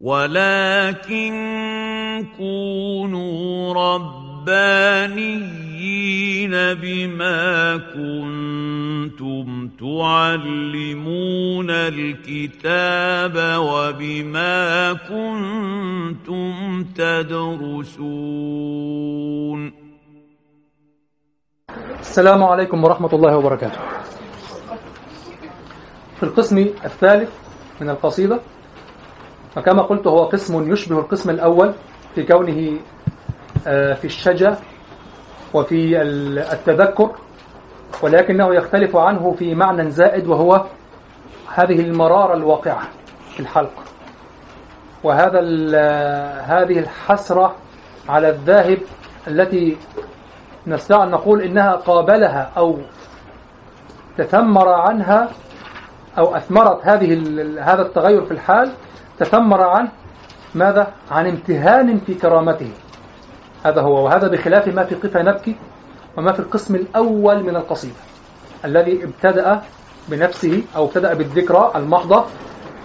ولكن كونوا ربانيين بما كنتم تعلمون الكتاب وبما كنتم تدرسون السلام عليكم ورحمة الله وبركاته. في القسم الثالث من القصيدة فكما قلت هو قسم يشبه القسم الأول في كونه آه، في الشجا وفي التذكر ولكنه يختلف عنه في معنى زائد وهو هذه المرارة الواقعة في الحلق. وهذا هذه الحسرة على الذاهب التي نستطيع أن نقول إنها قابلها أو تثمر عنها أو أثمرت هذه هذا التغير في الحال تثمر عن ماذا؟ عن امتهان في كرامته هذا هو وهذا بخلاف ما في قفا نبكي وما في القسم الأول من القصيدة الذي ابتدأ بنفسه أو ابتدأ بالذكرى المحضة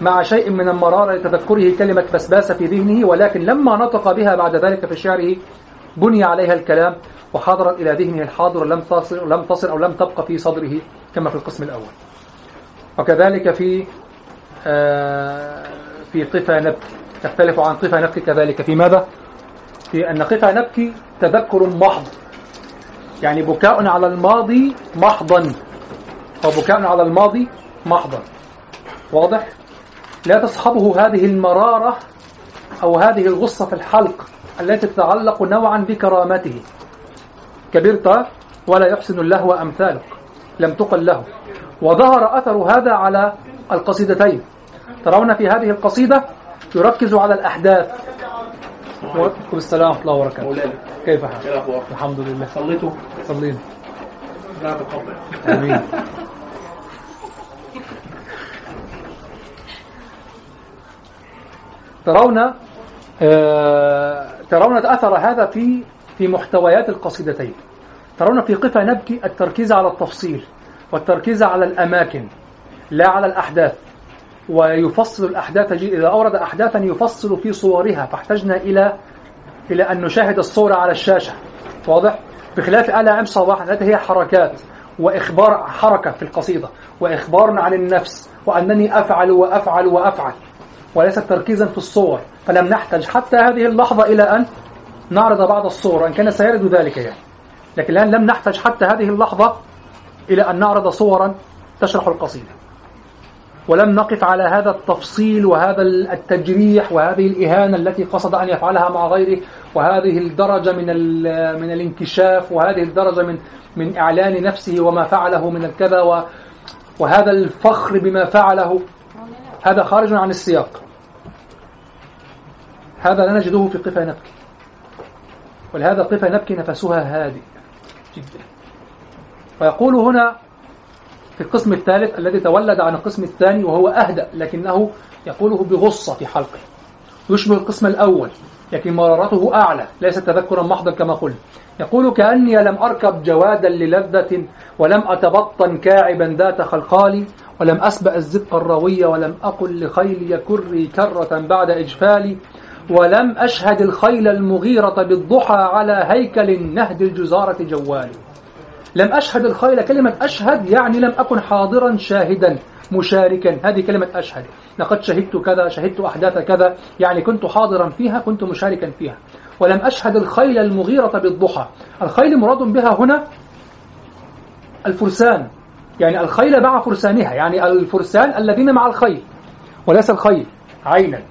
مع شيء من المرارة لتذكره كلمة بسباسة في ذهنه ولكن لما نطق بها بعد ذلك في شعره بني عليها الكلام وحضرت إلى ذهنه الحاضر لم تصل, لم تصل أو لم تبقى في صدره كما في القسم الأول وكذلك في آه، في قفا نبكي تختلف عن قفا نبكي كذلك. في ماذا؟ في أن قفا نبكي تذكر محض. يعني بكاء على الماضي محضا. وبكاء على الماضي محضا. واضح؟ لا تصحبه هذه المرارة أو هذه الغصة في الحلق التي تتعلق نوعا بكرامته. كبرت ولا يحسن اللهو أمثالك. لم تقل له. وظهر أثر هذا على القصيدتين. ترون في هذه القصيدة يركز على الأحداث. وعليكم السلام ورحمة الله وبركاته. كيف حالك؟ الحمد لله. صليتوا؟ صلينا. لا تقبل آمين. ترون آه ترون أثر هذا في في محتويات القصيدتين. ترون في قفا نبكي التركيز على التفصيل والتركيز على الأماكن لا على الأحداث. ويفصل الأحداث إذا أورد أحداثا يفصل في صورها فاحتجنا إلى إلى أن نشاهد الصورة على الشاشة. واضح؟ بخلاف آل عم صباح التي هي حركات وإخبار حركة في القصيدة وإخبار عن النفس وأنني أفعل وأفعل وأفعل وليس تركيزا في الصور فلم نحتج. حتى هذه اللحظة إلى أن نعرض بعض الصور وإن كان سيرد ذلك يعني. لكن الآن لم نحتج حتى هذه اللحظة إلى أن نعرض صورا تشرح القصيدة. ولم نقف على هذا التفصيل وهذا التجريح وهذه الإهانة التي قصد أن يفعلها مع غيره وهذه الدرجة من من الانكشاف وهذه الدرجة من من إعلان نفسه وما فعله من الكذا وهذا الفخر بما فعله. هذا خارج عن السياق. هذا لا نجده في قفا نبكي. ولهذا قفا نبكي نفسها هادئ جدا. ويقول هنا في القسم الثالث الذي تولد عن القسم الثاني وهو أهدأ لكنه يقوله بغصة في حلقه. يشبه القسم الأول لكن مرارته أعلى ليس تذكرا محضا كما قلت يقول كأني لم أركب جوادا للذة ولم أتبطن كاعبا ذات خلقالي ولم أسبأ الزق الروية ولم أقل لخيلي كري كرة بعد إجفالي ولم أشهد الخيل المغيرة بالضحى على هيكل نهد الجزارة جوالي. لم أشهد الخيل كلمة أشهد يعني لم أكن حاضرا شاهدا مشاركا. هذه كلمة أشهد. لقد شهدت كذا شهدت أحداث كذا. يعني كنت حاضرا فيها كنت مشاركا فيها. ولم أشهد الخيل المغيرة بالضحى. الخيل مراد بها هنا الفرسان. يعني الخيل مع فرسانها. يعني الفرسان الذين مع الخيل. وليس الخيل عينا.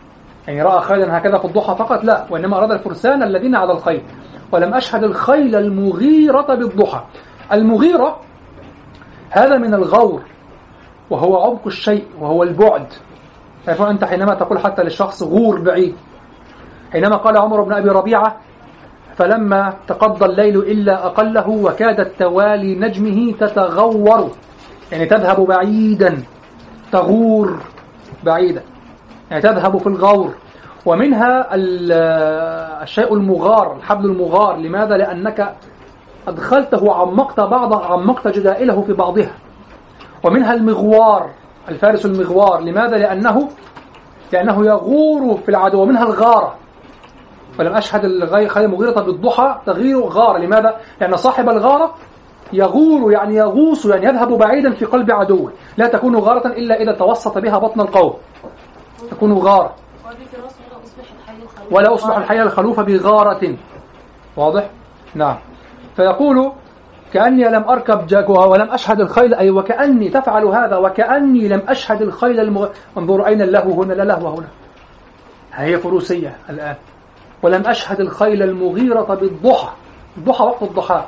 يعني رأى خيلا هكذا في الضحى فقط. لا وإنما أراد الفرسان الذين على الخيل. ولم أشهد الخيل المغيرة بالضحى. المغيرة هذا من الغور وهو عمق الشيء وهو البعد. تعرفون أنت حينما تقول حتى للشخص غور بعيد حينما قال عمر بن أبي ربيعة فلما تقضى الليل إلا أقله وكادت توالي نجمه تتغور. يعني تذهب بعيدا تغور بعيدا. يعني تذهب في الغور. ومنها الشيء المغار الحبل المغار. لماذا؟ لأنك أدخلته عمقت بعض عمقت جدائله في بعضها. ومنها المغوار الفارس المغوار. لماذا؟ لأنه لأنه يغور في العدو. ومنها الغارة. ولم أشهد الخيل المغيرة بالضحى تغير غارة. لماذا؟ لأن صاحب الغارة يغور يعني يغوص يعني يذهب بعيدا في قلب عدوه. لا تكون غارة إلا إذا توسط بها بطن القوم. تكون غارة. ولا أصبح الحي الخلوفة بغارة. واضح؟ نعم. فيقول كأني لم أركب جاكوها ولم أشهد الخيل أي وكأني تفعل هذا وكأني لم أشهد الخيل المغ... انظروا أين اللهو هنا لا لهو هنا. هي فروسية الآن. ولم أشهد الخيل المغيرة بالضحى. الضحى وقت الضحى.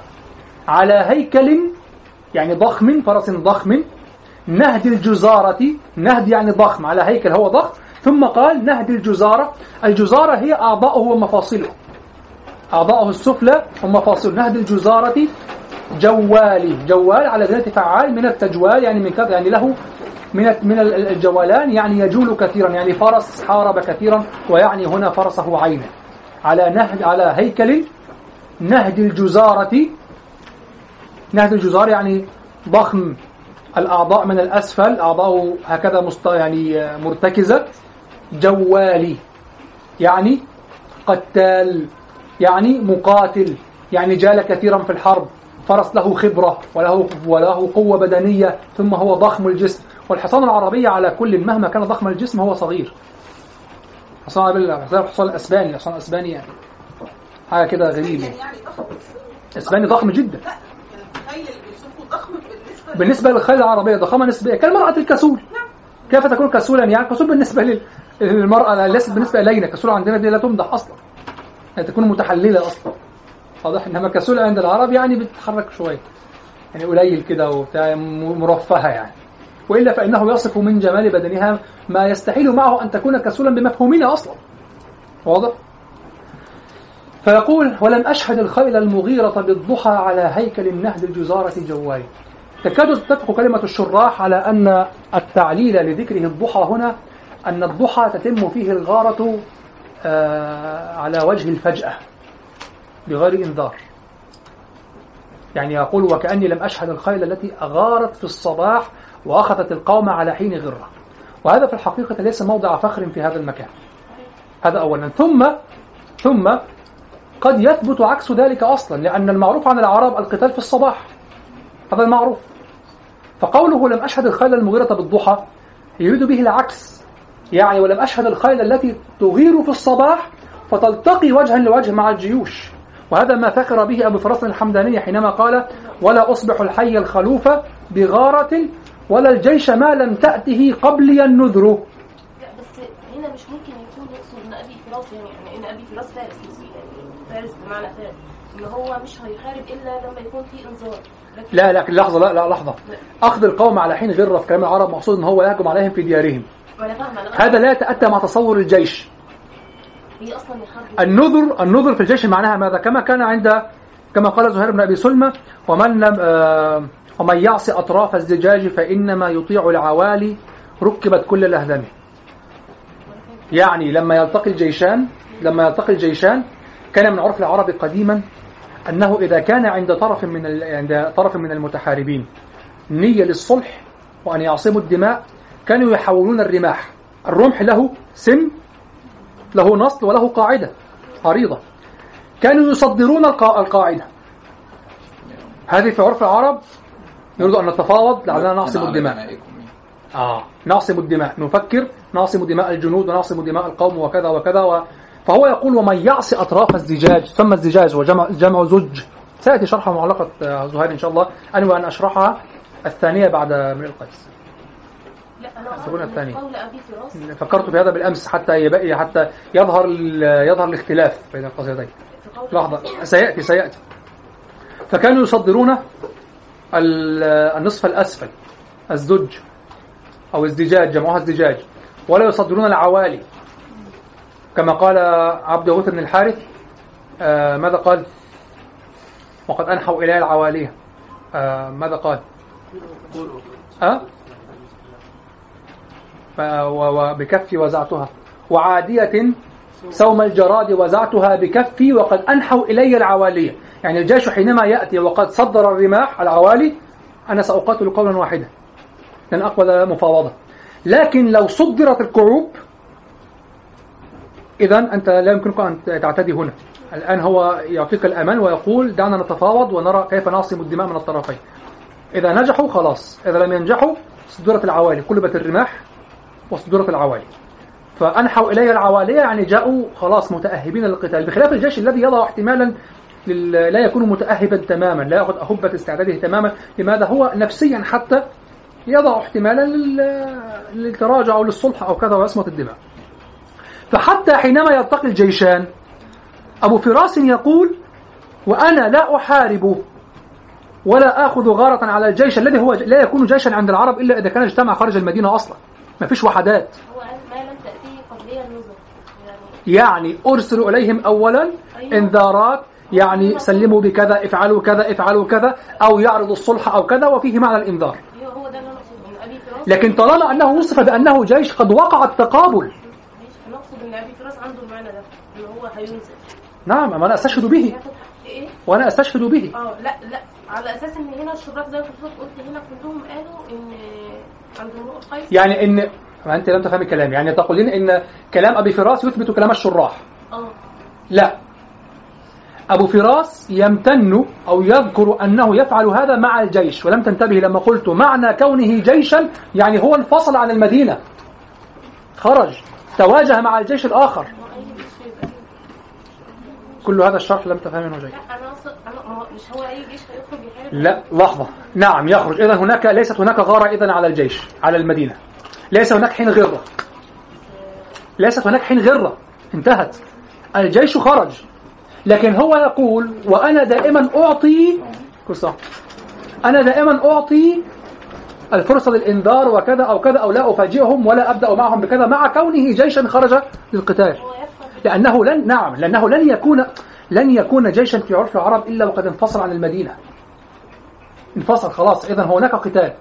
على هيكل يعني ضخم فرس ضخم. نهد الجزارة نهد يعني ضخم على هيكل هو ضخم. ثم قال نهد الجزارة. الجزارة هي أعضاؤه ومفاصله. أعضاؤه السفلى ومفاصله نهد الجزارة جوالي. جوال على ذات فعال من التجوال يعني من كذا يعني له من من الجولان يعني يجول كثيرا يعني فرس حارب كثيرا ويعني هنا فرسه عينه على نهج على هيكل نهج الجزارة. نهج الجزار يعني ضخم الأعضاء من الأسفل أعضاءه هكذا مست يعني مرتكزة. جوالي يعني قتال. يعني مقاتل يعني جال كثيرا في الحرب فرس له خبرة وله, وله قوة بدنية ثم هو ضخم الجسم. والحصان العربي على كل مهما كان ضخم الجسم هو صغير. حصان الحصان الأسباني الحصان الأسباني يعني. حاجة كده غريبة. أسباني ضخم جدا. بالنسبة للخيل العربية ضخامة نسبية. كالمرأة الكسول. كيف تكون كسولا؟ يعني كسول بالنسبة للمرأة ليست بالنسبة إلينا. كسول عندنا دي لا تمدح أصلا. يعني تكون متحللة أصلا. واضح انما كسول عند العرب يعني بتتحرك شوية. يعني قليل كده وبتاع مرفهة يعني. وإلا فإنه يصف من جمال بدنها ما يستحيل معه أن تكون كسولا بمفهومنا أصلا. واضح؟ فيقول ولم أشهد الخيل المغيرة بالضحى على هيكل النهد الجزارة جوال تكاد تتفق كلمة الشراح على أن التعليل لذكره الضحى هنا أن الضحى تتم فيه الغارة على وجه الفجأة بغير إنذار. يعني يقول وكأني لم أشهد الخيل التي أغارت في الصباح وأخذت القوم على حين غرة. وهذا في الحقيقة ليس موضع فخر في هذا المكان. هذا أولا. ثم ثم قد يثبت عكس ذلك أصلا لأن المعروف عن العرب القتال في الصباح. هذا المعروف. فقوله لم أشهد الخيل المغيرة بالضحى يريد به العكس. يعني ولم أشهد الخيل التي تغير في الصباح فتلتقي وجها لوجه مع الجيوش. وهذا ما فخر به أبو فراس الحمداني حينما قال ولا أصبح الحي الخلوف بغارة ولا الجيش ما لم تأته قبلي النذر. بس هنا مش ممكن يكون يقصد إن أبي فراس يعني إن أبي فراس فارس يعني فارس بمعنى فارس ان هو مش هيحارب إلا لما يكون في إنذار. لا لكن لحظة لا لا لحظة. أخذ القوم على حين غره في كلام العرب مقصود إن هو يهجم عليهم في ديارهم. هذا لا يتأتى مع تصور الجيش. النذر النذر في الجيش معناها ماذا؟ كما كان عند كما قال زهير بن أبي سلمى ومن لم آه ومن يعصي أطراف الزجاج فإنما يطيع العوالي ركبت كل الاهدام يعني لما يلتقي الجيشان لما يلتقي الجيشان كان من عرف العرب قديما أنه إذا كان عند طرف من عند طرف من المتحاربين نية للصلح وأن يعصموا الدماء كانوا يحولون الرماح. الرمح له سم له نصل وله قاعدة عريضة كانوا يصدرون القاعدة. هذه في عرف العرب. نريد أن نتفاوض لعلنا نعصم الدماء. آه نعصم الدماء. نفكر نعصم دماء الجنود ونعصم دماء القوم وكذا وكذا و... فهو يقول ومن يعصي أطراف الزجاج ثم الزجاج وجمع جمع زج سيأتي شرح معلقة زهير إن شاء الله. أنوى أن أشرحها الثانية بعد من القيس لا الثانية فكرت في هذا بالأمس حتى يبقي حتى يظهر يظهر الاختلاف بين القصيدتين لحظة. سيأتي سيأتي. فكانوا يصدرون النصف الأسفل الزج أو ازدجاج جمعوها ازدجاج. ولا يصدرون العوالي. كما قال عبد غوث بن الحارث آه ماذا قال؟ وقد أنحوا إلي العواليه آه ماذا قال؟ أه؟ وبكفي وزعتها. وعادية سوم الجراد وزعتها بكفي وقد أنحوا إلي العوالية. يعني الجيش حينما يأتي وقد صدر الرماح العوالي أنا سأقاتل قولا واحدا لن أقبل مفاوضة. لكن لو صدرت الكعوب إذا أنت لا يمكنك أن تعتدي هنا. الآن هو يعطيك الأمان ويقول دعنا نتفاوض ونرى كيف نعصم الدماء من الطرفين. إذا نجحوا خلاص. إذا لم ينجحوا صدرت العوالي قلبت الرماح. وصدرت العوالي. فأنحوا إلي العوالية يعني جاءوا خلاص متأهبين للقتال. بخلاف الجيش الذي يضع احتمالا لا يكون متأهبا تماما لا يأخذ أهبة استعداده تماما. لماذا؟ هو نفسيا حتى يضع احتمالا للتراجع أو للصلح أو كذا ويصمت الدماء. فحتى حينما يلتقي الجيشان أبو فراس يقول وأنا لا أحارب ولا آخذ غارة على الجيش الذي هو لا يكون جيشا عند العرب إلا إذا كان اجتمع خارج المدينة أصلا. ما فيش وحدات. هو ما لم تأتيه قبلية يعني, يعني أرسل إليهم أولا أيوة. إنذارات يعني سلموا بكذا افعلوا كذا افعلوا كذا أو يعرض الصلح أو كذا وفيه معنى الإنذار. فراس لكن طالما أنه وصف بأنه جيش قد وقع التقابل. نقصد أن أبي فراس عنده المعنى ده أنه هو هينزل نعم أما أنا أستشهد به. إيه؟ وأنا أستشهد به. آه لا لا على أساس إن هنا الشراك زي ما قلت هنا كلهم قالوا القيس يعني إن ما أنت لم تفهمي كلامي. يعني تقولين إن كلام أبي فراس يثبت كلام الشراح. آه. لا. أبو فراس يمتن أو يذكر أنه يفعل هذا مع الجيش ولم تنتبه لما قلت معنى كونه جيشا يعني هو انفصل عن المدينة. خرج. تواجه مع الجيش الآخر. كل هذا الشرح لم تفهم منه لا أنا اقصد أنا مش هو أي جيش هيخرج يحارب؟ لا لحظة. نعم يخرج. إذا هناك ليست هناك غارة إذا على الجيش على المدينة. ليس هناك حين غرة. ليست هناك حين غرة. انتهت. الجيش خرج. لكن هو يقول وأنا دائما أعطي كسا أنا دائما أعطي الفرصة للإنذار وكذا أو كذا أو لا أفاجئهم ولا أبدأ معهم بكذا مع كونه جيشا خرج للقتال. لأنه لن نعم لأنه لن يكون لن يكون جيشا في عرف العرب إلا وقد انفصل عن المدينة. انفصل خلاص إذا هناك قتال.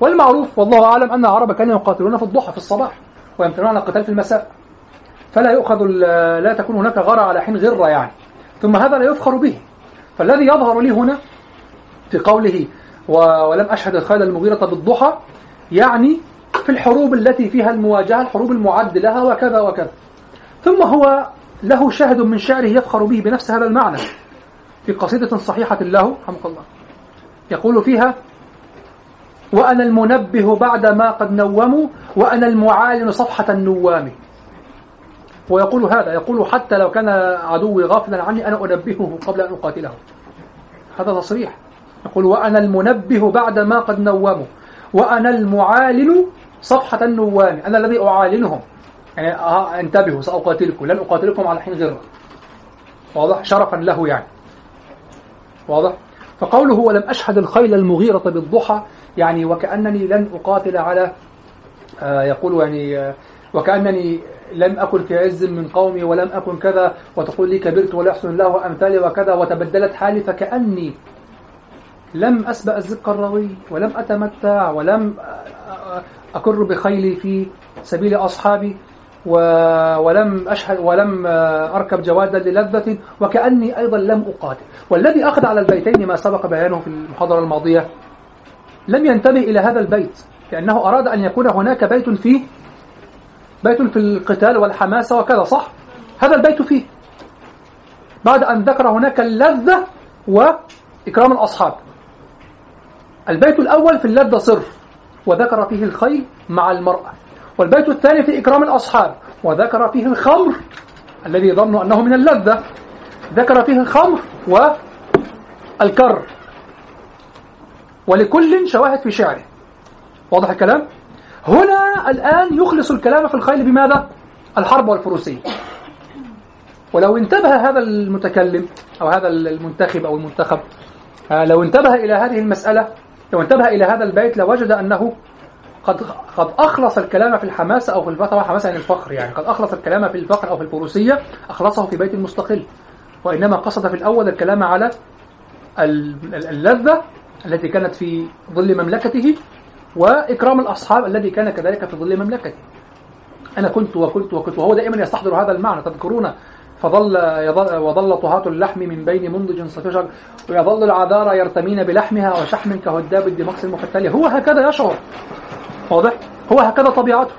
والمعروف والله أعلم أن العرب كانوا يقاتلون في الضحى في الصباح ويمتنون عن القتال في المساء. فلا يؤخذ لا تكون هناك غرة على حين غرة يعني. ثم هذا لا يفخر به. فالذي يظهر لي هنا في قوله ولم أشهد الخيل المغيرة بالضحى يعني في الحروب التي فيها المواجهة الحروب المعد لها وكذا وكذا. ثم هو له شاهد من شعره يفخر به بنفس هذا المعنى في قصيدة صحيحة له رحمك الله يقول فيها وأنا المنبه بعد ما قد نوموا وأنا المعالن صفحة النوام. ويقول هذا يقول حتى لو كان عدوي غافلا عني أنا أنبهه قبل أن أقاتله. هذا تصريح. يقول وأنا المنبه بعد ما قد نوموا وأنا المعالن صفحة النوام أنا الذي أعالنهم. يعني آه انتبهوا سأقاتلكم. لن أقاتلكم على حين غيره واضح؟ شرفا له يعني. واضح؟ فقوله ولم أشهد الخيل المغيرة بالضحى يعني وكأنني لن أقاتل على آه يقول يعني آه وكأنني لم أكن في عز من قومي ولم أكن كذا وتقول لي كبرت ولا يحسن الله أمثالي وكذا وتبدلت حالي فكأني لم أسبأ الزق الروي ولم أتمتع ولم أكر بخيلي في سبيل أصحابي. ولم أشهد ولم أركب جوادا للذة وكأني أيضا لم أقاتل. والذي أخذ على البيتين ما سبق بيانه في المحاضرة الماضية لم ينتبه إلى هذا البيت لأنه أراد أن يكون هناك بيت فيه بيت في القتال والحماسة وكذا صح؟ هذا البيت فيه. بعد أن ذكر هناك اللذة وإكرام الأصحاب. البيت الأول في اللذة صرف وذكر فيه الخيل مع المرأة. والبيت الثاني في إكرام الأصحاب وذكر فيه الخمر الذي ظنوا أنه من اللذة ذكر فيه الخمر والكر ولكل شواهد في شعره واضح الكلام؟ هنا الآن يخلص الكلام في الخيل بماذا؟ الحرب والفروسية ولو انتبه هذا المتكلم أو هذا المنتخب أو المنتخب آه، لو انتبه إلى هذه المسألة لو انتبه إلى هذا البيت لوجد أنه قد قد أخلص الكلام في الحماسة أو في الفخر حماسة يعني الفخر يعني. قد أخلص الكلام في الفخر أو في الفروسية أخلصه في بيت مستقل. وإنما قصد في الأول الكلام على اللذة التي كانت في ظل مملكته وإكرام الأصحاب الذي كان كذلك في ظل مملكته. أنا كنت وكنت وكنت وهو دائما يستحضر هذا المعنى تذكرون؟ فظل وظل طهاة اللحم من بين منضج صفجر ويظل العذارى يرتمين بلحمها وشحم كهداب الدمقس المفتلي هو هكذا يشعر. واضح؟ هو هكذا طبيعته.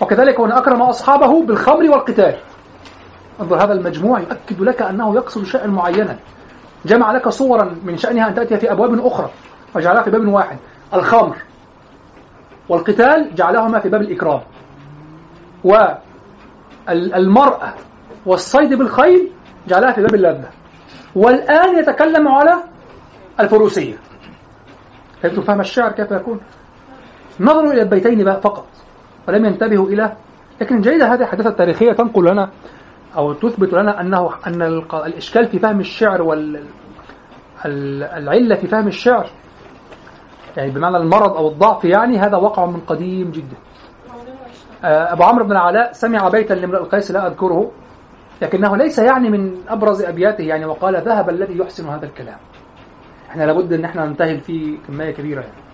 وكذلك هو أكرم أصحابه بالخمر والقتال. انظر هذا المجموع يؤكد لك أنه يقصد شيئا معينا. جمع لك صورا من شأنها أن تأتي في أبواب أخرى وجعلها في باب واحد. الخمر والقتال جعلهما في باب الإكرام. والمرأة والصيد بالخيل جعلها في باب اللذة. والآن يتكلم على الفروسية. فهمتم فهم الشعر كيف يكون. نظروا إلى البيتين بقى فقط ولم ينتبهوا إلى لكن جيدة هذه الحداثة التاريخية تنقل لنا أو تثبت لنا أنه أن الإشكال في فهم الشعر وال العلة في فهم الشعر يعني بمعنى المرض أو الضعف يعني هذا وقع من قديم جدا آه، أبو عمرو بن العلاء سمع بيتا لامرئ القيس لا أذكره لكنه ليس يعني من أبرز أبياته يعني وقال ذهب الذي يحسن هذا الكلام إحنا لابد إن إحنا ننتهي فيه كمية كبيرة يعني.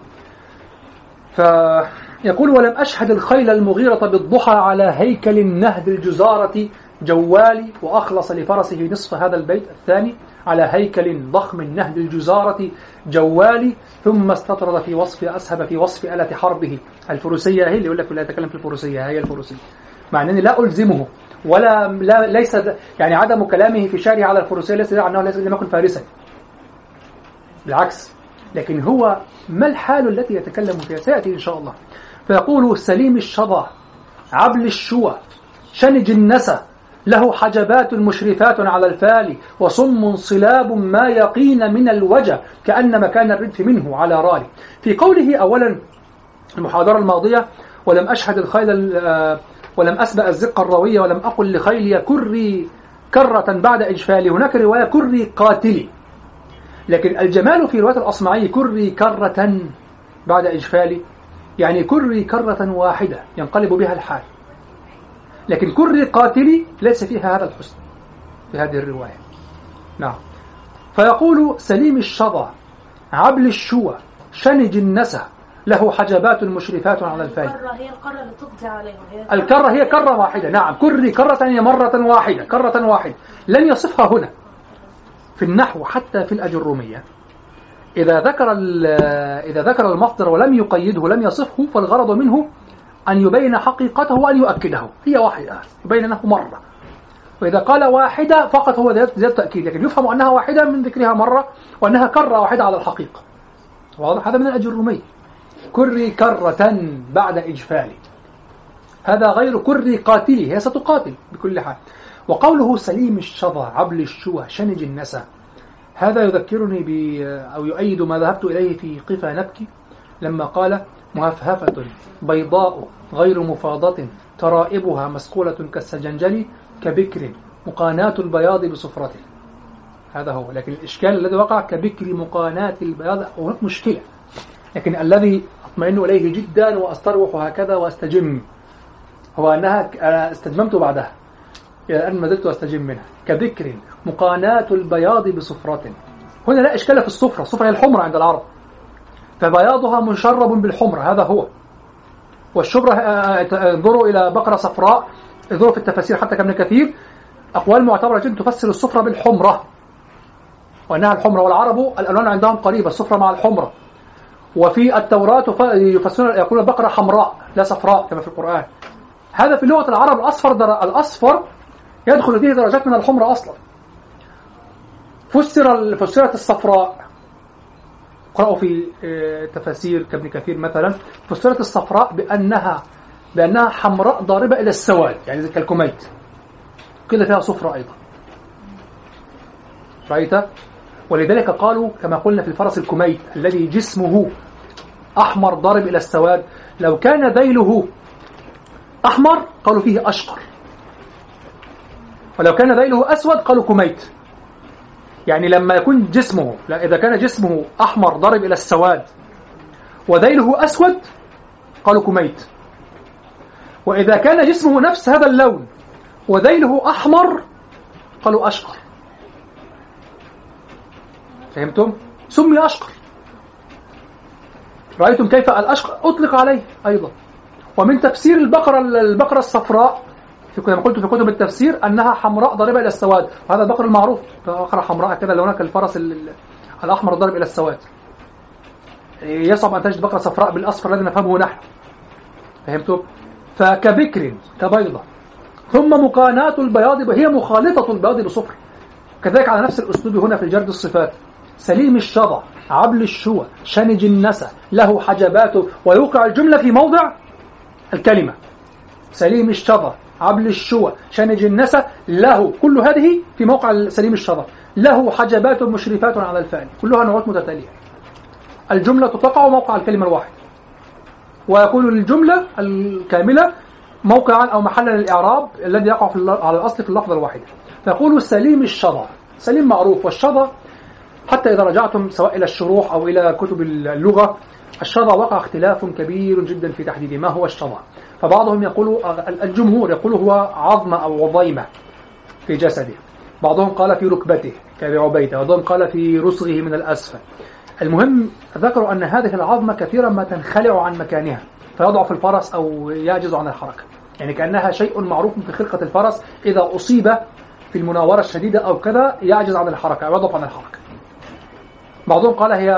فيقول ولم أشهد الخيل المغيرة بالضحى على هيكل النهد الجزارة جوالي وأخلص لفرسه نصف هذا البيت الثاني على هيكل ضخم النهد الجزارة جوالي ثم استطرد في وصف أسهب في وصف آلة حربه. الفروسية هي اللي يقول لك لا يتكلم في الفروسية هي الفروسية. مع أنني لا ألزمه ولا لا ليس يعني عدم كلامه في شعره على الفروسية ليس أنه ليس لم يكن فارسا. بالعكس. لكن هو ما الحال التي يتكلم فيها؟ سيأتي إن شاء الله. فيقول سليم الشظى عبل الشوى شنج النسى له حجبات مشرفات على الفال وصم صلاب ما يقين من الوجه كأن مكان الردف منه على رالي في قوله أولا المحاضرة الماضية ولم أشهد الخيل آه، ولم أسبأ الزق الروية ولم أقل لخيلي كري كرة بعد إجفالي. هناك رواية كري قاتلي. لكن الجمال في رواية الأصمعي كري كرة بعد إجفالي يعني كري كرة واحدة ينقلب بها الحال. لكن كري قاتلي ليس فيها هذا الحسن في هذه الرواية. نعم. فيقول سليم الشظى عبل الشوى شنج النسى له حجبات مشرفات على الفال الكرة هي القرة اللي تقضي عليهم الكرة. هي كرة واحدة. نعم. كري كرة هي مرة واحدة كرة واحدة. لن يصفها هنا. في النحو حتى في الأجرومية إذا ذكر إذا ذكر المصدر ولم يقيده لم يصفه فالغرض منه أن يبين حقيقته وأن يؤكده. هي واحدة يبين أنه مرة. وإذا قال واحدة فقط هو زيادة تأكيد. لكن يفهم أنها واحدة من ذكرها مرة وأنها كرة واحدة على الحقيقة. واضح؟ هذا من الأجرومية كري كرة بعد إجفال هذا غير كري قاتلي هي ستقاتل بكل حال. وقوله سليم الشظى عبل الشوى شنج النسى. هذا يذكرني ب أو يؤيد ما ذهبت إليه في قفا نبكي لما قال مهفهفة بيضاء غير مفاضة ترائبها مسقولة كالسجنجل كبكر مقانات البياض بصفرته. هذا هو. لكن الإشكال الذي وقع كبكر مقانات البياض هناك مشكلة. لكن الذي أطمئن إليه جدا وأستروح هكذا وأستجم هو أنها استجممت بعدها. إلى الآن ما زلت أستجم منها. كبكر مقانات البياض بصفرة. هنا لا إشكال في الصفرة. الصفرة هي الحمرة عند العرب. فبياضها مشرب بالحمرة. هذا هو. والشبرة آه، آه، انظروا إلى بقرة صفراء. انظروا في التفاسير حتى كابن كثير. أقوال معتبرة جدا تفسر الصفرة بالحمرة. وأنها الحمرة. والعرب الألوان عندهم قريبة. الصفرة مع الحمرة. وفي التوراة يفسرون يقولون بقرة حمراء لا صفراء كما في القرآن. هذا في لغة العرب الأصفر. الأصفر يدخل فيه درجات من الحمرة أصلا. فسر فسرت الصفراء. قرأوا في آه، تفاسير كابن كثير مثلا. فسرت الصفراء بأنها بأنها حمراء ضاربة إلى السواد يعني كالكميت قيل فيها صفرة أيضا. رأيت؟ ولذلك قالوا كما قلنا في الفرس الكميت الذي جسمه أحمر ضارب إلى السواد لو كان ذيله أحمر قالوا فيه أشقر. ولو كان ذيله أسود قالوا كميت. يعني لما يكون جسمه لا إذا كان جسمه أحمر ضرب إلى السواد وذيله أسود قالوا كميت. وإذا كان جسمه نفس هذا اللون وذيله أحمر قالوا أشقر. فهمتم؟ سمي أشقر. رأيتم كيف الأشقر؟ أطلق عليه أيضا. ومن تفسير البقرة البقرة الصفراء كما قلت في كتب التفسير أنها حمراء ضاربة إلى السواد. وهذا البقر المعروف. بقرة حمراء كده لونها كالفرس الأحمر ضارب إلى السواد. يصعب أن تجد بقرة صفراء بالأصفر الذي نفهمه نحن. فهمتم؟ فكبكر كبيضة. ثم مقاناة البياض هي مخالطة البياض بصفر. كذلك على نفس الأسلوب هنا في جرد الصفات. سليم الشظى عبل الشوى شنج النسى له حجبات ويوقع الجملة في موضع الكلمة. سليم الشظى عبل الشوى شنج النسى له كل هذه في موقع سليم الشظى له حجبات مشرفات على الفعل كلها نوعات متتالية. الجملة تقع موقع الكلمة الواحد ويكون للجملة الكاملة موقعا أو محلا للإعراب الذي يقع على الأصل في اللفظة الواحدة فيقول سليم الشظى سليم معروف. والشظى حتى إذا رجعتم سواء إلى الشروح أو إلى كتب اللغة الشظى وقع اختلاف كبير جدا في تحديده ما هو الشظى فبعضهم يقول الجمهور يقول هو عظمة أو عظيمة في جسده. بعضهم قال في ركبته كأبي عبيدة بعضهم قال في رسغه من الأسفل. المهم ذكروا أن هذه العظمة كثيرا ما تنخلع عن مكانها فيضعف الفرس أو يعجز عن الحركة. يعني كأنها شيء معروف في خلقة الفرس إذا أصيب في المناورة الشديدة أو كذا يعجز عن الحركة أو يضعف عن الحركة. بعضهم قال هي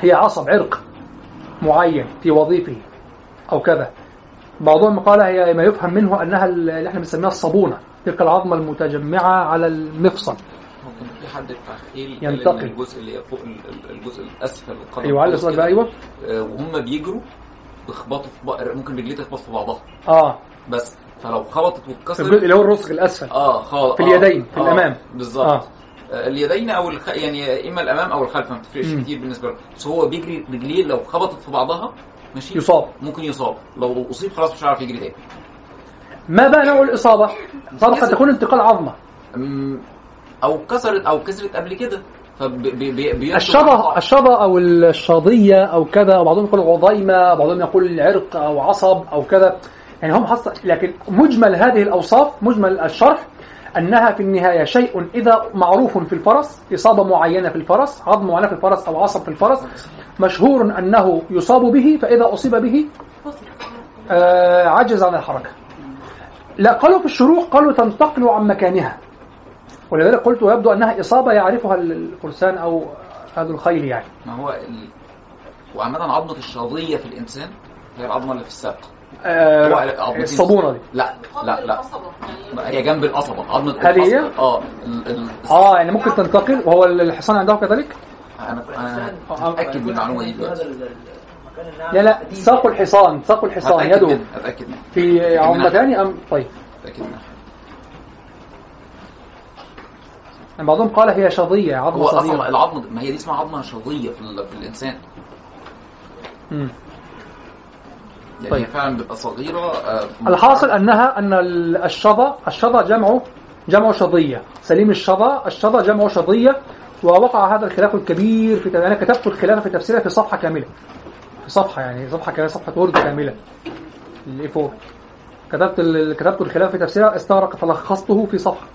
هي عصب عرق معين في وظيفه. أو كذا بعضهم قال هي ما يفهم منه أنها اللي إحنا بنسميها الصابونة تلك العظمة المتجمعة على المفصل ممكن في حد التخيل ينتقل. الجزء اللي فوق ال- الجزء الأسفل القدم أيوة على. بقى أيوة آه، وهم بيجروا بيخبطوا في بعض ممكن رجليه تخبط في بعضها آه بس فلو خبطت واتكسرت الجزء اللي هو الرسغ الأسفل آه خالص في اليدين، في الأمام. بالظبط آه. آه. اليدين أو الخ... يعني إما الأمام أو الخلف ما بتفرقش. كتير بالنسبة له بس هو بيجري رجليه لو خبطت في بعضها ماشي؟ يصاب. ممكن يصاب. لو أصيب خلاص مش هيعرف يجري تاني. ما بقى نوع؟ الإصابة قد تكون انتقال عظمة. أم، أو كسرت أو كسرت قبل كده. الشظى الشظى أو الشظيه أو كذا وبعضهم يقول عظيمة بعضهم يقول عرق أو عصب أو كذا. يعني هم حصل لكن مجمل هذه الأوصاف مجمل الشرح أنها في النهاية شيء إذا معروف في الفرس إصابة معينة في الفرس عظم معينة في الفرس أو عصب في الفرس مشهور أنه يصاب به فإذا أصيب به آه عجز عن الحركة. لا قالوا في الشروح قالوا تنتقل عن مكانها. ولذلك قلت ويبدو أنها إصابة يعرفها الفرسان أو هذا الخيل يعني. ما هو ال... وعامة عظمة الشظية في الإنسان هي العظمة اللي في الساق آه هو الصابونة دي. لا لا لا. هي جنب القصبة عظمة هذه هي؟ القصبة. آه. آه يعني ممكن تنتقل. وهو الحصان عنده كذلك؟ أنا أنا متأكد من المعلومة دي دلوقتي. لا لا ساق الحصان ساق الحصان يده. منها أتأكد منها. في عظمتان أم؟ طيب. أتأكد منها. يعني بعضهم قال هي شظية هو عظمه صغيره العظمة ما هي دي اسمها عظمة شظية في. في الإنسان. مم. يعني طيب. فعلا بتبقى صغيرة آه، الحاصل أنها أن الشظى الشظى جمع جمع شظية. سليم الشظى الشظى جمع شظية ووقع هذا الخلاف الكبير في أنا كتبت الخلاف في تفسيرها في صفحة كاملة. في صفحة يعني صفحة كاملة صفحة Word كاملة. ال A4 كتبت ال... كتبت الخلاف في تفسيرها استغرق فلخصته في صفحة.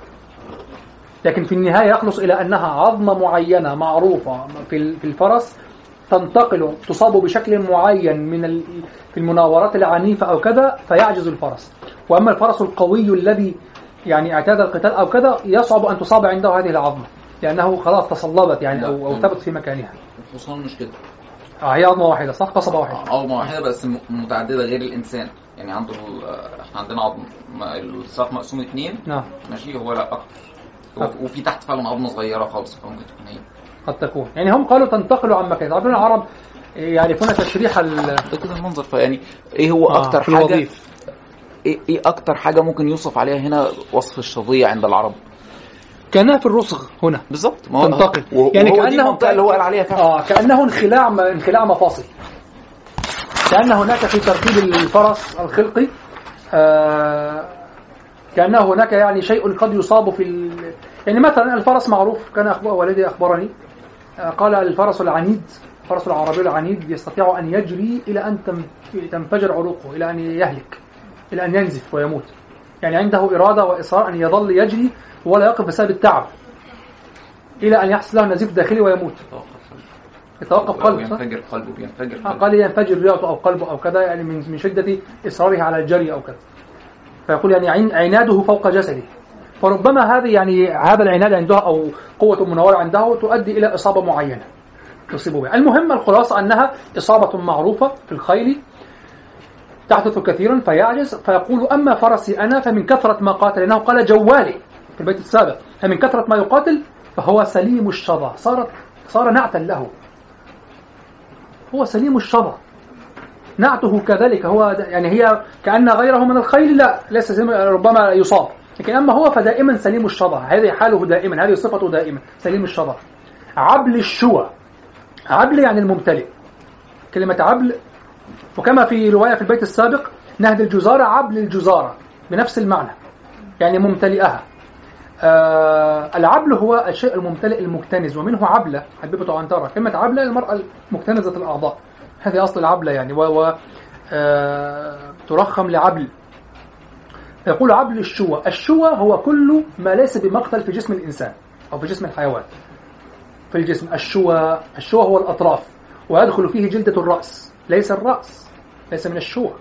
لكن في النهاية يخلص إلى أنها عظمة معينة معروفة في الفرس تنتقل تصاب بشكل معين من. في المناورات العنيفة أو كذا فيعجز الفرس. وأما الفرس القوي الذي يعني اعتاد القتال أو كذا يصعب أن تصاب عنده هذه العظمة لأنه خلاص تصلبت يعني أو أو ثبت في مكانها. الحصان مش كده. آه هي عظمة واحدة صح؟ قصبة واحدة. عظمة واحدة بس م- متعددة غير الإنسان. يعني عنده إحنا عندنا عظم الساق مقسوم اتنين. نعم. ماشي هو لا أكتر. وفي تحت فعلا عظمة صغيرة خالص فممكن تكون هي. قد تكون. يعني هم قالوا تنتقل عن مكان. عارفين العرب يعرفون تشريح ال... ده كده المنظر فيعني إيه هو آه، أكتر حاجة الوظيف. إيه إيه أكتر حاجة ممكن يوصف عليها هنا وصف الشظيه عند العرب؟ كأنها في الرسغ هنا. بالظبط. ما هو تنتقل. و- يعني المنطقة اللي هو قال عليها فعلا. آه كأنه انخلاع م- انخلاع مفاصل. كأن هناك في ترتيب الفرس الخلقي آه كأن هناك يعني شيء قد يصاب في ال... يعني مثلا الفرس معروف. كان والدي أخبرني آه قال الفرس العنيد الفرس العربي العنيد يستطيع أن يجري إلى أن تم- تنفجر عروقه إلى أن يهلك إلى أن ينزف ويموت. يعني عنده إرادة وإصرار أن يظل يجري ولا يقف بسبب التعب. إلى أن يحصل له نزيف داخلي ويموت. يتوقف قلبه صح؟ بينفجر قلبه بينفجر آه، قلبه. قال ينفجر رئته أو قلبه أو كذا يعني من شدة إصراره على الجري أو كذا. فيقول يعني عناده فوق جسده. فربما هذه يعني هذا العناد عنده أو قوة المناوره عنده تؤدي إلى إصابة معينة تصيب بها. المهم الخلاصة أنها إصابة معروفة في الخيل تحدث كثيرا فيعجز فيقول أما فرسي أنا فمن كثرة ما قاتل لأنه قال جوالي في البيت السابق فمن كثرة ما يقاتل فهو سليم الشظى. صارت صار نعتا له. هو سليم الشظى. نعته كذلك. هو يعني هي كأن غيره من الخيل لا ليس ربما يصاب. لكن أما هو فدائما سليم الشظى هذه حاله دائما هذه صفته دائما سليم الشظى عبل الشوى. عبل يعني الممتلئ. كلمة عبل وكما في رواية في البيت السابق نهد الجزارة عبل الجزارة بنفس المعنى يعني ممتلئها. آه العبل هو الشيء الممتلئ المكتنز ومنه عبلة حبيبة عنترة. كلمة عبلة المرأة المكتنزة الأعضاء. هذه أصل العبلة يعني و, و آه ترخم لعبل. يقول عبل الشوى. الشوى هو كل ما ليس بمقتل في جسم الإنسان أو في جسم الحيوان. في الجسم. الشوى الشوى هو الأطراف. ويدخل فيه جلدة الرأس. ليس الرأس ليس من الشوى.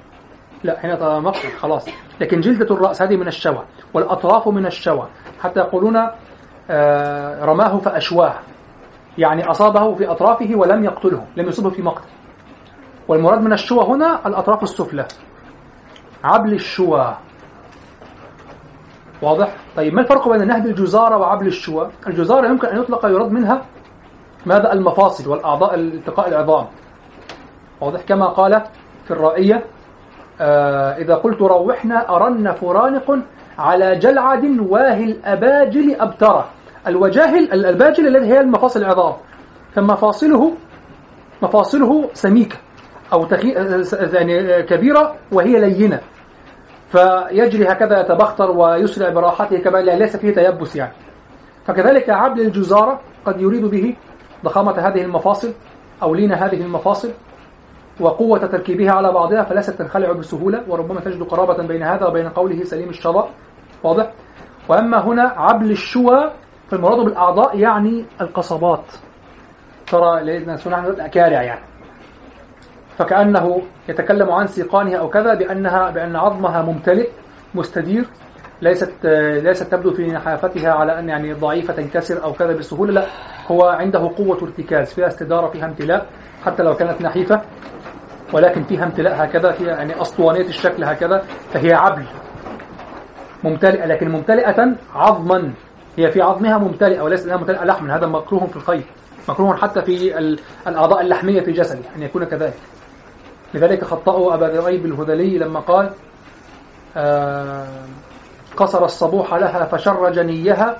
لا هنا مقتل خلاص. لكن جلدة الرأس هذه من الشوى. والأطراف من الشوى. حتى يقولون آه، رماه فأشواه. يعني أصابه في أطرافه ولم يقتله لم يصبه في مقتل. والمراد من الشوى هنا الأطراف السفلى. عبل الشوى. واضح؟ طيب ما الفرق بين نهب الجزارة وعبل الشوى؟ الجزارة يمكن أن يطلق يراد منها ماذا؟ المفاصل والأعضاء التقاء العظام. واضح كما قال في الرائية آه إذا قلت روحنا أرن فرانق على جلعد واهي الأباجل أبترة الوجاهل الأباجل الذي هي المفاصل العظام. فمفاصله مفاصله سميكة أو تخي... يعني كبيرة وهي لينة. فيجري هكذا يتبختر ويسرع براحته كما ليس فيه تيبس يعني. فكذلك عبل الجزارة قد يريد به ضخامة هذه المفاصل أو لين هذه المفاصل وقوة تركيبها على بعضها فليست تنخلع بسهولة وربما تجد قرابة بين هذا وبين قوله سليم الشظى واضح؟ وأما هنا عبل الشوى فالمراد بالأعضاء يعني القصبات. ترى لأن نحن الأكارع يعني. فكأنه يتكلم عن سيقانها أو كذا بأنها بأن عظمها ممتلئ مستدير ليست ليست تبدو في نحافتها على أن يعني ضعيفة تنكسر أو كذا بسهولة لا هو عنده قوة ارتكاز فيها استدارة فيها امتلاء حتى لو كانت نحيفة ولكن فيها امتلاء هكذا فيها يعني أسطوانية الشكل هكذا فهي عبل ممتلئة لكن ممتلئة عظما. هي في عظمها ممتلئة وليس لها ممتلئة لحما هذا مكروه في الخيل مكروه حتى في الأعضاء اللحمية في جسده أن يكون كذلك. لذلك خطأوا أبا ذئيب الهذلي لما قال آه قصر الصبوح لها فشرج نيها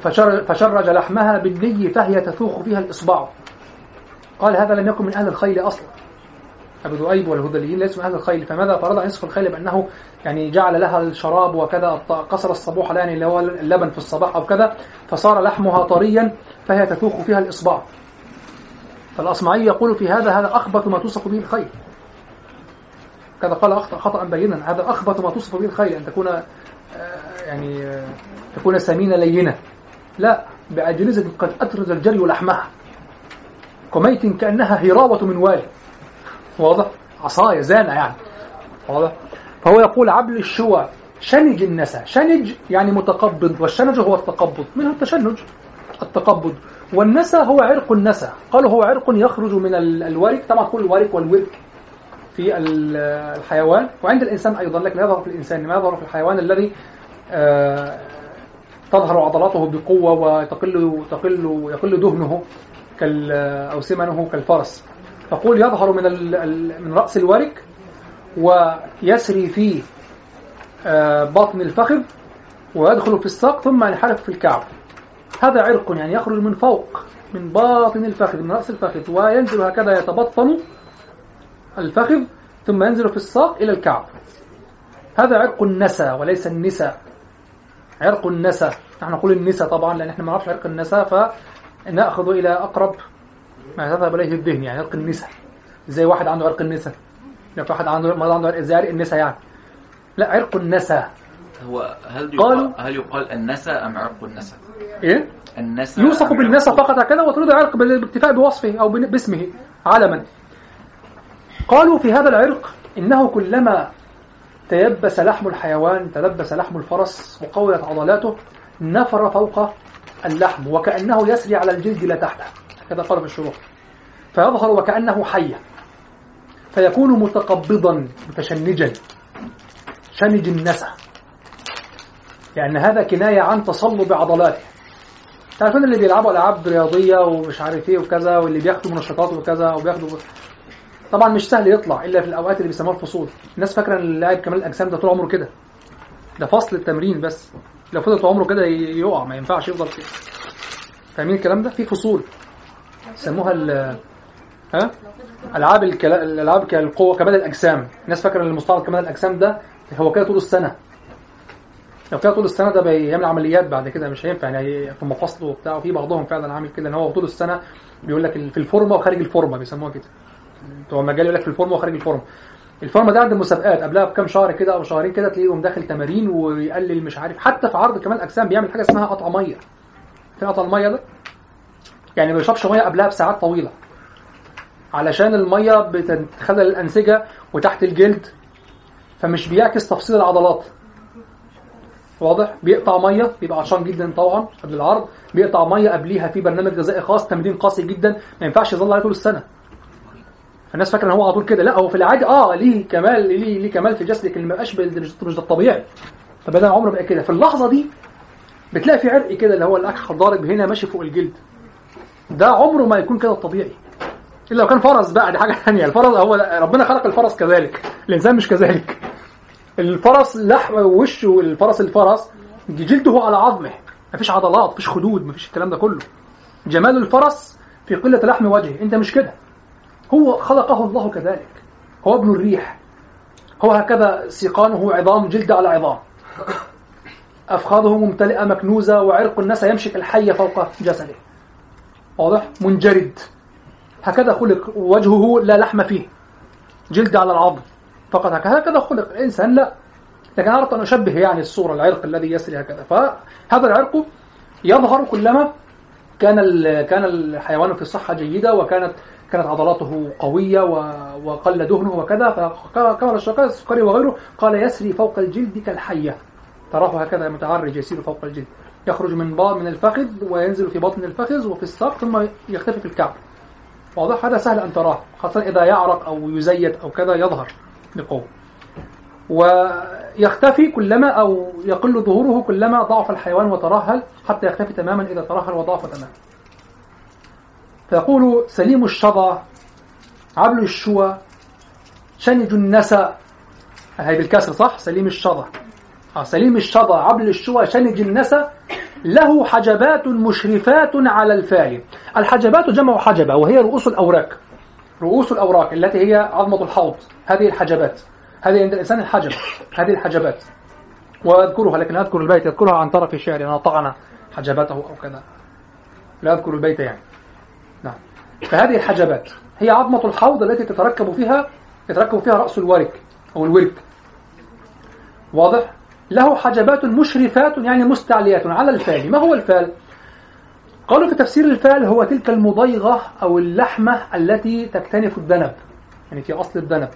فشر فشرج لحمها بالني فهي تثوخ فيها الإصبع. قال هذا لم يكن من أهل الخيل أصلا. أبو ذؤيب والهذليين ليسوا من أهل الخيل فماذا فرض أن يصف الخيل؟ بأنه يعني جعل لها الشراب وكذا قصر الصبوح يعني اللي هو اللبن في الصباح أو كذا فصار لحمها طريا فهي تثوخ فيها الإصبع. فالأصمعي يقول في هذا هذا أخبث ما توصف به الخيل كذا قال خطأ بينا. هذا أخبث ما توصف به الخيل أن تكون يعني تكون سمينة لينة. لا بأجلزة قد أترز الجري لحمها. كميت كأنها هراوة منوال واضح؟ عصاية زانة يعني. واضح؟ فهو يقول عبل الشوى شنج النسى. شنج يعني متقبض والشنج هو التقبض. منه التشنج. التقبض. والنسى هو عرق النسى قالوا هو عرق يخرج من الورك طبعا كل الورك والورك في الحيوان. وعند الإنسان أيضا لكن يظهر في الإنسان ما يظهر في الحيوان الذي آه تظهر عضلاته بقوة وتقل تقل يقل دهنه كال أو سمنه كالفرس. تقول يظهر من من رأس الورك ويسري في آه بطن الفخذ ويدخل في الساق ثم ينحرف في الكعب. هذا عرق يعني يخرج من فوق من باطن الفخذ من رأس الفخذ وينزل هكذا يتبطن الفخذ ثم ينزل في الساق إلى الكعب. هذا عرق النسى وليس النساء. عرق النسى نحن نقول النساء طبعا لأن إحنا ما نعرفش عرق النساء فنأخذ إلى أقرب ما يذهب إليه الذهن يعني عرق النساء زي واحد عنده عرق النساء لو واحد عنده مرض عنده زي عرق النساء يعني. لا عرق النسى هو هل يقال هل يقال النسى أم عرق النسى؟ إيه؟ النسى يوصف بالنسى فقط هكذا وتريد عرق بالاكتفاء بوصفه أو باسمه علما. قالوا في هذا العرق إنه كلما تيبس لحم الحيوان تلبس لحم الفرس وقويت عضلاته نفر فوق اللحم وكأنه يسري على الجلد لا تحته كذا قال في الشروح. فيظهر وكأنه حية فيكون متقبضا متشنجا. شنج النسى يعني هذا كناية عن تصلب عضلاته. تعرفين اللي بيلعبوا ألعاب رياضية ومش عارف إيه وكذا واللي بياخدوا منشطات وكذا وبياخدوا طبعا مش سهل يطلع إلا في الأوقات اللي بيسموها الفصول. الناس فاكرة إن اللاعب كمال الأجسام ده طول عمره كده. ده فصل التمرين بس. لو فضل طول عمره كده يقع ما ينفعش يفضل كده. فاهمين الكلام ده؟ في فصول. يسموها ال ها؟ ألعاب الكلا... الألعاب كالقوة كمال الأجسام. الناس فاكرة إن المستعرض كمال الأجسام ده هو كده طول السنة. لو كده طول السنة ده بيعمل عمليات بعد كده مش هينفع يعني في مفاصله وبتاع. وفي بعضهم فعلا عامل كده ان هو طول السنة بيقول لك في الفورمة وخارج الفورمة بيسموها كده. بتوع المجال يقول لك في الفورمة وخارج الفورمة. الفورمة ده عند المسابقات قبلها بكام شهر كده أو شهرين كده تلاقيهم داخل تمارين ويقلل مش عارف. حتى في عرض كمال الاجسام بيعمل حاجة اسمها قطع مية. في قطع المية ده؟ يعني ما بيشربش مية قبلها بساعات طويلة. علشان المية بتتخلل الأنسجة وتحت الجلد فمش بيعكس تفصيل العضلات. واضح. بيقطع مية بيبقى عطشان جدا طبعا قبل العرض. بيقطع مية قبليها في برنامج غذائي خاص تمرين قاسي جدا. ما ينفعش يظل عليه طول السنة. فالناس فاكرة إن هو على طول كده. لا هو في العادي آه ليه كمال ليه ليه كمال في جسدك اللي ما بقاش مش ده الطبيعي. فبدا عمره بقى كده. في اللحظة دي بتلاقي في عرق كده اللي هو الاكح ضارب هنا ماشي فوق الجلد. ده عمره ما يكون كده الطبيعي. إلا لو كان فرس بقى دي حاجة ثانية الفرس هو ربنا خلق الفرس كذلك. الإنسان مش كذلك. الفرس لحم وشه الفرس الفرس جلده على عظمه. مفيش عضلات مفيش خدود مفيش الكلام ده كله. جمال الفرس في قلة لحم وجهه. انت مش كده. هو خلقه الله كذلك. هو ابن الريح. هو هكذا سيقانه عظام جلد على عظام. أفخاذه ممتلئة مكنوزة وعرق النسى يمشي كالحية فوق جسده. واضح؟ منجرد. هكذا خلق وجهه لا لحم فيه. جلد على العظم. فقط هكذا. خلق الإنسان لا. لكن أردت أن أشبه يعني الصورة العرق الذي يسري هكذا. فهذا العرق يظهر كلما كان كان الحيوان في صحة جيدة وكانت كانت عضلاته قوية وقل دهنه وكذا. فكما الشقاء السكري وغيره قال يسري فوق الجلد كالحية. تراه هكذا متعرج يسير فوق الجلد. يخرج من من الفخذ وينزل في بطن الفخذ وفي الساق ثم يختفي في الكعب. واضح؟ هذا سهل أن تراه خاصة إذا يعرق أو يزيد أو كذا يظهر. بقوة ويختفي كلما أو يقل ظهوره كلما ضعف الحيوان وترهل حتى يختفي تماما إذا ترهل وضعف تماما. فيقول سليم الشظى عبل الشوى شنج النسى. هي بالكسر صح؟ سليم الشظى. آه سليم الشظى عبل الشوى شنج النسى. له حجبات مشرفات على الفال الحجبات جمع حجبة وهي رؤوس الأوراك. رؤوس الأوراك التي هي عظمة الحوض هذه الحجبات هذه عند الإنسان الحجب هذه الحجبات. وأذكرها لكن أذكر البيت أذكرها عن طرف الشعر أنا طعن حجبته أو كذا. لا أذكر البيت يعني. نعم. فهذه الحجبات هي عظمة الحوض التي تتركب فيها يتركب فيها رأس الورك أو الورك. واضح؟ له حجبات مشرفات يعني مستعليات على الفال. ما هو الفال؟ قالوا في تفسير الفال هو تلك المضيغة أو اللحمة التي تكتنف الذنب. يعني في أصل الذنب.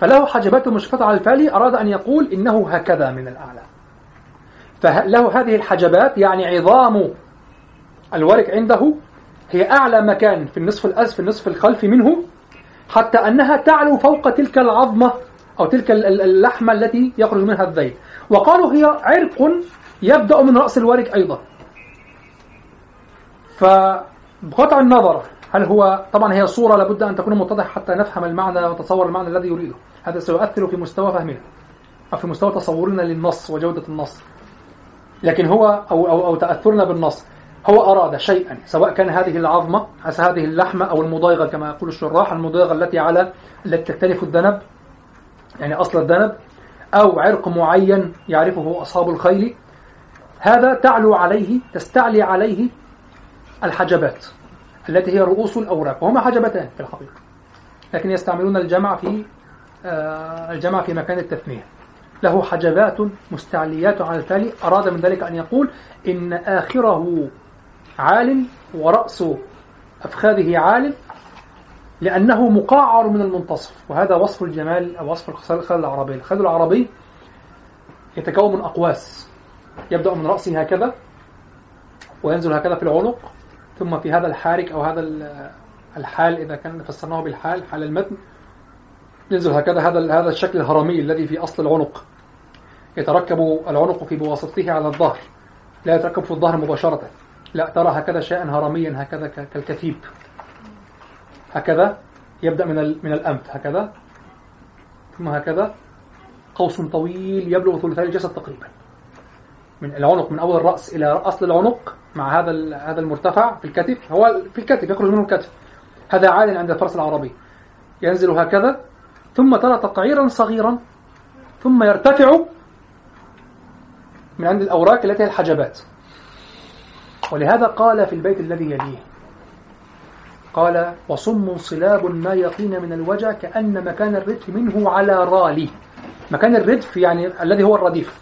فله حجبات مشرفة على الفال أراد أن يقول إنه هكذا من الأعلى. فله هذه الحجبات يعني عظام الورك عنده هي أعلى مكان في النصف الأسفل النصف الخلفي منه حتى أنها تعلو فوق تلك العظمة أو تلك اللحمة التي يخرج منها الذيل وقالوا هي عرق يبدأ من رأس الورك أيضا. فبقطع النظر هل هو طبعا هي صورة لابد أن تكون متضحة حتى نفهم المعنى وتصور المعنى الذي يريده. هذا سيؤثر في مستوى فهمنا أو في مستوى تصورنا للنص وجودة النص. لكن هو أو, أو, أو تأثرنا بالنص هو أراد شيئا سواء كان هذه العظمة هذه اللحمة أو المضايغة كما يقول الشراح المضايغة التي على التي تختلف الذنب يعني أصل الذنب أو عرق معين يعرفه أصحاب الخيل. هذا تعلو عليه تستعلي عليه الحجبات التي هي رؤوس الأوراق وهما حجبتان في الحقيقة. لكن يستعملون الجمع في الجمع في مكان التثنية. له حجبات مستعليات على التالي أراد من ذلك أن يقول إن آخره عال ورأس أفخاذه عال لأنه مقعر من المنتصف. وهذا وصف الجمال أو وصف الخيل العربي. الخيل العربي يتكون من أقواس. يبدأ من رأسه هكذا وينزل هكذا في العنق. ثم في هذا الحارك أو هذا الحال إذا كان فسرناه بالحال حال المتن ينزل هكذا هذا هذا الشكل الهرمي الذي في أصل العنق. يتركب العنق في بواسطته على الظهر. لا يتركب في الظهر مباشرة. لا ترى هكذا شيئا هرميا هكذا كالكتيب. هكذا يبدأ من من الأنف هكذا ثم هكذا. قوس طويل يبلغ ثلثي الجسد تقريبا. من العنق من أول الرأس إلى أصل العنق مع هذا هذا المرتفع في الكتف هو في الكتف يخرج منه الكتف. هذا عال عند الفرس العربي. ينزل هكذا ثم ترى تقعيرا صغيرا ثم يرتفع من عند الأوراق التي هي الحجبات. ولهذا قال في البيت الذي يليه قال وصم صلاب ما يقين من الوجع كأن مكان الردف منه على رالي. مكان الردف يعني الذي هو الرديف.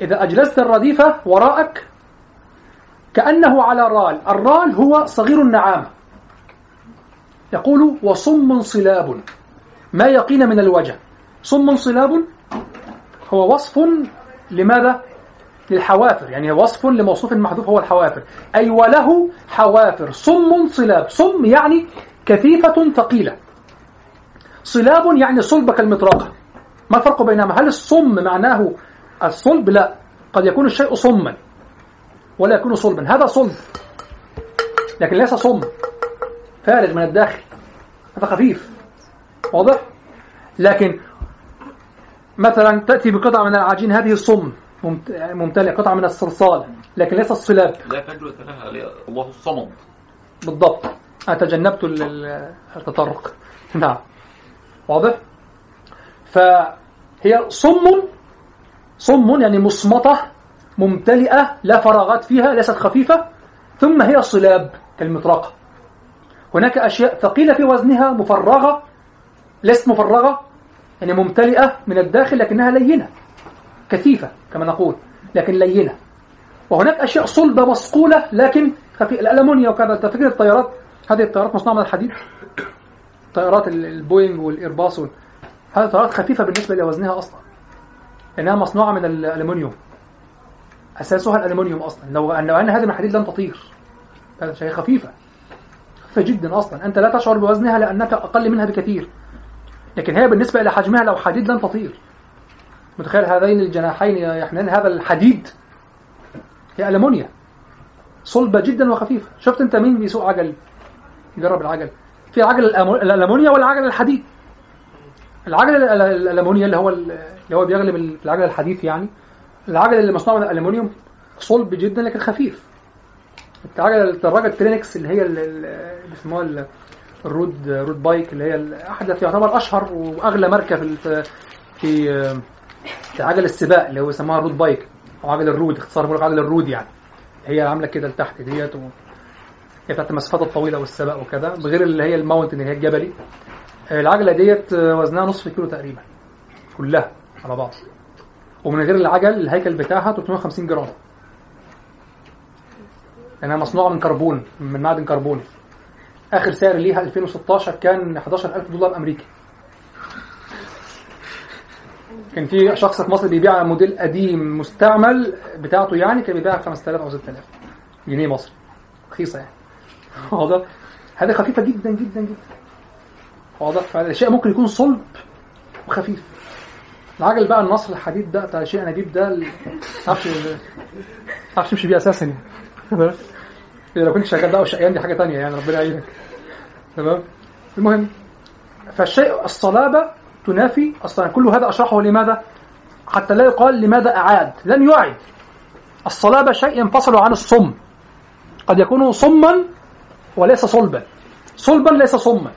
إذا أجلست الرديف وراءك كأنه على رال الرال هو صغير النعامة يقول وصم صلاب ما يقين من الوجع صم صلاب هو وصف لماذا؟ للحوافر. يعني وصف لموصوف محذوف هو الحوافر. أي وله حوافر. صم صلاب. صم يعني كثيفة ثقيلة. صلاب يعني صلب كالمطرقة. ما الفرق بينهما؟ هل الصم معناه الصلب؟ لا. قد يكون الشيء صما. ولا يكون صلبا. هذا صلب. لكن ليس صم. فارغ من الداخل. هذا خفيف. واضح؟ لكن مثلا تأتي بقطعة من العجين هذه الصم ممت- ممتلئة قطعة من الصلصال. لكن ليس الصلاب لا فجوة لها. الله الصمد بالضبط. أنا تجنبت ال- ال- التطرق نعم. واضح؟ فهي صم. صم يعني مصمتة ممتلئة لا فراغات فيها ليست خفيفة. ثم هي صلاب كالمطرقة هناك أشياء ثقيلة في وزنها مفرغة. ليست مفرغة يعني ممتلئة من الداخل لكنها لينة. كثيفة كما نقول لكن لينة. وهناك أشياء صلبة مصقولة لكن خفيفة. الألمونيا وكذا فكرة الطيارات؟ هذه الطيارات مصنوعة من الحديد. طيارات ال- البوينغ والإيرباص وال... هذه طيارات خفيفة بالنسبة لوزنها أصلا. لأنها مصنوعة من الألمنيوم أساسها الألمنيوم أصلا. لو أن هذه الحديد لن تطير شيء خفيفة. خفيفة جدا أصلا. أنت لا تشعر بوزنها لأنك أقل منها بكثير. لكن هي بالنسبة إلى حجمها لو حديد لن تطير. متخيل هذين الجناحين يحملان هذا الحديد هي ألمونيا. صلبة جدا وخفيفة. شفت أنت مين بيسوق عجل؟ جرب العجل. في عجل الألمونيا والعجل الحديد. العجل ال- ال- الألمونيا اللي هو ال- اللي هو بيغلب ال- العجل الحديث يعني العجل اللي مصنوع من الألمنيوم صلب جدا لكن خفيف. العجلة الدراجة ال Trinx اللي هي ال- ال- اللي بيسموها ال- ال road road bike اللي هي أحدث يعتبر أشهر وأغلى ماركة في في في عجل السباق اللي هو يسموها ال road bike أو عجل ال road اختصار بيقول عجل ال road يعني. هي عاملة كده لتحت ديت و... هي بتاعت المسافات الطويلة والسباق وكذا بغير اللي هي ال mountain اللي هي الجبلي. العجلة ديت وزنها نصف كيلو تقريبا كلها على بعض. ومن غير العجل الهيكل بتاعها 350 جرام. لأنها مصنوعة من كربون من معدن كربوني آخر سعر ليها 2016 كان 11000 دولار أمريكي. كان في شخص في مصر بيبيع موديل قديم مستعمل بتاعته يعني كان بيبيعها ب 5000 أو 6000 جنيه مصري. رخيصة يعني. واضح؟ هذه خفيفة جدا جدا جدا. واضح؟ فالأشياء ممكن يكون صلب وخفيف. العجل بقى النصر الحديد ده بتاع شيء انابيب ده ال- معرفش معرفش يمشي بيه أساسا يعني. إذا لو كنت شغال بقى وشقيان دي حاجة تانية يعني ربنا يعينك. تمام؟ المهم فالشيء الصلابة تنافي أصلا. كل هذا أشرحه لماذا؟ حتى لا يقال لماذا أعاد. لن يعد. الصلابة شيء ينفصل عن الصم. قد يكون صما وليس صلبا. صلبا ليس صما.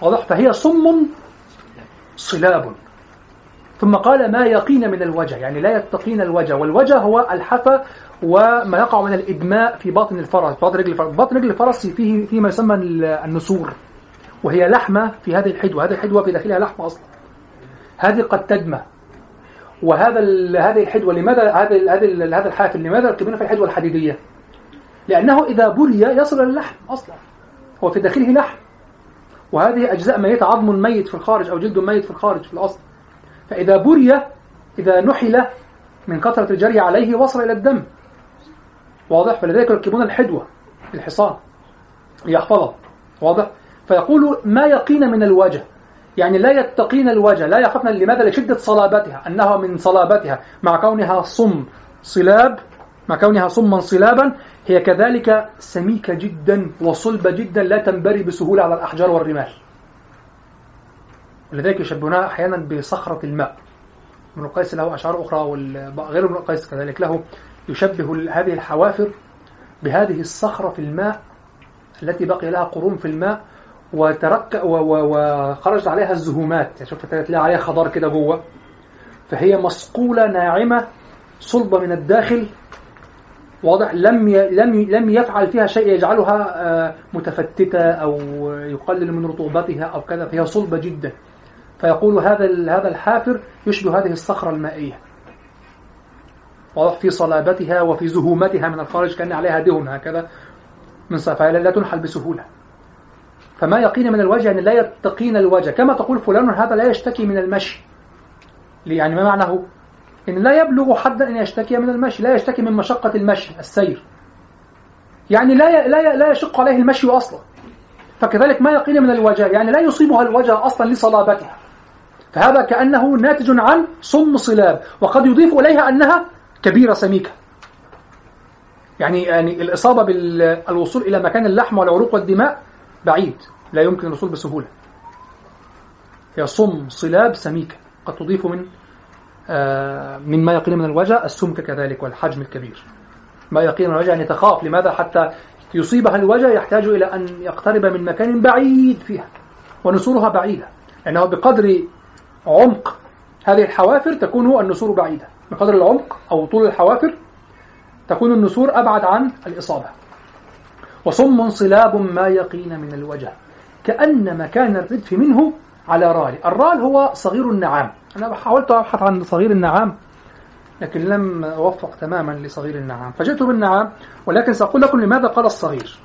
واضح؟ فهي صم صلاب. ثم قال ما يقين من الوجع يعني لا يتقين الوجع والوجع هو الحفا وما يقع من الإدماء في باطن الفرس باطن رجل الفرس باطن رجل الفرس فيه فيما يسمى النسور وهي لحمة في هذه الحدوة هذه الحدوة في داخلها لحمة أصلا. هذه قد تدمى. وهذا هذه الحدوة لماذا هذا هذا هذا الحافر لماذا يركبون في الحدوة الحديدية؟ لأنه إذا بري يصل اللحم أصلا هو في داخله لحم. وهذه أجزاء ميتة عظم ميت في الخارج أو جلد ميت في الخارج في الأصل. فإذا بري إذا نحل من كثرة الجري عليه وصل إلى الدم. واضح؟ فلذلك يركبون الحدوة الحصان ليحفظه واضح؟ فيقول ما يقين من الوجه؟ يعني لا يتقين الوجه لا يخافن لماذا؟ لشدة صلابتها أنها من صلابتها. مع كونها صم صلاب مع كونها صما صلابا هي كذلك سميكة جدا وصلبة جدا لا تنبري بسهولة على الأحجار والرمال. ولذلك يشبهونها أحيانا بصخرة الماء. ابن القيس له أشعار أخرى وغير ابن القيس كذلك له. يشبه هذه الحوافر بهذه الصخرة في الماء التي بقي لها قرون في الماء وترك وخرجت عليها الزهومات. يعني شوف تلاقي عليها خضار كده جوه. فهي مصقولة ناعمة صلبة من الداخل واضح لم لم لم يفعل فيها شيء يجعلها آه، متفتتة أو يقلل من رطوبتها أو كذا. فهي صلبة جدا. فيقول هذا هذا الحافر يشبه هذه الصخرة المائية. واضح في صلابتها وفي زهومتها من الخارج كأن عليها دهن هكذا من صفايا لا تنحل بسهولة. فما يقين من الوجه يعني لا يتقين الوجه. كما تقول فلان هذا لا يشتكي من المشي. يعني ما معناه؟ إن لا يبلغ حدا أن يشتكي من المشي لا يشتكي من مشقة المشي السير. يعني لا لا لا يشق عليه المشي أصلا. فكذلك ما يقين من الوجه يعني لا يصيبها الوجه أصلا لصلابتها. فهذا كأنه ناتج عن صم صلاب وقد يضيف إليها أنها كبيرة سميكة. يعني يعني الإصابة بالوصول إلى مكان اللحم والعروق والدماء بعيد لا يمكن الوصول بسهولة. هي صم صلاب سميكة قد تضيف من آه، مما يقين من الوجه السمك كذلك والحجم الكبير. ما يقين من الوجه أن يتخاف لماذا؟ حتى يصيبها الوجه يحتاج إلى أن يقترب من مكان بعيد فيها ونسورها بعيدة. لأنه بقدر عمق. هذه الحوافر تكون النسور بعيدة. بقدر العمق أو طول الحوافر تكون النسور أبعد عن الإصابة. وصم صلاب ما يقين من الوجه كأن مكان الردف منه على رال. الرال هو صغير النعام. أنا حاولت أبحث عن صغير النعام لكن لم أوفق تماما لصغير النعام. فجئت بالنعام ولكن سأقول لكم لماذا قال الصغير.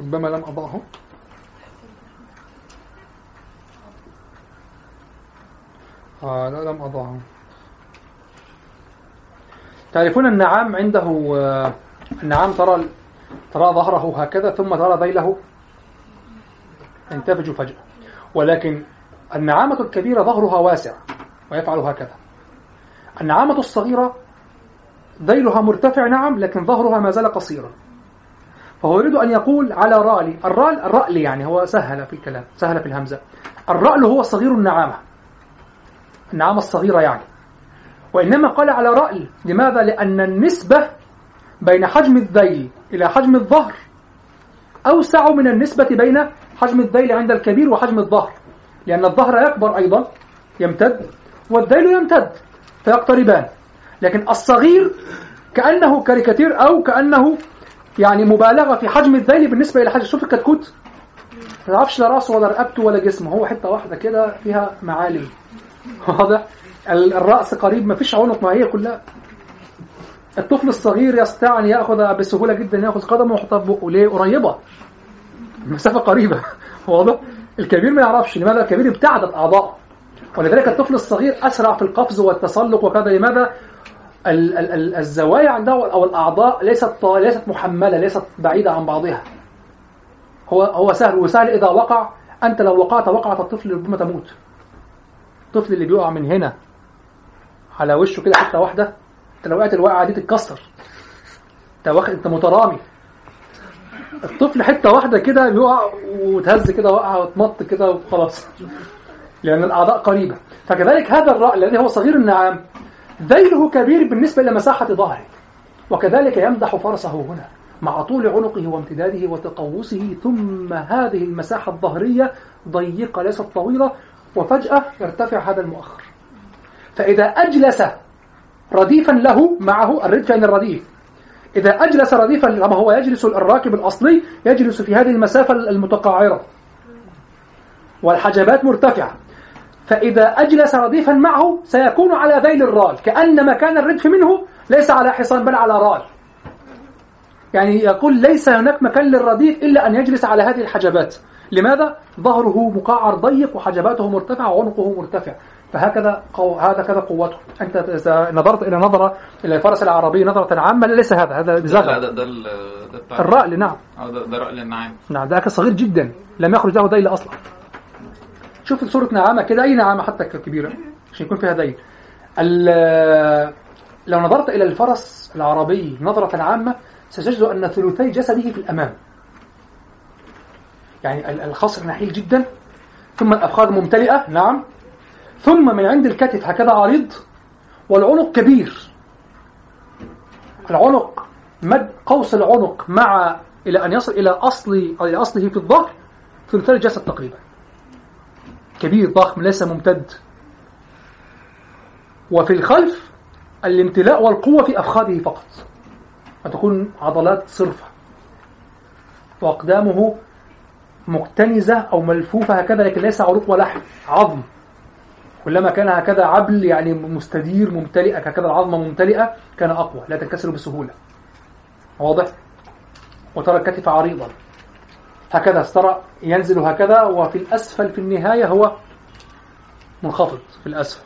ربما لم أضعه آه لا لم أضعه تعرفون النعام عنده آه، النعام ترى ترى ظهره هكذا ثم ترى ذيله ينتفج فجأة. ولكن النعامة الكبيرة ظهرها واسع ويفعل هكذا. النعامة الصغيرة ذيلها مرتفع نعم لكن ظهرها ما زال قصيرا. فهو يريد أن يقول على رألي. الرال الرأل يعني هو سهل في الكلام سهل في الهمزة. الرأل هو صغير النعامة. النعامة الصغيرة يعني. وإنما قال على رأل لماذا؟ لأن النسبة بين حجم الذيل إلى حجم الظهر أوسع من النسبة بين حجم الذيل عند الكبير وحجم الظهر. لأن الظهر يكبر أيضا يمتد والذيل يمتد فيقتربان. لكن الصغير كأنه كاريكاتير أو كأنه يعني مبالغة في حجم الذيل بالنسبة إلى حجم شوف الكتكوت. ما تعرفش لا رأسه ولا رقبته ولا جسمه. هو حتة واحدة كده فيها معالم. واضح؟ الرأس قريب. ما فيش عنق. ما هي كلها. الطفل الصغير يستطيع أن يأخذ بسهولة جدا يأخذ قدمه ويحطها في بقه. ليه؟ قريبة. مسافة قريبة. واضح؟ الكبير ما يعرفش. لماذا؟ الكبير ابتعدت أعضاء ولذلك الطفل الصغير أسرع في القفز والتسلق وكذا. لماذا؟ الزوايا عنده أو الأعضاء ليست ليست محملة ليست بعيدة عن بعضها. هو هو سهل وسهل إذا وقع أنت لو وقعت وقعت الطفل ربما تموت. الطفل اللي بيقع من هنا على وشه كده حتة واحدة أنت لو وقعت الوقعة دي تتكسر. أنت واخد أنت مترامي. الطفل حتة واحدة كده بيقع وتهز كده وقع وتمط كده وخلاص. لأن الأعضاء قريبة. فكذلك هذا الرأي الذي هو صغير النعام. ذيله كبير بالنسبة إلى مساحة ظهره. وكذلك يمدح فرسه هنا مع طول عنقه وامتداده وتقوسه ثم هذه المساحة الظهرية ضيقة ليست طويلة وفجأة يرتفع هذا المؤخر. فإذا أجلس رديفا له معه الردف يعني الرديف. إذا أجلس رديفا كما هو يجلس الراكب الأصلي يجلس في هذه المسافة المتقاعرة. والحجبات مرتفعة. فإذا أجلس رديفا معه سيكون على ذيل الرال كأن مكان الردف منه ليس على حصان بل على رال. يعني يقول ليس هناك مكان للرديف إلا أن يجلس على هذه الحجبات. لماذا؟ ظهره مقعر ضيق وحجباته مرتفعة وعنقه مرتفع. فهكذا قو... هكذا قوته. أنت إذا نظرت إلى نظرة إلى الفرس العربي نظرة عامة ليس هذا. هذا زغل. ده ده ده الرأل نعم. آه ده, ده رأل النعام نعم ده صغير جدا. لم يخرج له ديل أصلا. شوف صورة نعامة كده أي نعامة حتى كبيرة عشان يكون فيها ديل ال- لو نظرت إلى الفرس العربي نظرة عامة ستجد أن ثلثي جسده في الأمام. يعني ال- الخصر نحيل جدا ثم الأفخاذ ممتلئة نعم. ثم من عند الكتف هكذا عريض والعنق كبير. العنق مد قوس العنق مع إلى أن يصل إلى أصل إلى أصله في الظهر ثلثي الجسد تقريبا. كبير ضخم ليس ممتد. وفي الخلف الامتلاء والقوة في أفخاذه فقط. وتكون عضلات صرفة. وأقدامه مكتنزة أو ملفوفة هكذا لكن ليس عروق ولحم عظم. كلما كان هكذا عبل يعني مستدير ممتلئة هكذا العظمة ممتلئة كان أقوى لا تنكسر بسهولة. واضح؟ وترى الكتف عريضا. هكذا ترى ينزل هكذا وفي الأسفل في النهاية هو منخفض في الأسفل.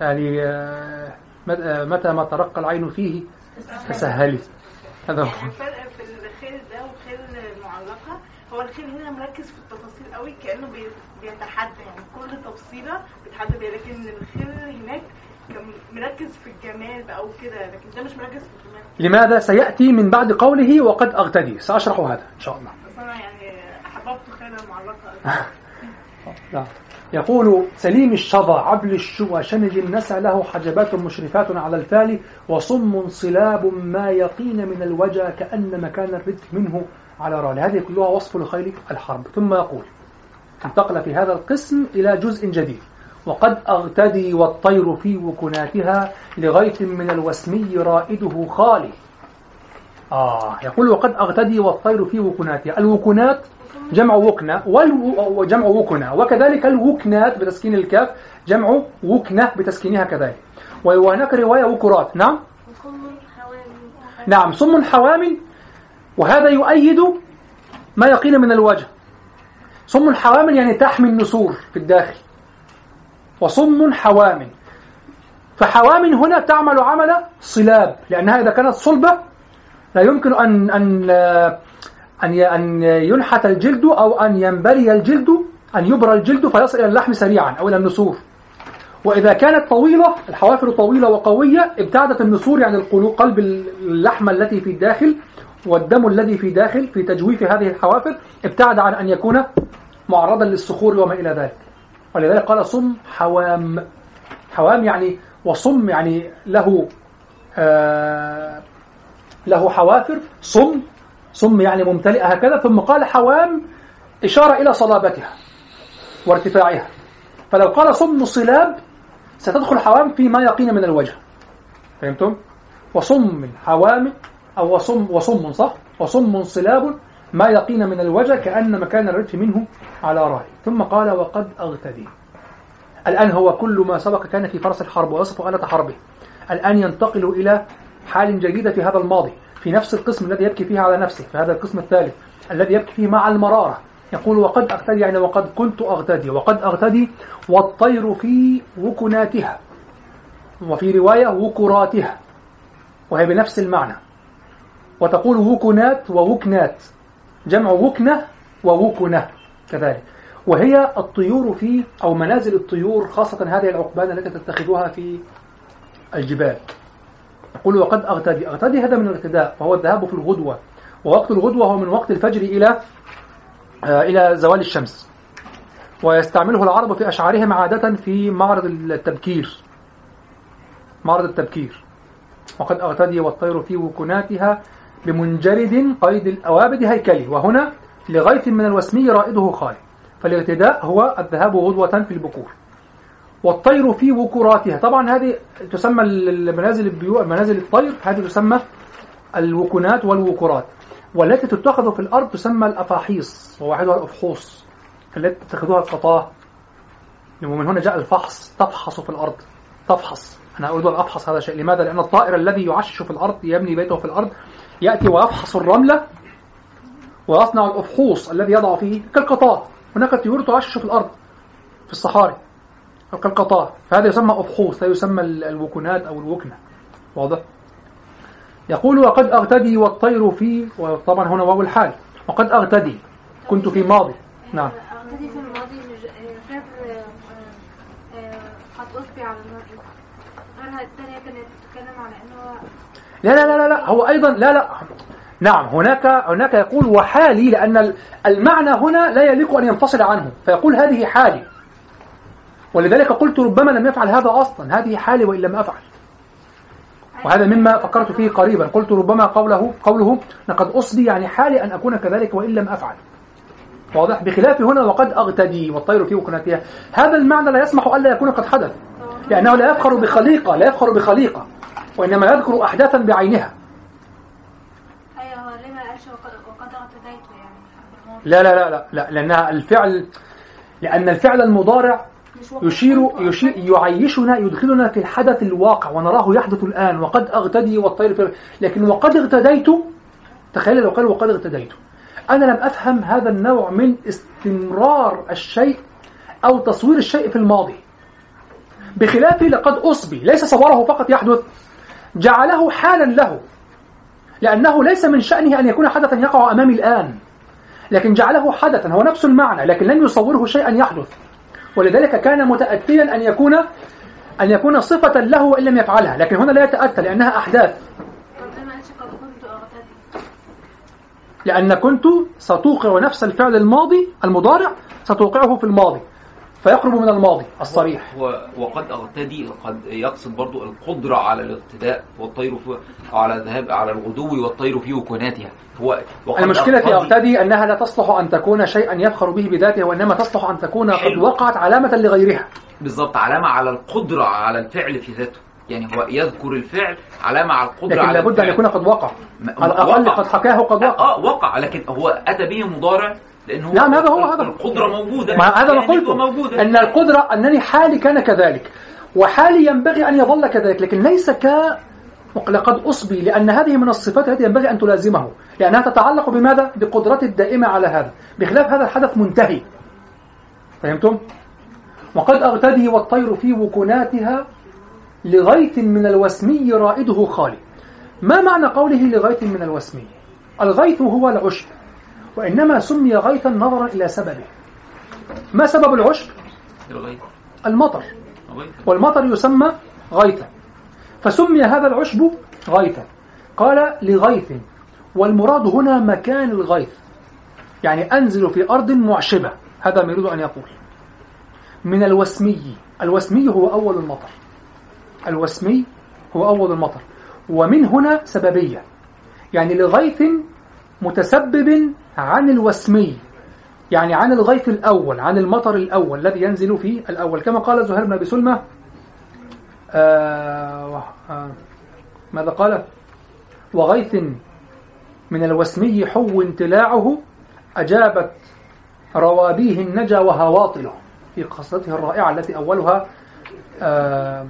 يعني آه، آه، متى ما ترقى العين فيه تسهلي هذا هو. الفرق في الخيل ده والخيل المعلقة هو الخيل هنا مركز في التفاصيل قوي كأنه بي- بيتحدى يعني كل تفصيلة بيتحدى بيها لكن الخيل هناك مركز في الجمال بقى وكده لكن ده مش مركز في الجمال. لماذا سيأتي من بعد قوله وقد أغتدي؟ سأشرح هذا إن شاء الله. بس أنا يعني أحببت خيل المعلقة. نعم. يقول سليم الشظى عبل الشوى شنج النسع له حجبات مشرفات على الفال وصم صلاب ما يقين من الوجى كأن مكان الردف منه على رال. هذه كلها وصف لخيل الحرب. ثم يقول انتقل في هذا القسم إلى جزء جديد. وقد أغتدي والطير في وكناتها لغيث من الوسمي رائده خالي. آه يقول وقد أغتدي والطير في وكناتها. الوكنات جمع وكنة وجمع وكنة وكذلك الوكنات بتسكين الكاف جمع وكنة بتسكينها كذلك. وهناك رواية وكرات. نعم؟ نعم صم حوام. وهذا يؤيد ما يقين من الوجه. صم حوام يعني تحمي النسور في الداخل. وصم حوام فحوام هنا تعمل عمل صلاب لأنها إذا كانت صلبة لا يمكن أن أن أن أن ينحت الجلد أو أن ينبري الجلد أن يبرى الجلد فيصل إلى اللحم سريعا أو إلى النسور. وإذا كانت طويلة الحوافر طويلة وقوية ابتعدت النسور يعني القلو- قلب اللحمة التي في الداخل والدم الذي في داخل في تجويف هذه الحوافر ابتعد عن أن يكون معرضا للصخور وما إلى ذلك. ولذلك قال صم حوام. حوام يعني وصم يعني له آه له حوافر. صم صم يعني ممتلئة هكذا. ثم قال حوام إشارة إلى صلابتها وارتفاعها. فلو قال صم صلاب ستدخل حوام فيما يقين من الوجه. فهمتم؟ وصم حوام أو وصم وصم صح؟ وصم صلاب ما يقين من الوجه كأن مكان الردف منه على رأي. ثم قال وقد أغتدي. الآن هو كل ما سبق كان في فرس الحرب ويصف آلة حربه. الآن ينتقل إلى حال جديدة في هذا الماضي في نفس القسم الذي يبكي فيه على نفسه في هذا القسم الثالث الذي يبكي فيه مع المرارة. يقول وقد أغتدي يعني وقد كنت أغتدي. وقد أغتدي والطير في وكناتها. وفي رواية وكراتها. وهي بنفس المعنى. وتقول وكنات ووكنات. جمع وكنة ووكنة كذلك. وهي الطيور في أو منازل الطيور خاصة هذه العقبان التي تتخذها في الجبال. يقول وقد أغتدي أغتدي هذا من الاغتداء وهو الذهاب في الغدوة. ووقت الغدوة هو من وقت الفجر إلى آه، إلى زوال الشمس. ويستعمله العرب في أشعارهم عادة في معرض التبكير. معرض التبكير. وقد أغتدي والطير في وكناتها بمنجرد قيد الأوابد هيكلي وهنا لغيث من الوسمي رائده خالي. فالاغتداء هو الذهاب غدوة في البكور. والطير في وكراتها. طبعا هذه تسمى المنازل البيوع منازل الطير هذه تسمى الوكنات والوكرات. والتي تتخذ في الأرض تسمى الأفاحيص. وواحدها الأفحوص. التي تتخذها القطاة ومن هنا جاء الفحص. تفحص في الأرض. تفحص. أنا أريد أن أفحص هذا الشيء. لماذا؟ لأن الطائر الذي يعشش في الأرض يبني بيته في الأرض يأتي ويفحص الرملة ويصنع الأفحوص الذي يضع فيه كالقطار. هناك طيور تعشش في الأرض في الصحاري كالقطار. فهذا يسمى أفحوص لا يسمى ال- الوكنات أو الوكنة. واضح؟ يقول وقد أغتدي والطير في وطبعا هنا واو الحال. وقد أغتدي كنت في ماضي. نعم. اعتدي في الماضي غير آه، آه، قد أصبي على المرء غيرها الثانية كانت بتتكلم على إنه لا لا لا لا, هو أيضا لا لا. نعم هناك هناك يقول وحالي لأن ال- المعنى هنا لا يليق أن ينفصل عنه. فيقول هذه حالي. ولذلك قلت ربما لم يفعل هذا أصلا. هذه حالي وإن لم أفعل. وهذا مما فكرت فيه قريبا. قلت ربما قوله قوله لقد أصبي يعني حالي أن أكون كذلك وإن لم أفعل. واضح؟ بخلاف هنا وقد أغتدي والطير في وكناتها هذا المعنى لا يسمح ألا يكون قد حدث. لأنه لا يفخر بخليقة لا يفخر بخليقة. وإنما يذكر أحداثا بعينها. أيوه هو ليه ما قالش وقد اعتديت يعني؟ لا لا لا لا, لا لأنها الفعل لأن الفعل المضارع يشير, يشير يعيشنا يدخلنا في الحدث الواقع ونراه يحدث الآن وقد أغتدي والطير في لكن وقد اغتديت تخيل لو قال وقد اغتديت. أنا لم أفهم هذا النوع من استمرار الشيء أو تصوير الشيء في الماضي. بخلاف لقد أصبي ليس صوره فقط يحدث. جعله حالا له. لأنه ليس من شأنه أن يكون حدثا يقع أمامي الآن. لكن جعله حدثا هو نفس المعنى لكن لم يصوره شيئا يحدث. ولذلك كان متأتيا أن يكون أن يكون صفة له وإن لم يفعلها. لكن هنا لا يتأتى لأنها أحداث. لأن كنت ستوقع نفس الفعل الماضي المضارع ستوقعه في الماضي. فيقرب من الماضي الصريح. هو وقد أغتدي قد يقصد برضو القدرة على الاغتداء والطير في على الذهاب على الغدو والطير في وكناتها. هو المشكلة في أغتدي. أنها لا تصلح أن تكون شيئا يفخر به بذاته وإنما تصلح أن تكون قد. وقعت علامة لغيرها. بالظبط علامة على القدرة على الفعل في ذاته. يعني هو يذكر الفعل علامة على القدرة لكن على لابد أن. يكون قد وقع. على الأقل. قد حكاه قد وقع. آه وقع. لكن هو اتى به مضارع. لأن هو نعم، هذا هو هذا. القدرة موجودة. ما هذا ما يعني قلته. موجودة. أن القدرة أنني حالي كان كذلك. وحالي ينبغي أن يظل كذلك. لكن ليس ك لقد أصبي لأن هذه من الصفات التي ينبغي أن تلازمه. لأنها تتعلق بماذا؟ بقدرتي الدائمة على هذا. بخلاف هذا الحدث منتهي. فهمتم؟ وقد أغتدي والطير في وكناتها لغيث من الوسمي رائده خالي. ما معنى قوله لغيث من الوسمي؟ الغيث هو العشب. وإنما سمي غيثا نظرا إلى سببه. ما سبب العشب؟ المطر. والمطر يسمى غيثا. فسمي هذا العشب غيثا. قال لغيث. والمراد هنا مكان الغيث. يعني أنزل في أرض معشبة. هذا ما يريد أن يقول. من الوسمي. الوسمي هو أول المطر. الوسمي هو أول المطر. ومن هنا سببية. يعني لغيث متسبب عن الوسمي يعني عن الغيث الأول عن المطر الأول الذي ينزل في الأول. كما قال زهير بن أبي سلمة آه آه ماذا قال؟ وغيث من الوسمي حو انتلاعه أجابت روابيه النجا وهواطله في قصته الرائعة التي أولها آه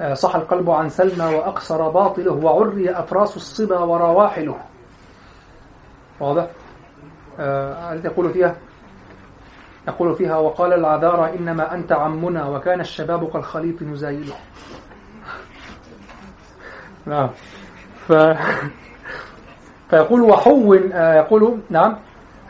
آه صح القلب عن سلمى وأقصر باطله وعري أفراس الصبا ورواحله واضح؟ آه التي يقول فيها؟ يقول فيها وقال العذارى إنما أنت عمنا وكان الشباب كالخليط نزايله نعم. ف... فيقول وحو آه يقول نعم.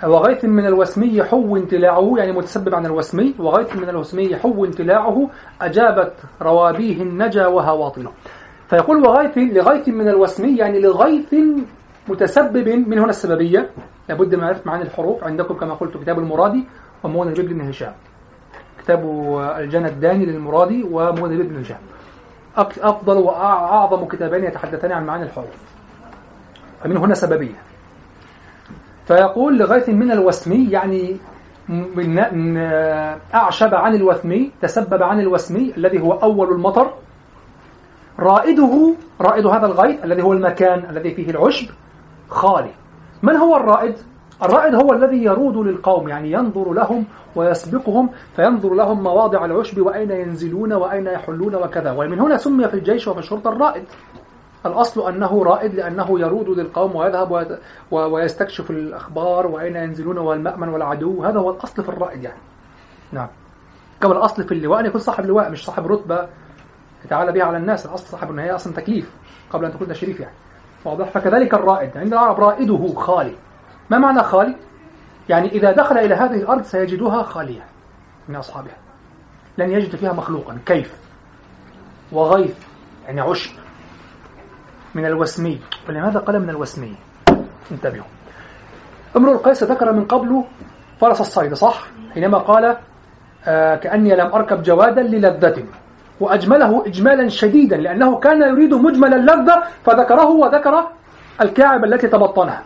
وغيث من الوسمي حو انتلاعه يعني متسبب عن الوسمي. وغيث من الوسمي حو انتلاعه أجابت روابيه النجا وهواطله فيقول وغيث لغيث من الوسمي يعني لغيث متسبب من هنا السببية. لابد من معرفة معاني الحروف. عندكم كما قلت كتاب المرادي ومولى البيب بن هشام. كتاب الجنى الداني للمرادي ومولى البيب بن هشام. أفضل وأعظم كتابين يتحدثان عن معاني الحروف. فمن هنا سببية. فيقول لغاية من الوسمي يعني من أعشب عن الوثمي تسبب عن الوسمي الذي هو أول المطر. رائده رائد هذا الغيث الذي هو المكان الذي فيه العشب. خالي. من هو الرائد؟ الرائد هو الذي يرود للقوم يعني ينظر لهم ويسبقهم فينظر لهم مواضع العشب وأين ينزلون وأين يحلون وكذا. ومن هنا سمي في الجيش وفي الشرطة الرائد. الأصل أنه رائد لأنه يرود للقوم ويذهب ويستكشف الأخبار وأين ينزلون والمأمن والعدو. هذا هو الأصل في الرائد يعني. نعم. كما الأصل في اللواء أن يكون صاحب لواء مش صاحب رتبة يتعالى بها على الناس. الأصل صاحب النهاية أصلا تكليف قبل أن تكون تشريف يعني. واضح. فكذلك الرائد عند العرب رائده خالي. ما معنى خالي؟ يعني إذا دخل إلى هذه الأرض سيجدها خالية من أصحابها. لن يجد فيها مخلوقا. كيف؟ وغيث يعني عشب. من الوسمي. ولماذا قال من الوسمي؟ انتبهوا. امرؤ القيس ذكر من قبل فرس الصيد صح؟ حينما قال آه كأني لم أركب جوادا للذة. وأجمله إجمالا شديدا لأنه كان يريد مجمل اللذة فذكره وذكر الكاعب التي تبطنها.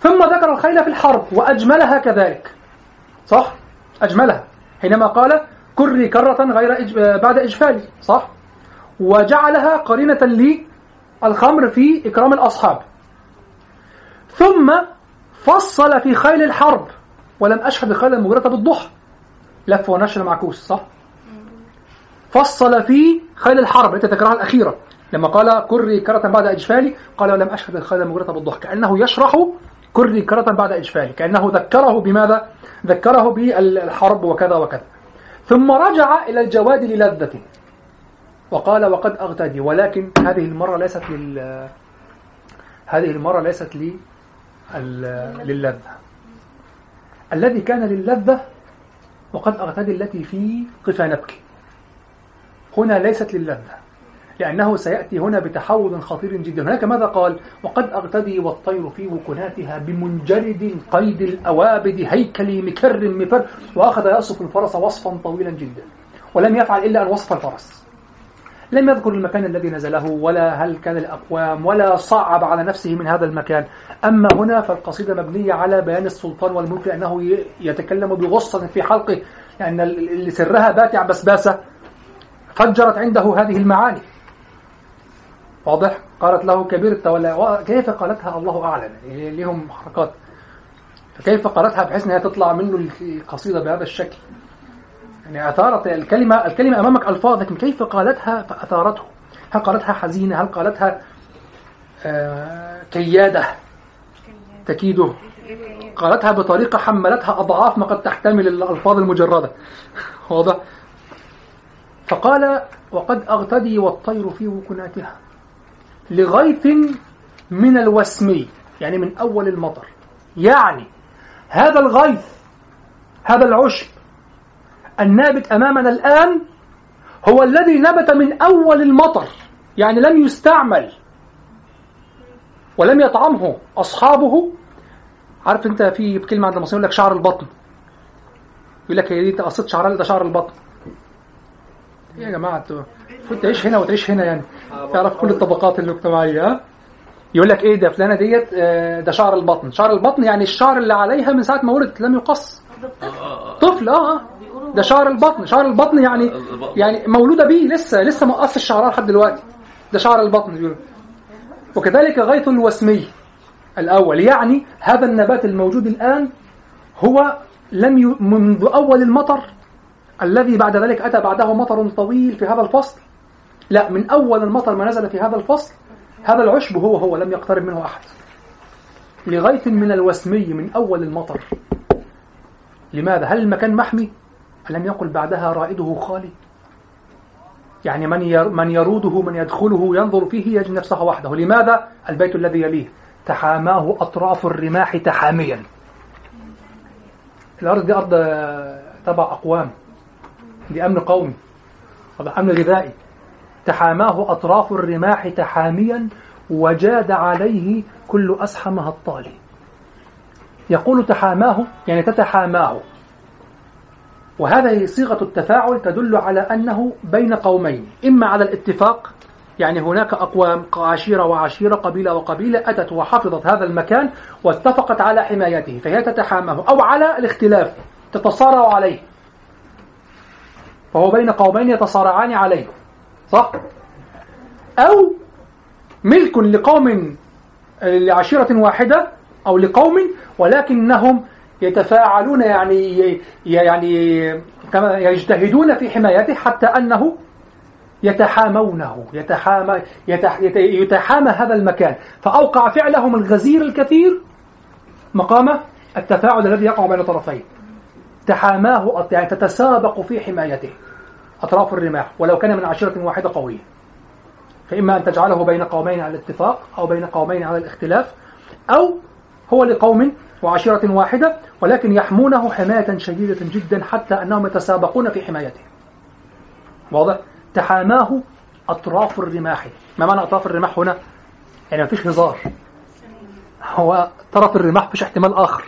ثم ذكر الخيل في الحرب وأجملها كذلك. صح؟ أجملها. حينما قال كري كرة غير إج... بعد إجفالي. صح؟ وجعلها قرينة للخمر في إكرام الأصحاب. ثم فصل في خيل الحرب ولم أشهد الخيل المجرة بالضحى. لف ونشر معكوس صح؟ فصل في خيل الحرب. التي ذكرها الأخيرة. لما قال كري كرة بعد إجفالي قال ولم أشهد الخيل المجرة بالضحى كأنه يشرح كري كرة بعد إجفالي. كأنه ذكره بماذا؟ ذكره بالحرب وكذا وكذا. ثم رجع إلى الجواد للذة. وقال وقد أغتدي ولكن هذه المرة ليست لل هذه المرة ليست لي للذة. الذي كان للذة وقد أغتدي التي في قفانتك هنا ليست للذة لأنه سيأتي هنا بتحول خطير جدا. هناك ماذا قال؟ وقد أغتدي والطير في وكناتها بمنجرد قيد الأوابد هيكلي مكر مفر وأخذ يصف الفرس وصفا طويلا جدا ولم يفعل إلا أن وصف الفرس. لم يذكر المكان الذي نزله ولا هل كان الأقوام ولا صعب على نفسه من هذا المكان. أما هنا فالقصيدة مبنية على بيان السلطان والملك لأنه ي- يتكلم بغصة في حلقه لأن ال- اللي سرها باتع بسباسة فجرت عنده هذه المعاني. واضح؟ قالت له كبير التولى كيف قالتها؟ الله أعلم. يعني لهم حركات. فكيف قالتها؟ بحيث أنها تطلع منه القصيدة بهذا الشكل. يعني أثارت الكلمة الكلمة أمامك ألفاظ لكن كيف قالتها؟ فأثارته. هل قالتها حزينة؟ هل قالتها آه كيادة؟ تكيده. قالتها بطريقة حملتها أضعاف ما قد تحتمل الألفاظ المجردة. واضح؟ فقال وقد أغتدي والطير في وكناتها لغيث من الوسمي يعني من أول المطر. يعني هذا الغيث هذا العشب النابت أمامنا الآن هو الذي نبت من أول المطر يعني لم يستعمل ولم يطعمه أصحابه. عارف أنت في كلمة عند المصريين يقول لك شعر البطن يقول لك هي دي قصة شعر ده شعر البطن. يا جماعة أنتوا المفروض تعيش هنا وتعيش هنا يعني. تعرف كل الطبقات الاجتماعية ها؟ يقول لك إيه ده فلانة ديت آه، ده شعر البطن. شعر البطن يعني الشعر اللي عليها من ساعة ما ولدت لم يقص. طفل آه. ده شعر البطن. شعر البطن يعني يعني مولودة بيه لسه لسه ما قص الشعرها لحد دلوقتي. ده شعر البطن وكذلك غيث الوسمي الأول. يعني هذا النبات الموجود الآن هو لم ي... منذ أول المطر الذي بعد ذلك أتى بعده مطر طويل في هذا الفصل لا من أول المطر ما نزل في هذا الفصل هذا العشب هو هو لم يقترب منه أحد لغيث من الوسمي من أول المطر لماذا؟ هل المكان محمي؟ ألم يقل بعدها رائده خالي؟ يعني من من يروده من يدخله ينظر فيه يجد نفسه وحده لماذا؟ البيت الذي يليه تحاماه أطراف الرماح تحاميا الأرض دي أرض آه، تبع أقوام دي أمن قومي أمن غذائي. تحاماه أطراف الرماح تحاميا وجاد عليه كل أسحمها الطالي. يقول تحاماه يعني تتحاماه. وهذه صيغة التفاعل تدل على أنه بين قومين. إما على الاتفاق يعني هناك أقوام عشيرة وعشيرة قبيلة وقبيلة أتت وحفظت هذا المكان واتفقت على حمايته فهي تتحاماه أو على الاختلاف تتصارع عليه. فهو بين قومين يتصارعان عليه صح؟ أو ملك لقوم لعشيرة واحدة أو لقوم ولكنهم يتفاعلون يعني يعني كما يجتهدون في حمايته حتى أنه يتحامونه يتحامى يتح يت- يتحامى هذا المكان فأوقع فعلهم الغزير الكثير مقام التفاعل الذي يقع بين طرفين تحاماه يعني تتسابق في حمايته. أطراف الرماح ولو كان من عشيرة واحدة قوية. فإما أن تجعله بين قومين على الاتفاق أو بين قومين على الاختلاف أو هو لقوم وعشيرة واحدة ولكن يحمونه حماية شديدة جدا حتى أنهم يتسابقون في حمايته. واضح؟ تحاماه أطراف الرماح. ما معنى أطراف الرماح هنا؟ يعني ما فيش هزار. هو طرف الرماح فيش احتمال آخر.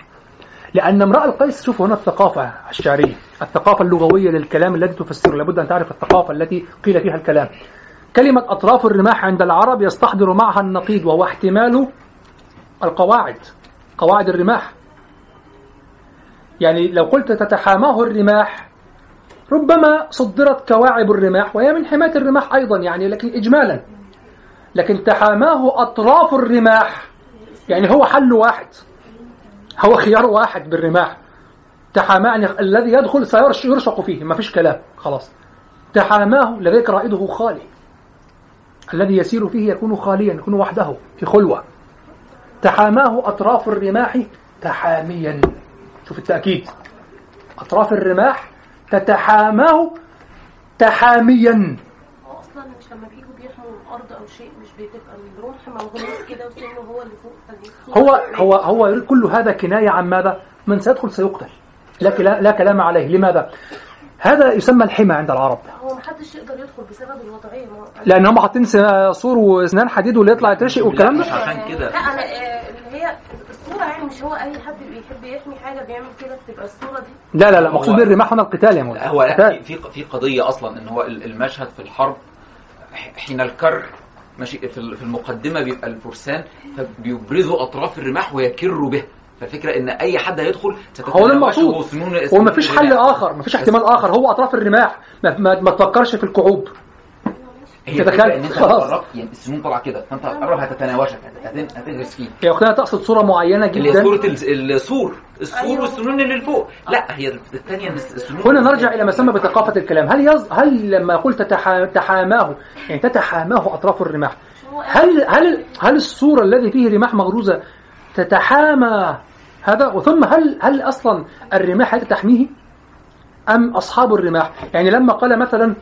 لأن امرأة القيس شوفوا هنا الثقافة الشعرية الثقافة اللغوية للكلام الذي تفسره. لابد أن تعرف الثقافة التي قيل فيها الكلام. كلمة أطراف الرماح عند العرب يستحضر معها النقيض وهو احتمال القواعد قواعد الرماح. يعني لو قلت تتحاماه الرماح ربما صدرت كواعب الرماح وهي من حماية الرماح أيضا يعني لكن إجمالا. لكن تحاماه أطراف الرماح يعني هو حل واحد. هو خيار واحد بالرماح. يعني الذي يدخل سيرشق فيه. ما فيش كلام. خلاص. تحاماه لذلك رائده خالي. الذي يسير فيه يكون خاليا يكون وحده في خلوة. تحاماه أطراف الرماح تحاميا. شوف التأكيد. أطراف الرماح تتحاماه تحاميا هو أصلا مش لما بيجوا الأرض أو شيء مش بتبقى الرمح موجود كده وسنه هو اللي فوق هو هو هو يريد كل هذا كناية عن ماذا؟ من سيدخل سيقتل. لا لا كلام عليه. لماذا؟ هذا يسمى الحمى عند العرب. هو محدش يقدر يدخل بسبب الوضعية. ما هو لأن هم حاطين سور واسنان حديد واللي يطلع يترشق والكلام مش ده؟ عشان كده. لا أنا آه، اللي هي الصورة يعني مش هو أي حد بيحب يحمي حاجة بيعمل كده بتبقى الصورة دي. لا لا لا مقصود هو- بالرماح هنا القتال يا لا مولانا هو. في في قضية أصلا إن هو ال- المشهد في الحرب حين الكر ماشي في ال- في المقدمة بيبقى الفرسان فبيبرزوا أطراف الرماح ويكروا به. فالفكرة إن أي حد هيدخل هو ده المقصود ستتناوشه سنون وما فيش سنون حل الرماح. آخر ما فيش احتمال آخر. هو أطراف الرماح ما, ما, ما تفكرش في الكعوب. هي أنت خلاص. قربت يعني السنون طالعه كده. فأنت قرب هتتناوشك هت- هت- هتغرس فيه يا أختنا تقصد صورة معينة اللي هي جدا؟ صورة ال- السور. السور أيوة. والسنون اللي فوق لا هي الثانية السنون هنا نرجع إلى ما يسمى بثقافة الكلام. هل يز... هل لما قلت تتحا... تحاماه يعني تتحاماه أطراف الرماح؟ هل هل هل السور الذي فيه رماح مغروزة تتحامى هذا؟ وثم هل هل أصلا الرماح هل تحميه؟ أم أصحاب الرماح؟ يعني لما قال مثلا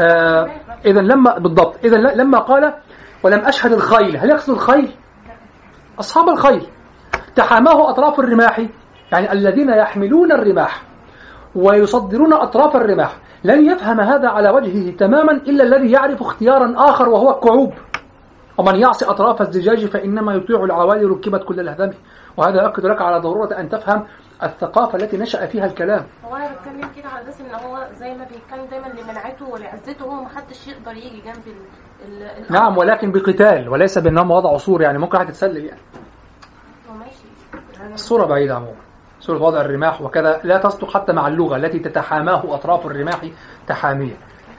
آه إذا لما بالضبط إذا لما قال ولم أشهد الخيل هل يقصد الخيل؟ أصحاب الخيل. تحاماه أطراف الرماح يعني الذين يحملون الرماح ويصدرون أطراف الرماح. لن يفهم هذا على وجهه تماما إلا الذي يعرف اختيارا آخر وهو الكعوب. ومن يعصي أطراف الزجاج فإنما يطيع العوالي ركبت كل الهدم وهذا يؤكد لك على ضرورة أن تفهم الثقافة التي نشأ فيها الكلام. هو أنا بتكلم كده على أساس إن هو زي ما بيتكلم دايما لمنعته ولعزته هو محدش يقدر يجي جنب ال ال الأرض. نعم ولكن بقتال وليس بأنهم وضعوا صور يعني ممكن واحد يتسلل يعني. ماشي. الصورة بعيدة عموما. صورة وضع الرماح وكذا. لا تصدق حتى مع اللغة التي تتحاماه أطراف الرماح تحامية.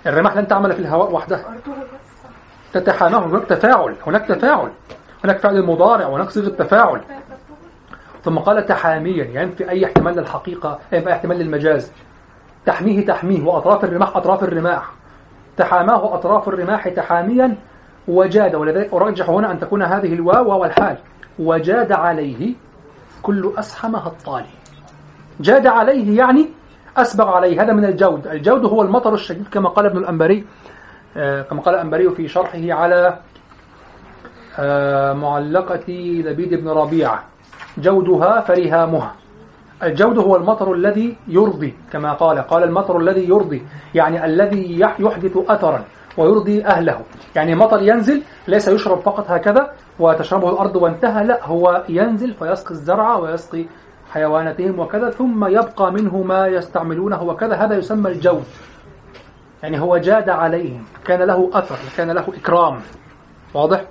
الرماح لن تعمل في الهواء وحدها. تتحاماه هناك تفاعل هناك تفاعل. هناك فعل المضارع وهناك صيغة تفاعل. ثم قال تحاميا ينفي أي احتمال للحقيقة ينفي أي احتمال للمجاز. تحميه تحميه وأطراف الرماح أطراف الرماح. تحاماه أطراف الرماح تحاميا وجاد ولذلك أرجح هنا أن تكون هذه الواو وهو الحال. وجاد عليه كل أسحم هطال جاد عليه يعني أسبغ عليه هذا من الجود. الجود هو المطر الشديد كما قال ابن الأنبري آه، كما قال الأنبري في شرحه على آه، معلقة لبيد بن ربيعة. جودها فرهامها. الجود هو المطر الذي يرضي كما قال. قال المطر الذي يرضي يعني الذي يح- يحدث أثرا ويرضي أهله. يعني مطر ينزل ليس يشرب فقط هكذا وتشربه الأرض وانتهى لا هو ينزل فيسقي الزرع ويسقي حيواناتهم وكذا ثم يبقى منه ما يستعملونه وكذا. هذا يسمى الجود. يعني هو جاد عليهم. كان له أثر كان له إكرام. واضح؟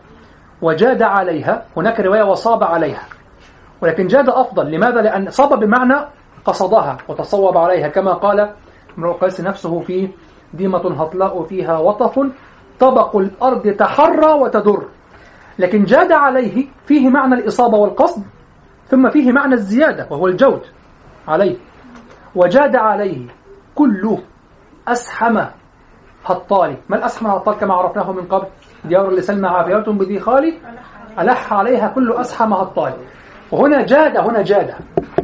وجاد عليها. هناك رواية وصاب عليها. ولكن جاد أفضل. لماذا؟ لأن صاب بمعنى قصدها وتصوب عليها. كما قال امرؤ قيس نفسه في ديمة هطلاء فيها وطف طبق الأرض تحرى وتدر. لكن جاد عليه فيه معنى الإصابة والقصد ثم فيه معنى الزيادة وهو الجود عليه. وجاد عليه كل أسحم هطالي ما الأسحى من هطال؟ كما عرفناه من قبل. ديار لسلمى عافية بذي خالي ألح عليها كل أسحى هطال. وهنا جاد هنا جاد.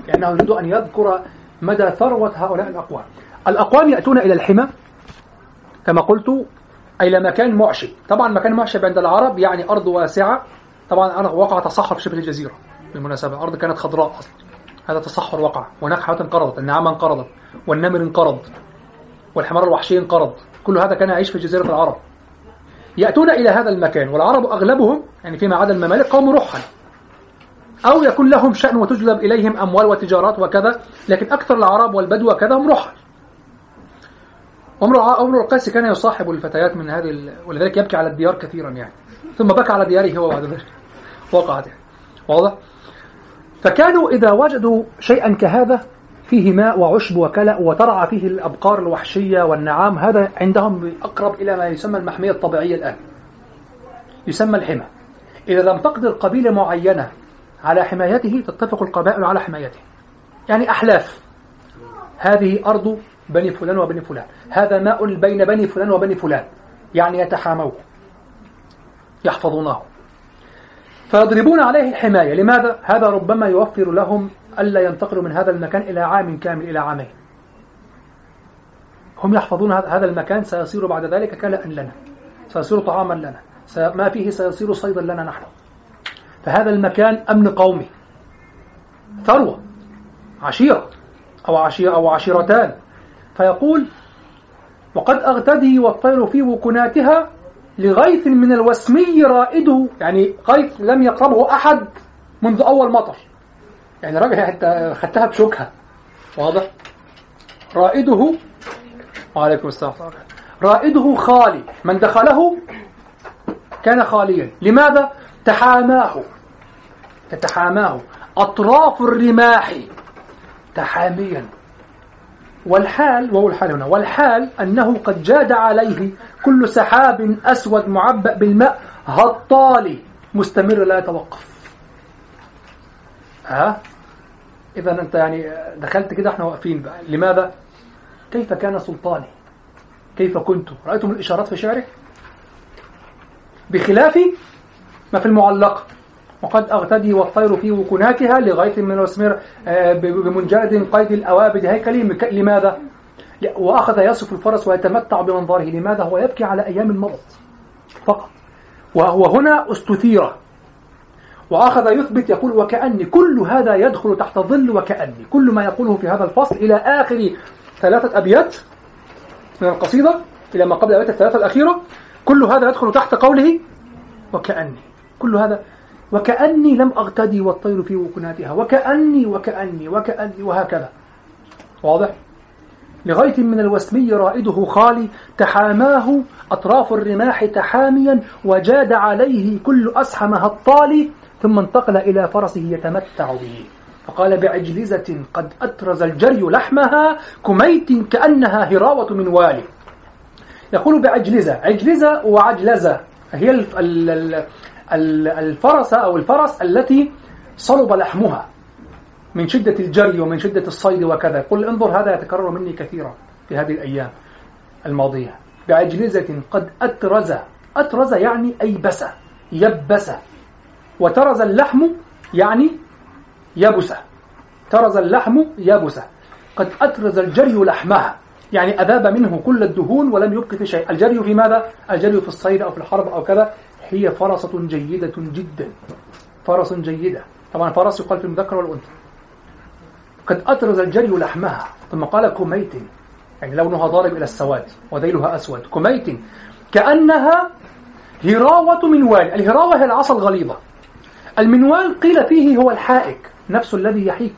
لأنه يريد أن يذكر مدى ثروة هؤلاء الأقوام. الأقوام يأتون إلى الحمى كما قلت إلى مكان معشب طبعا مكان معشب عند العرب يعني أرض واسعة. طبعا وقع تصحر في شبه الجزيرة. بالمناسبة الأرض كانت خضراء أصلا. هذا تصحر وقع. هناك حيوانات انقرضت النعامة انقرضت والنمر انقرض والحمار الوحشي انقرض. كل هذا كان يعيش في جزيرة العرب. يأتون إلى هذا المكان والعرب أغلبهم يعني فيما عدا الممالك قوم رحل أو يكون لهم شأن وتجلب إليهم أموال وتجارات وكذا لكن أكثر العرب والبدو وكذا هم رحل. عمر عمر القيس كان يصاحب الفتيات من هذه ال... ولذلك يبكي على الديار كثيرا يعني. ثم بكى على دياره هو بعد ذلك. وقعت يعني. واضح؟ فكانوا إذا وجدوا شيئا كهذا فيه ماء وعشب وكلأ وترعى فيه الأبقار الوحشية والنعام هذا عندهم أقرب إلى ما يسمى المحمية الطبيعية الآن. يسمى الحمى. إذا لم تقدر قبيلة معينة على حمايته تتفق القبائل على حمايته. يعني أحلاف. هذه أرض بني فلان وبني فلان. هذا ماء بين بني فلان وبني فلان. يعني يتحاموه يحفظونه. فيضربون عليه الحماية لماذا؟ هذا ربما يوفر لهم ألا ينتقلوا من هذا المكان إلى عام كامل إلى عامين. هم يحفظون هذا المكان. سيصير بعد ذلك كلاء لنا. سيصير طعاما لنا. ما فيه سيصير صيدا لنا نحن. فهذا المكان أمن قومي. ثروة. عشيرة. أو عشيرة أو عشيرتان. فيقول وقد أغتدي والطير في وكناتها لغيث من الوسمي رائده. يعني غيث لم يقربه أحد منذ أول مطر. يعني راجل حتى خدتها بشوكها. واضح؟ رائده وعليكم السلام. رائده خالي. من دخله كان خاليا. لماذا؟ تحاماه تتحاماه أطراف الرماح تحاميا والحال وهو الحال هنا والحال أنه قد جاد عليه كل سحاب أسود معبأ بالماء هطالي مستمر لا يتوقف ها إذا أنت يعني دخلت كده إحنا واقفين بقى لماذا؟ كيف كان سلطاني؟ كيف كنت؟ رأيتم الإشارات في شعره؟ بخلاف ما في المعلقة وقد أغتدي والطير في وكناتها لغاية من الوسمير آه، بمنجاد قيد الأوابد هيكلي لماذا؟ وأخذ يصف الفرس ويتمتع بمنظره. لماذا؟ هو يبكي على أيام المضت فقط. وهو هنا أستثير. وأخذ يثبت يقول وكأني كل هذا يدخل تحت ظل وكأني. كل ما يقوله في هذا الفصل إلى آخر ثلاثة أبيات من القصيدة إلى ما قبل الأبيات الثلاثة الأخيرة كل هذا يدخل تحت قوله وكأني. كل هذا. وكأني لم أغتدي والطير في وكناتها. وكأني وكأني وكأني وهكذا. واضح؟ لغيث من الوسمي رائده خالي تحاماه أطراف الرماح تحاميا وجاد عليه كل أسحم هطالي ثم انتقل إلى فرسه يتمتع به. فقال بعجلزة قد أترز الجري لحمها كميت كأنها هراوة من والي. يقول بعجلزة عجلزة وعجلزة هي الفرس أو الفرس التي صلب لحمها من شدة الجري ومن شدة الصيد وكذا. قل انظر هذا يتكرر مني كثيرا في هذه الأيام الماضية. بعجلزة قد أترز. أترز يعني أيبس يبس. وترز اللحم يعني يبس. ترز اللحم يبس. قد أترز الجري لحمها. يعني أذاب منه كل الدهون ولم يبق في شيء. الجري في ماذا؟ الجري في الصيد أو في الحرب أو كذا. هي فرسة جيدة جدا. فرس جيدة. طبعا فرس يقال في المذكر والأنثى. قد أطرز الجري لحمها. ثم قال كميت. يعني لونها ضارب إلى السواد وذيلها أسود. كميت. كأنها هراوة منوال. الهراوة هي العصا الغليظة. المنوال قيل فيه هو الحائك. نفس الذي يحيك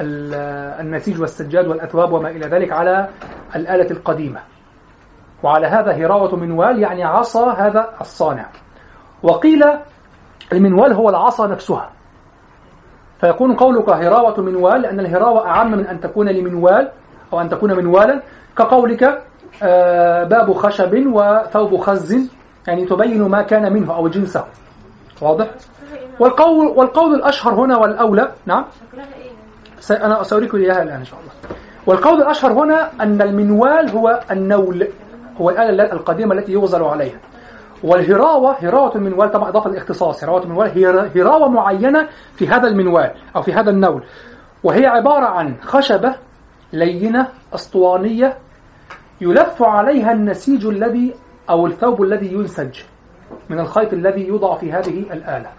النسيج والسجاد والأثواب وما إلى ذلك على الآلة القديمة. وعلى هذا هراوة منوال يعني عصا هذا الصانع. وقيل المنوال هو العصا نفسها. فيكون قولك هراوة منوال لأن الهراوة أعم من أن تكون لمنوال أو أن تكون منوالا كقولك آه، باب خشب وثوب خز يعني تبين ما كان منه أو جنسه. واضح؟ والقول, والقول الأشهر هنا والأولى نعم. أنا سأريكم إياها الآن إن شاء الله. والقول الأشهر هنا أن المنوال هو النول. هو الآلة القديمة التي يغزل عليها. والهراوة هراوة المنوال طبعا إضافة الاختصاص هراوة المنوال هي هراوة معينة في هذا المنوال أو في هذا النول. وهي عبارة عن خشبة لينة أسطوانية يلف عليها النسيج الذي أو الثوب الذي ينسج من الخيط الذي يوضع في هذه الآلة.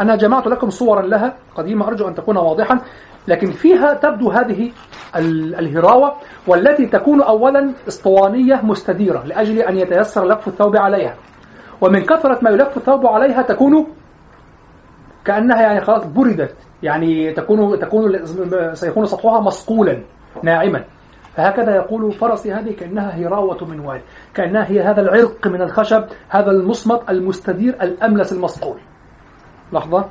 أنا جمعت لكم صورا لها قديمة أرجو أن تكون واضحا لكن فيها تبدو هذه ال- الهراوة والتي تكون أولا اسطوانية مستديرة لأجل أن يتيسر لف الثوب عليها. ومن كثرة ما يلف الثوب عليها تكون كأنها يعني خلاص بردت يعني تكون تكون سيكون سطحها مصقولا ناعما. فهكذا يقول فرسي هذه كأنها هراوة منوال كأنها هي هذا العرق من الخشب هذا المصمت المستدير الأملس المصقول. لحظة.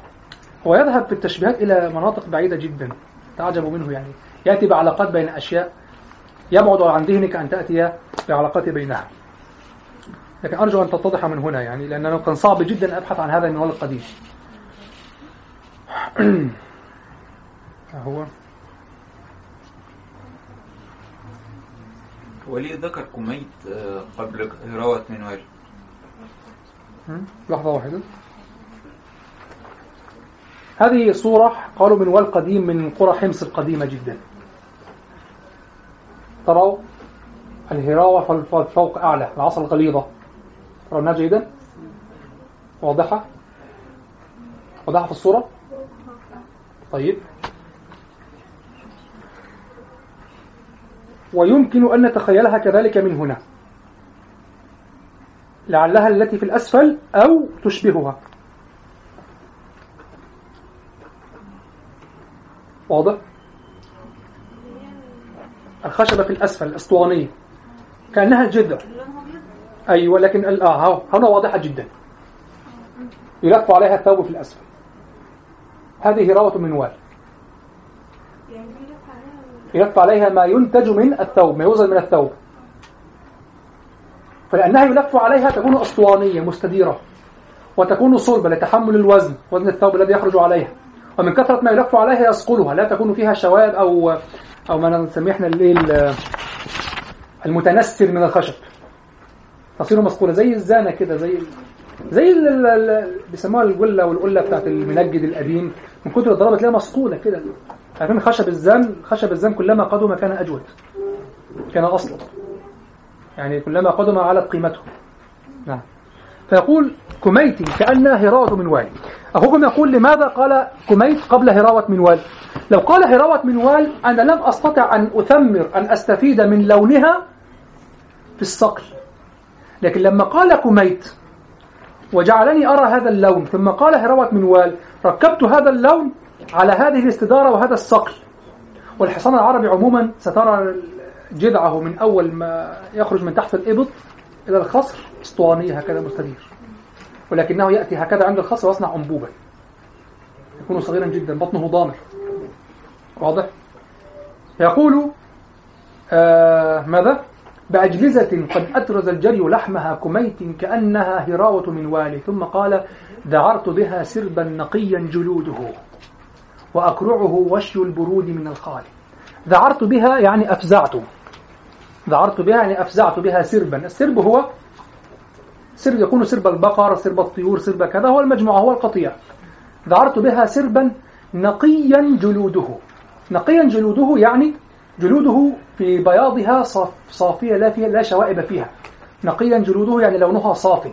هو يذهب في التشبيهات إلى مناطق بعيدة جدا. تعجب منه يعني. يأتي بعلاقات بين أشياء يبعد عن ذهنك أن تأتي بعلاقات بينها. لكن أرجو أن تتضح من هنا يعني لأنه كان صعب جدا أبحث عن هذا المنوال القديم. هو. وليه ذكر كميت آه، قبل هراوة منوال. لحظة واحدة. هذه صورة قالوا منوال قديم من قرى حمص القديمة جدا. تروا الهراوة فوق أعلى العصا الغليظة. ترونها جيدا؟ واضحة؟ واضحة في الصورة؟ طيب. ويمكن أن نتخيلها كذلك من هنا. لعلها التي في الأسفل أو تشبهها. واضح؟ الخشبة في الأسفل الأسطوانية. كأنها الجذع أيوة لكن آه هنا واضحة جدا. يلف عليها الثوب في الأسفل. هذه هراوة منوال يلف عليها ما ينتج من الثوب ما يوزن من الثوب. فلأنها يلف عليها تكون أسطوانية مستديرة. وتكون صلبة لتحمل الوزن وزن الثوب الذي يخرج عليها. ومن كثرة ما يلف عليها يصقلها لا تكون فيها شوائب أو أو ما نسميه إحنا الايه ال- المتنسر من الخشب. تصير مصقولة زي الزانة كده زي زي بيسموها الجلة والقلة بتاعت المنجد القديم. من كتر الضربة تلاقيها مصقولة كده. عارفين خشب الزان؟ خشب الزان كلما قدم كان أجود. كان أصلا يعني كلما قدم علت قيمته. نعم. فيقول كميت كأنها هراوة منوال أخوكم يقول لماذا قال كميت قبل هراوة منوال؟ لو قال هراوة منوال أنا لم أستطع أن أثمر أن أستفيد من لونها في الصقل. لكن لما قال كميت وجعلني أرى هذا اللون ثم قال هراوة منوال ركبت هذا اللون على هذه الاستدارة وهذا الصقل. والحصان العربي عموما سترى جذعه من أول ما يخرج من تحت الإبط إلى الخصر أسطوانية هكذا مستدير. ولكنه يأتي هكذا عند الخصر ويصنع أنبوبا يكون صغيرا جدا بطنه ضامر. واضح؟ يقول آه ماذا؟ بأجلزة قد أترز الجري لحمها كميت كأنها هراوة من والي. ثم قال ذعرت بها سربا نقيا جلوده وأكرعه وشي البرود من الخال. ذعرت بها يعني أفزعت. ذعرت بها يعني أفزعت بها سربا. السرب هو سرب يكون سرب البقر سرب الطيور سرب كذا هو المجموعة هو القطيع. ذعرت بها سربا نقيا جلوده. نقيا جلوده يعني جلوده في بياضها صاف صافية لا فيها لا شوائب فيها. نقيا جلوده يعني لونها صافي.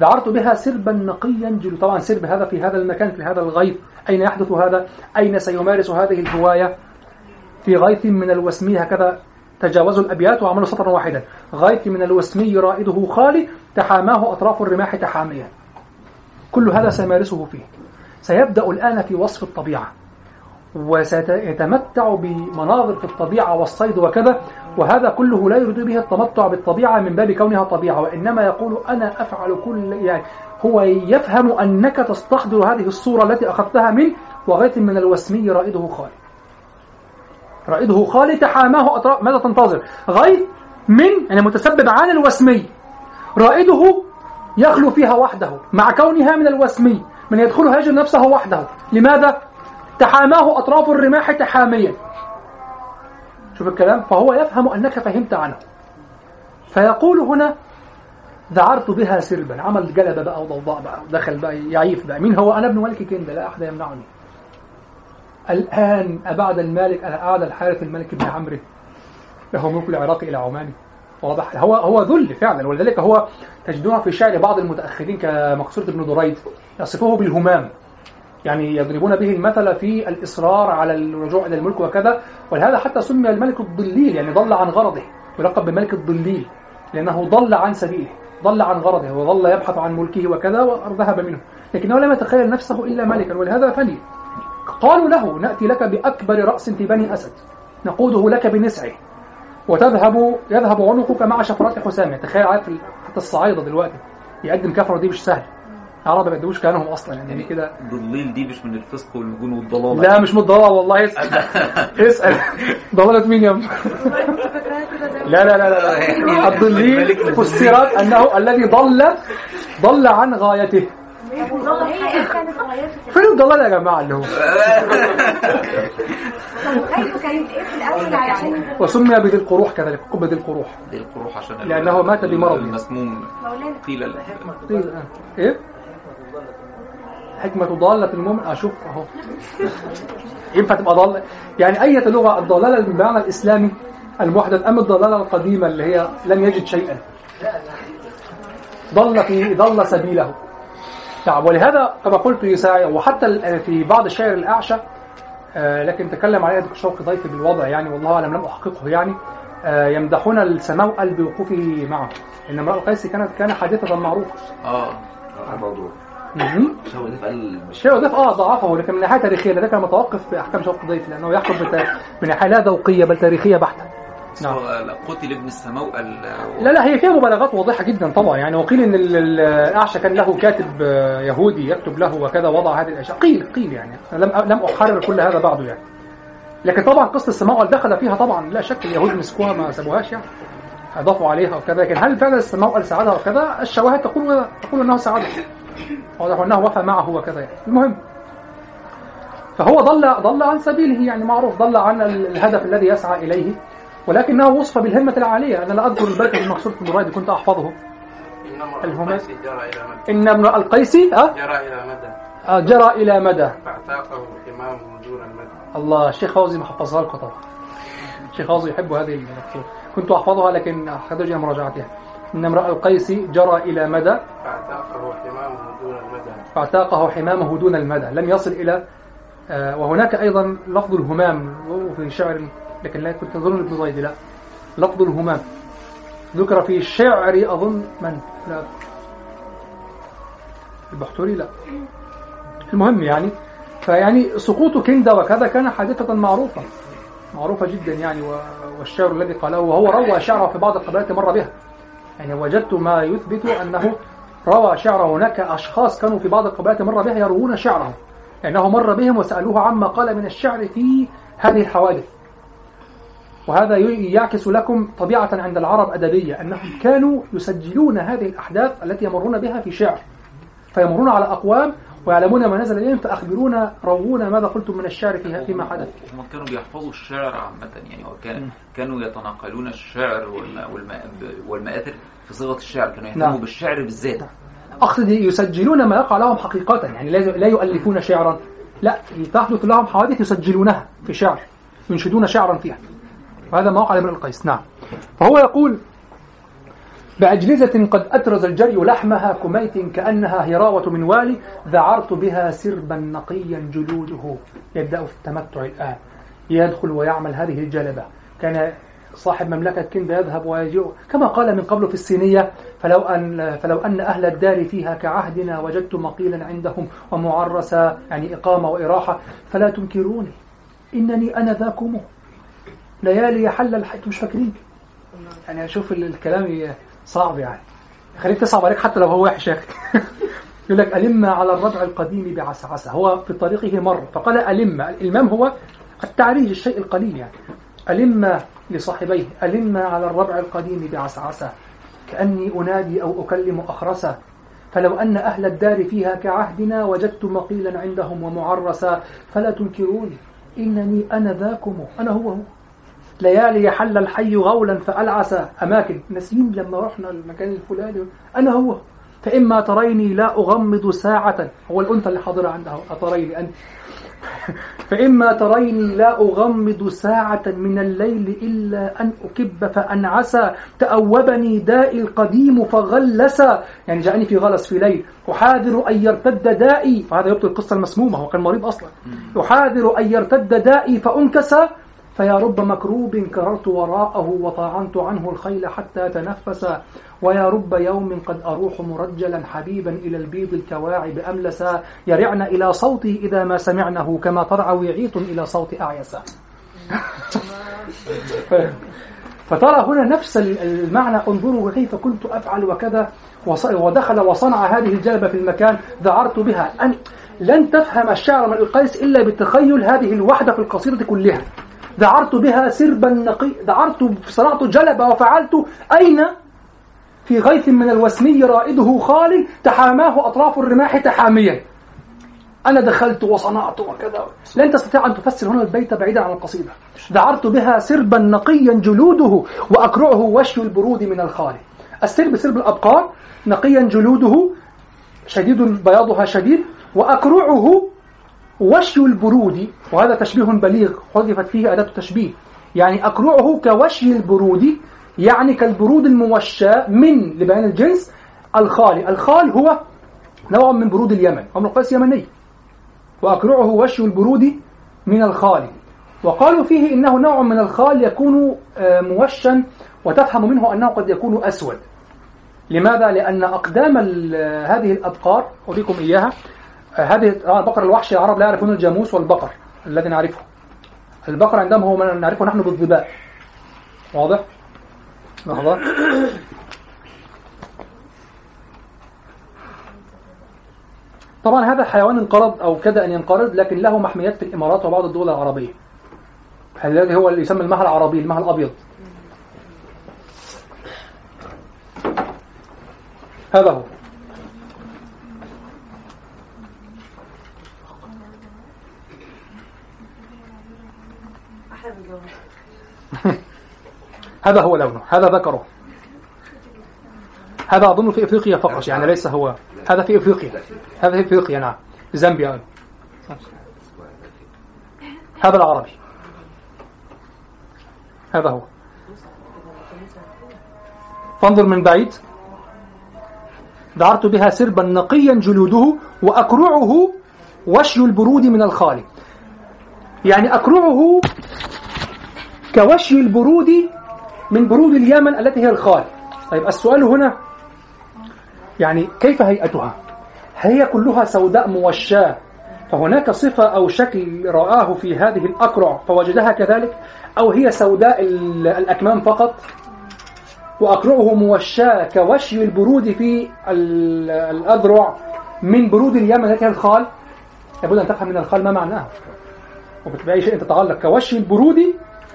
ذعرت بها سربا نقيا جلود طبعا سرب هذا في هذا المكان في هذا الغيث. أين يحدث هذا؟ أين سيمارس هذه الهواية؟ في غيث من الوسمي هكذا تجاوزوا الأبيات وعملوا سطرا واحدا. غيث من الوسمي رائده خالي تحاماه أطراف الرماح تحاميا كل هذا سيمارسه فيه. سيبدأ الآن في وصف الطبيعة. وسيتمتع بمناظر في الطبيعة والصيد وكذا وهذا كله لا يريد به التمتع بالطبيعة من باب كونها طبيعة وإنما يقول أنا أفعل كل يعني هو يفهم أنك تستحضر هذه الصورة التي أخذتها منه وغيث من الوسمي رائده خالي. رائده خالي تحاماه أطراف ماذا تنتظر؟ غيث من يعني متسبب عن الوسمي. رائده يخلو فيها وحده مع كونها من الوسمي من يدخلها يجد نفسه وحده. لماذا؟ تحاماه أطراف الرماح تحاميا. شوف الكلام فهو يفهم أنك فهمت عنه. فيقول هنا ذعرت بها سربا. عمل جلبة بقى وضوضاء بقى ودخل بقى يعيف بقى. مين هو؟ أنا ابن ملك كندا لا أحد يمنعني. الآن أبعد المالك أعاد الحارث الملك بن عمرو. له ملك العراق إلى عمان. واضح؟ هو هو ذل فعلا ولذلك هو تجدونها في شعر بعض المتأخرين كمقصود بن دريد يصفه بالهمام. يعني يضربون به المثل في الإصرار على الرجوع إلى الملك وكذا ولهذا حتى سمي الملك الضليل يعني ضل عن غرضه يلقب بملك الضليل لأنه ضل عن سبيله ضل عن غرضه وظل يبحث عن ملكه وكذا وذهب منه. لكنه لم يتخيل نفسه إلا ملكا ولهذا فلي. قالوا له نأتي لك بأكبر رأس في بني أسد نقوده لك بنسعه. وتذهب يذهب عنقك مع شفرات حسام تخيل عارف حتى الصعايدة دلوقتي يقدم كفرة دي مش سهل. العرب ما يقدموش كانهم أصلا يعني, يعني كده. ضليل دي مش من الفسق والمجون والضلال لا مش من الضلال والله اسأل. اسأل. ضلالة مين يا لا لا لا لا الضليل فسرت أنه الذي ضل ضل عن غايته. فين الضلال يا جماعة اللي هو وسمي بذي القروح كذلك قبة ذي القروح ذي القروح عشان لأنه مات بمرض المسموم. قيل قيل إيه؟ حكمة ضالة المؤمن أشوف أهو. ينفع تبقى ضالة؟ يعني أي لغة الضلالة بالمعنى الإسلامي المحدث أم الضلالة القديمة اللي هي لم يجد شيئا؟ ضل في ضل سبيله. نعم ولهذا كما قلت يساعي وحتى في بعض الشعر الأعشى لكن تكلم عليه دكتور شوقي ضيفي بالوضع يعني والله أعلم لم أحققه يعني يمدحون السماوأل بوقوفه معه. إن امرأة القيس كانت كان حادثة معروفة. آه الموضوع شو ده قال الشيء ضيف آه ضعفه لكن من ناحية تاريخية ده كان متوقف في احكام شوقي ضيف لأنه يحكم من ناحيه لا ذوقية بل تاريخية بحتة. نعم. قتل ابن السماء لا لا هي فيها مبالغات واضحة جدا طبعا. يعني وقيل إن الأعشى كان له كاتب يهودي يكتب له وكذا وضع هذه الأشياء. قيل قيل يعني. لم لم أحرر كل هذا بعده يعني. لكن طبعا قصة السماء دخل فيها طبعا لا شك اليهود مسكوها ما سابوهاش يعني. أضافوا عليها وكذا. لكن هل فعلا السماء ساعدها وكذا؟ الشواهد تقول تقول انه ساعدها. واضح انه وفى معه وكذا يعني. المهم فهو ضل ضل عن سبيله يعني معروف ضل عن الهدف الذي يسعى إليه. ولكنه وصف بالهمة العالية. أنا لا أذكر البيت المقصود في المراد كنت أحفظه. الهمة إن ابن القيسي أه؟ جرى إلى مدى. آه جرى إلى مدى. فاعتاقه إمام دون المدى. الله الشيخ فوزي محفظها لكم طبعا. الشيخ فوزي يحب هذه المقصود كنت أحفظها لكن أحتاج إلى مراجعتها. إن امرأ القيس جرى إلى مدى. فاعتاقه حمامه دون المدى. فاعتاقه حمامه دون المدى. لم يصل إلى آه وهناك أيضا لفظ الهمام في شعر لكن لا كنت أظن ابن زيد لا. لفظ الهمام ذكر في الشعر أظن من؟ لا. البحتوري لا. المهم يعني فيعني سقوط كندا وكذا كان حادثة معروفة. معروفة جدا يعني والشعر الذي قاله وهو روى شعره في بعض القبائل مر بها. يعني وجدت ما يثبت أنه روى شعره هناك أشخاص كانوا في بعض القبائل مر بها يروون شعره لأنه مر بهم وسألوه عما قال من الشعر في هذه الحوادث. وهذا يعكس لكم طبيعة عند العرب أدبية أنهم كانوا يسجلون هذه الأحداث التي يمرون بها في شعر. فيمرون على أقوام ويعلمون ما نزل إليهم فأخبرونا روونا ماذا قلتم من الشعر فيها فيما حدث. هم كانوا بيحفظوا الشعر عامة يعني وكان كانوا يتناقلون الشعر والمآثر في صيغة الشعر كانوا يهتموا نعم. بالشعر بالذات. أقصد يسجلون ما يقع لهم حقيقة يعني لا يؤلفون شعرا. لا تحدث لهم حوادث يسجلونها في شعر ينشدون شعرا فيها. وهذا ما وقع لامرئ القيس. نعم. فهو يقول بأجلزة قد أترز الجري لحمها كميت كأنها هراوة من والي ذعرت بها سربا نقيا جلوده. يبدأ في التمتع الآن. يدخل ويعمل هذه الجلبة. كان صاحب مملكة كندا يذهب ويجيء. كما قال من قبل في الصينية فلو أن, فلو أن أهل الدار فيها كعهدنا وجدت مقيلا عندهم ومعرسا يعني إقامة وإراحة فلا تنكروني. إنني أنا ذاكم ليالي حل الحج. مش فاكرين. يعني أشوف الكلام صعب يعني. خليك تصعب عليك حتى لو هو وحش يا أخي. يقول لك ألم على الربع القديم بعسعسة. هو في طريقه مر. فقال ألم. الإلمام هو التعريج الشيء القليل يعني. ألم لصاحبيه. ألم على الربع القديم بعسعسة. كأني أنادي أو أكلم أخرسا فلو أن أهل الدار فيها كعهدنا وجدت مقيلا عندهم ومعرسا فلا تنكروني. إنني أنا ذاكم. أنا هو هو. ليالي حل الحي غولا فألعس أماكن. نسيم لما رحنا المكان الفلاني. أنا هو. فإما تريني لا أغمض ساعة. هو الأنثى اللي حاضرة عندها. أتريني أنت؟ فإما تريني لا أغمض ساعة من الليل إلا أن أكب فأنعسى تأوبني دائي القديم فغلس. يعني جاءني في غلس في ليل. أحاذر أن يرتد دائي. وهذا يبطل القصة المسمومة. هو كان مريض أصلا. أحاذر أن يرتد دائي فأنكسى فيا رب مكروب كررت وراءه وطاعنت عنه الخيل حتى تنفس ويا رب يوم قد أروح مرجلا حبيبا إلى البيض الكواعب أملسا يرعن إلى صوتي إذا ما سمعنه كما ترعى وعيط إلى صوت أعيسا فترى هنا نفس المعنى انظروا كيف كنت أفعل وكذا ودخل وصنع هذه الجلبة في المكان ذعرت بها. أن لن تفهم الشعر من القيس إلا بتخيل هذه الوحدة في القصيدة كلها. ذعرت بها سربا نقي ذعرت صنعت جلبة وفعلت أين؟ في غيث من الوسمي رائده خالي تحاماه أطراف الرماح تحاميا. أنا دخلت وصنعت وكذا. لن تستطيع أن تفسر هنا البيت بعيدا عن القصيدة. ذعرت بها سربا نقيا جلوده وأكرعه وشي البرود من الخالي. السرب سرب الأبقار نقيا جلوده شديد بياضها شديد وأكرعه وشي البرود وهذا تشبيه بليغ حذفت فيه أداة التشبيه. يعني أكرعه كوشي البرود يعني كالبرود الموشى من لبيان الجنس الخالي. الخال هو نوع من برود اليمن أمر القيس يمني. وأكرعه وشي البرود من الخالي. وقالوا فيه إنه نوع من الخال يكون آه، موشا وتفهم منه أنه قد يكون أسود. لماذا؟ لأن أقدام هذه الأبقار أريكم إياها آه، هذه آه، بقر الوحش العرب لا يعرفون الجاموس والبقر الذي نعرفه. البقر عندهم هو ما نعرفه نحن بالظباء واضح؟ لحظة. طبعا هذا حيوان انقرض أو كاد أن ينقرض لكن له محميات في الإمارات وبعض الدول العربية. الذي هو اللي يسمى المها العربي المها الأبيض. هذا هو. هذا هو لونه هذا ذكره. هذا أظن في إفريقيا فقط يعني ليس هو. هذا في إفريقيا. هذا في إفريقيا نعم. زامبيا. هذا العربي. هذا هو. فانظر من بعيد. دعرت بها سربا نقيا جلوده وأكرعه وشي البرود من الخالي يعني أكرعه كوشي البرود من برود اليمن التي هي الخال طيب السؤال هنا يعني كيف هيئتها؟ هي كلها سوداء موشاة؟ فهناك صفة أو شكل رآه في هذه الأكرع فوجدها كذلك؟ أو هي سوداء الأكمام فقط؟ وأكرعه موشاة كوشي البرود في الأذرع من برود اليمن التي هي الخال؟ لابد أن تفهم من الخال ما معناه. وبأي شيء تتعلق كوشي البرود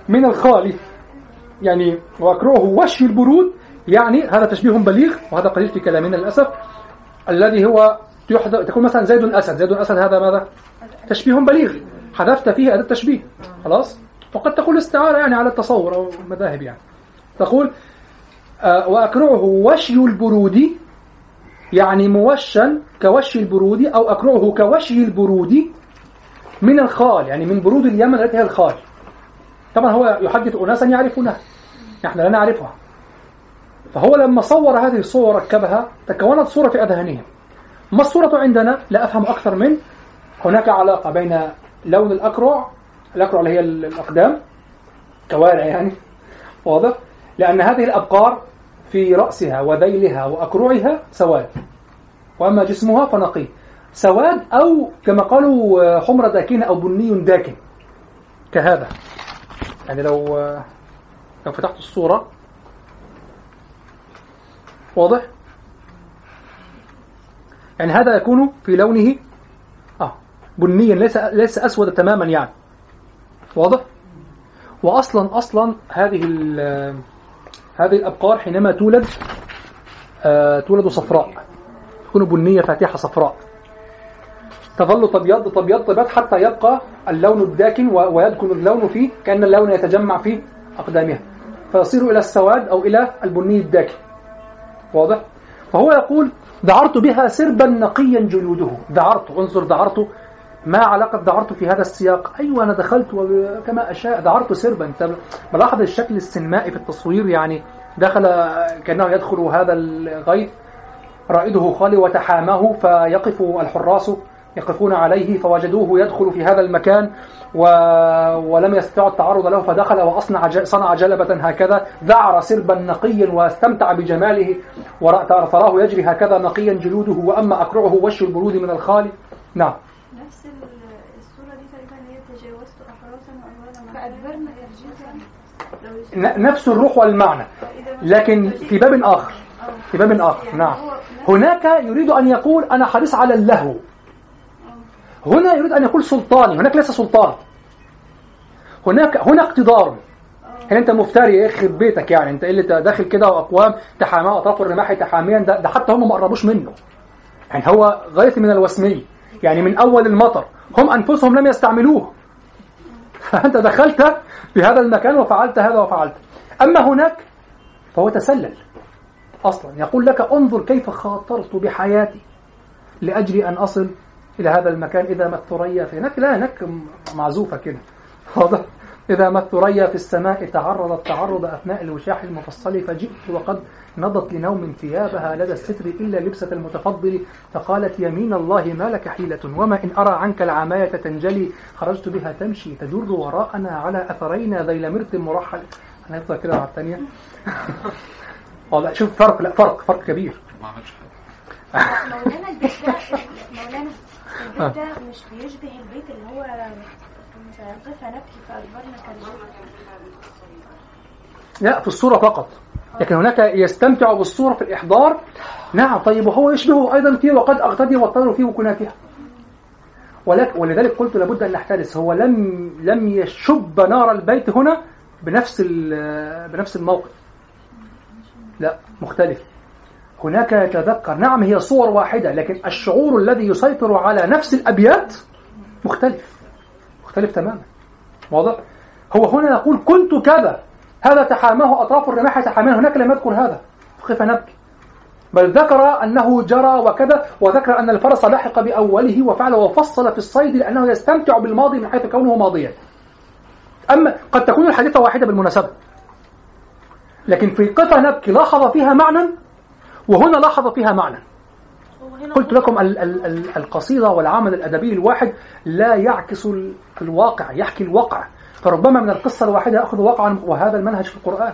من الخال. يعني وأكرعه وشي البرود يعني هذا تشبيه بليغ وهذا قليل في كلامنا للأسف الذي هو تكون مثلا زيد الأسد. زيد الأسد هذا ماذا؟ تشبيه بليغ. حذفت فيه أداة تشبيه خلاص؟ وقد تقول استعارة يعني على التصور أو مذاهب يعني. تقول آه وأكرعه وشي البرود يعني موشاة كوشي البرود أو أكرعه كوشي البرود من الخال يعني من برود اليمن التي هي الخال. طبعا هو يحدث أناسا يعرفونها نحن لا نعرفها. فهو لما صور هذه الصور ركبها تكونت صورة في أذهانهم. ما الصورة عندنا؟ لا أفهم أكثر من هناك علاقة بين لون الأكرع الأكرع اللي هي الأقدام كوارع يعني واضح؟ لأن هذه الأبقار في رأسها وذيلها وأكرعها سواد. وأما جسمها فنقي. سواد أو كما قالوا حمرة داكنة أو بني داكن كهذا. يعني لو لو فتحت الصورة واضح؟ يعني هذا يكون في لونه آه بنيا ليس ليس أسود تماما يعني. واضح؟ وأصلا أصلا هذه هذه الأبقار حينما تولد آه تولد صفراء تكون بنية فاتحة صفراء. تظل تبيض تبيض تبيض حتى يبقى اللون الداكن ويدكن اللون فيه كأن اللون يتجمع في أقدامها. فيصير إلى السواد أو إلى البني الداكن. واضح؟ فهو يقول دعرت بها سربا نقيا جلوده. دعرت انظر دعرت. ما علاقة دعرت في هذا السياق؟ أيوة أنا دخلت كما أشاء. دعرت سربا. أنت ملاحظ الشكل السينمائي في التصوير؟ يعني دخل كأنه يدخل هذا الغيث. رائده خالي وتحامه فيقف الحراس. يقفون عليه فوجدوه يدخل في هذا المكان و... ولم يستطيعوا التعرض له فدخل وأصنع ج... صنع جلبة هكذا ذعر سربا نقيا واستمتع بجماله وراه يجري هكذا نقيا جلوده وأما أكرعه وش البرود من الخالي نعم. نفس ال- الصورة دي تقريبا هي تجاوزت أحراسا وأموالا فأدبرنا. نفس الروح والمعنى لكن في باب آخر. في باب آخر. نعم. هناك يريد أن يقول أنا حريص على اللهو. هنا يريد أن يقول سلطاني هناك ليس سلطان. هناك هنا اقتدار. هنا أنت مفتري؟ يخرب بيتك يعني؟ أنت اللي داخل كده وأقوام تحاماه اطراف الرماح تحاميا ده, ده حتى هم ما قربوش منه. يعني هو غايه من الوسمي. يعني من أول المطر. هم أنفسهم لم يستعملوه. فأنت دخلت في هذا المكان وفعلت هذا وفعلت. أما هناك فهو تسلل. أصلا يقول لك انظر كيف خاطرت بحياتي لأجل أن أصل إلى هذا المكان إذا ما الثريا في هناك لا هناك معزوفة كده. واضح. إذا ما الثريا في السماء تعرضت تعرض أثناء الوشاح المفصل فجئت وقد نضت لنوم ثيابها لدى الستر إلا لبسة المتفضل فقالت يمين الله ما لك حيلة؟ وما إن أرى عنك العماية تنجلي؟ خرجت بها تمشي تجر وراءنا على أثرينا ذيل مرت مرحل. أنا يفضل كده على الثانية والله شوف فرق لا فرق فرق كبير. ما عملش حاجة. مولانا مولانا البيت ده مش بيشبه البيت اللي هو قف نبكي فأكبرنا كالجبل لا في الصورة فقط. لكن هناك يستمتع بالصورة في الإحضار. نعم طيب وهو يشبهه أيضا فيه وقد أغتدي والطير فيه وكنافها ولك ولذلك قلت لابد أن نحترس. هو لم لم يشب نار البيت هنا بنفس بنفس الموقف. لا مختلف. هناك يتذكر. نعم هي صور واحدة لكن الشعور الذي يسيطر على نفس الأبيات مختلف مختلف تماما. واضح؟ هو هنا يقول كنت كذا. هذا تحاماه أطراف الرماح تحامان هناك لم يذكر هذا. فكيف نبكي؟ بل ذكر أنه جرى وكذا وذكر أن الفرس لحق بأوله وفعل وفصل في الصيد لأنه يستمتع بالماضي من حيث كونه ماضيا. أما قد تكون الحادثة واحدة بالمناسبة لكن في قطع نبكي لاحظ فيها معنى وهنا لاحظ فيها معنى. قلت لكم ال ال ال القصيدة والعمل الأدبي الواحد لا يعكس ال- الواقع يحكي الواقع. فربما من القصة الواحدة أخذ واقعا وهذا المنهج في القرآن.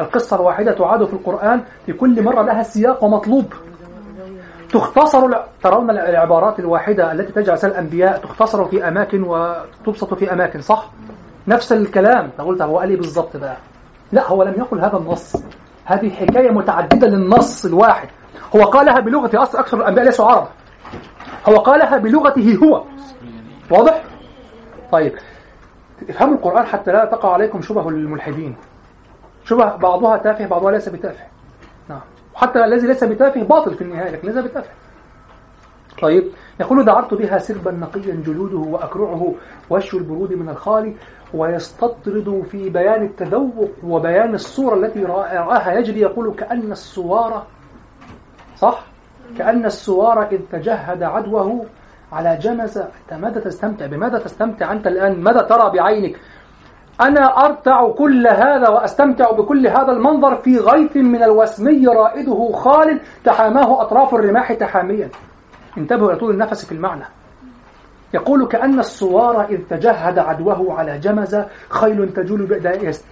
القصة الواحدة تعاد في القرآن في كل مرة لها سياق ومطلوب. تختصر ترون العبارات الواحدة التي تجعل الأنبياء تختصر في أماكن وتبسط في أماكن صح؟ نفس الكلام. قلت هو قال إيه بالظبط بقى؟ لا هو لم يقل هذا النص. هذه حكاية متعددة للنص الواحد. هو قالها بلغة أصل أكثر الأنبياء ليسوا عرب. هو قالها بلغته هو. واضح؟ طيب. افهموا القرآن حتى لا تقع عليكم شبه الملحدين. شبه بعضها تافه بعضها ليس بتافه. نعم. وحتى الذي ليس بتافه باطل في النهاية لكن ليس بتافه. طيب. يقول ذعرت بها سربا نقيا جلوده وأكرعه وشي البرود من الخالي ويستطرد في بيان التذوق وبيان الصورة التي رآها. يجري يقول كأن الصوار صح؟ كأن الصوار إذ تجاهد غدوة على جمز. أنت ماذا تستمتع بماذا تستمتع أنت الآن؟ ماذا ترى بعينك؟ أنا أرتع كل هذا وأستمتع بكل هذا المنظر في غيث من الوسمي رائده خال تحاماه أطراف الرماح تحاميا. انتبهوا إلى طول النفس في المعنى. يقول كأن الصوار إذ تجهد عدوه على جمزة خيل تجول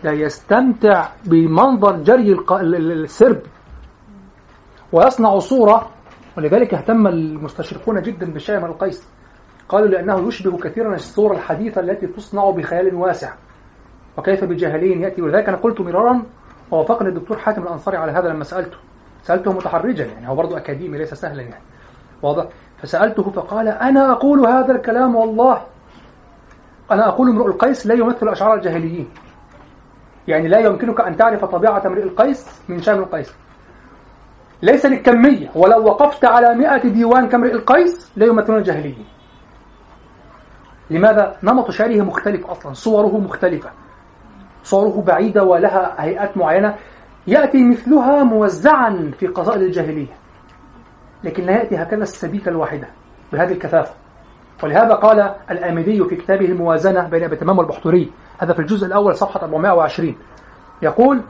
ده يستمتع بمنظر جري السرب. ويصنع صورة ولذلك اهتم المستشرقون جدا بشيء القيس. قالوا لأنه يشبه كثيرا الصورة الحديثة التي تصنع بخيال واسع. وكيف بجاهلين يأتي؟ ولذلك أنا قلت مرارا ووافقني الدكتور حاتم الأنصاري على هذا لما سألته. سألته متحرجا يعني هو برضه أكاديمي ليس سهلا يعني. واضح؟ فسألته فقال أنا أقول هذا الكلام والله. أنا أقول امرؤ القيس لا يمثل أشعار الجاهليين. يعني لا يمكنك أن تعرف طبيعة امرئ القيس من شأن القيس. ليس للكمية ولو وقفت على مئة ديوان كامرئ القيس لا يمثلون الجاهليين. لماذا؟ نمط شعره مختلف أصلا صوره مختلفة. صوره بعيدة ولها هيئات معينة. يأتي مثلها موزعا في قصائد الجاهلية. لكن لا يأتي هكذا السبيكة الواحدة بهذه الكثافة. ولهذا قال الآمدي في كتابه الموازنة بين أبي تمام والبحتري هذا في الجزء الأول صفحة 420 يقول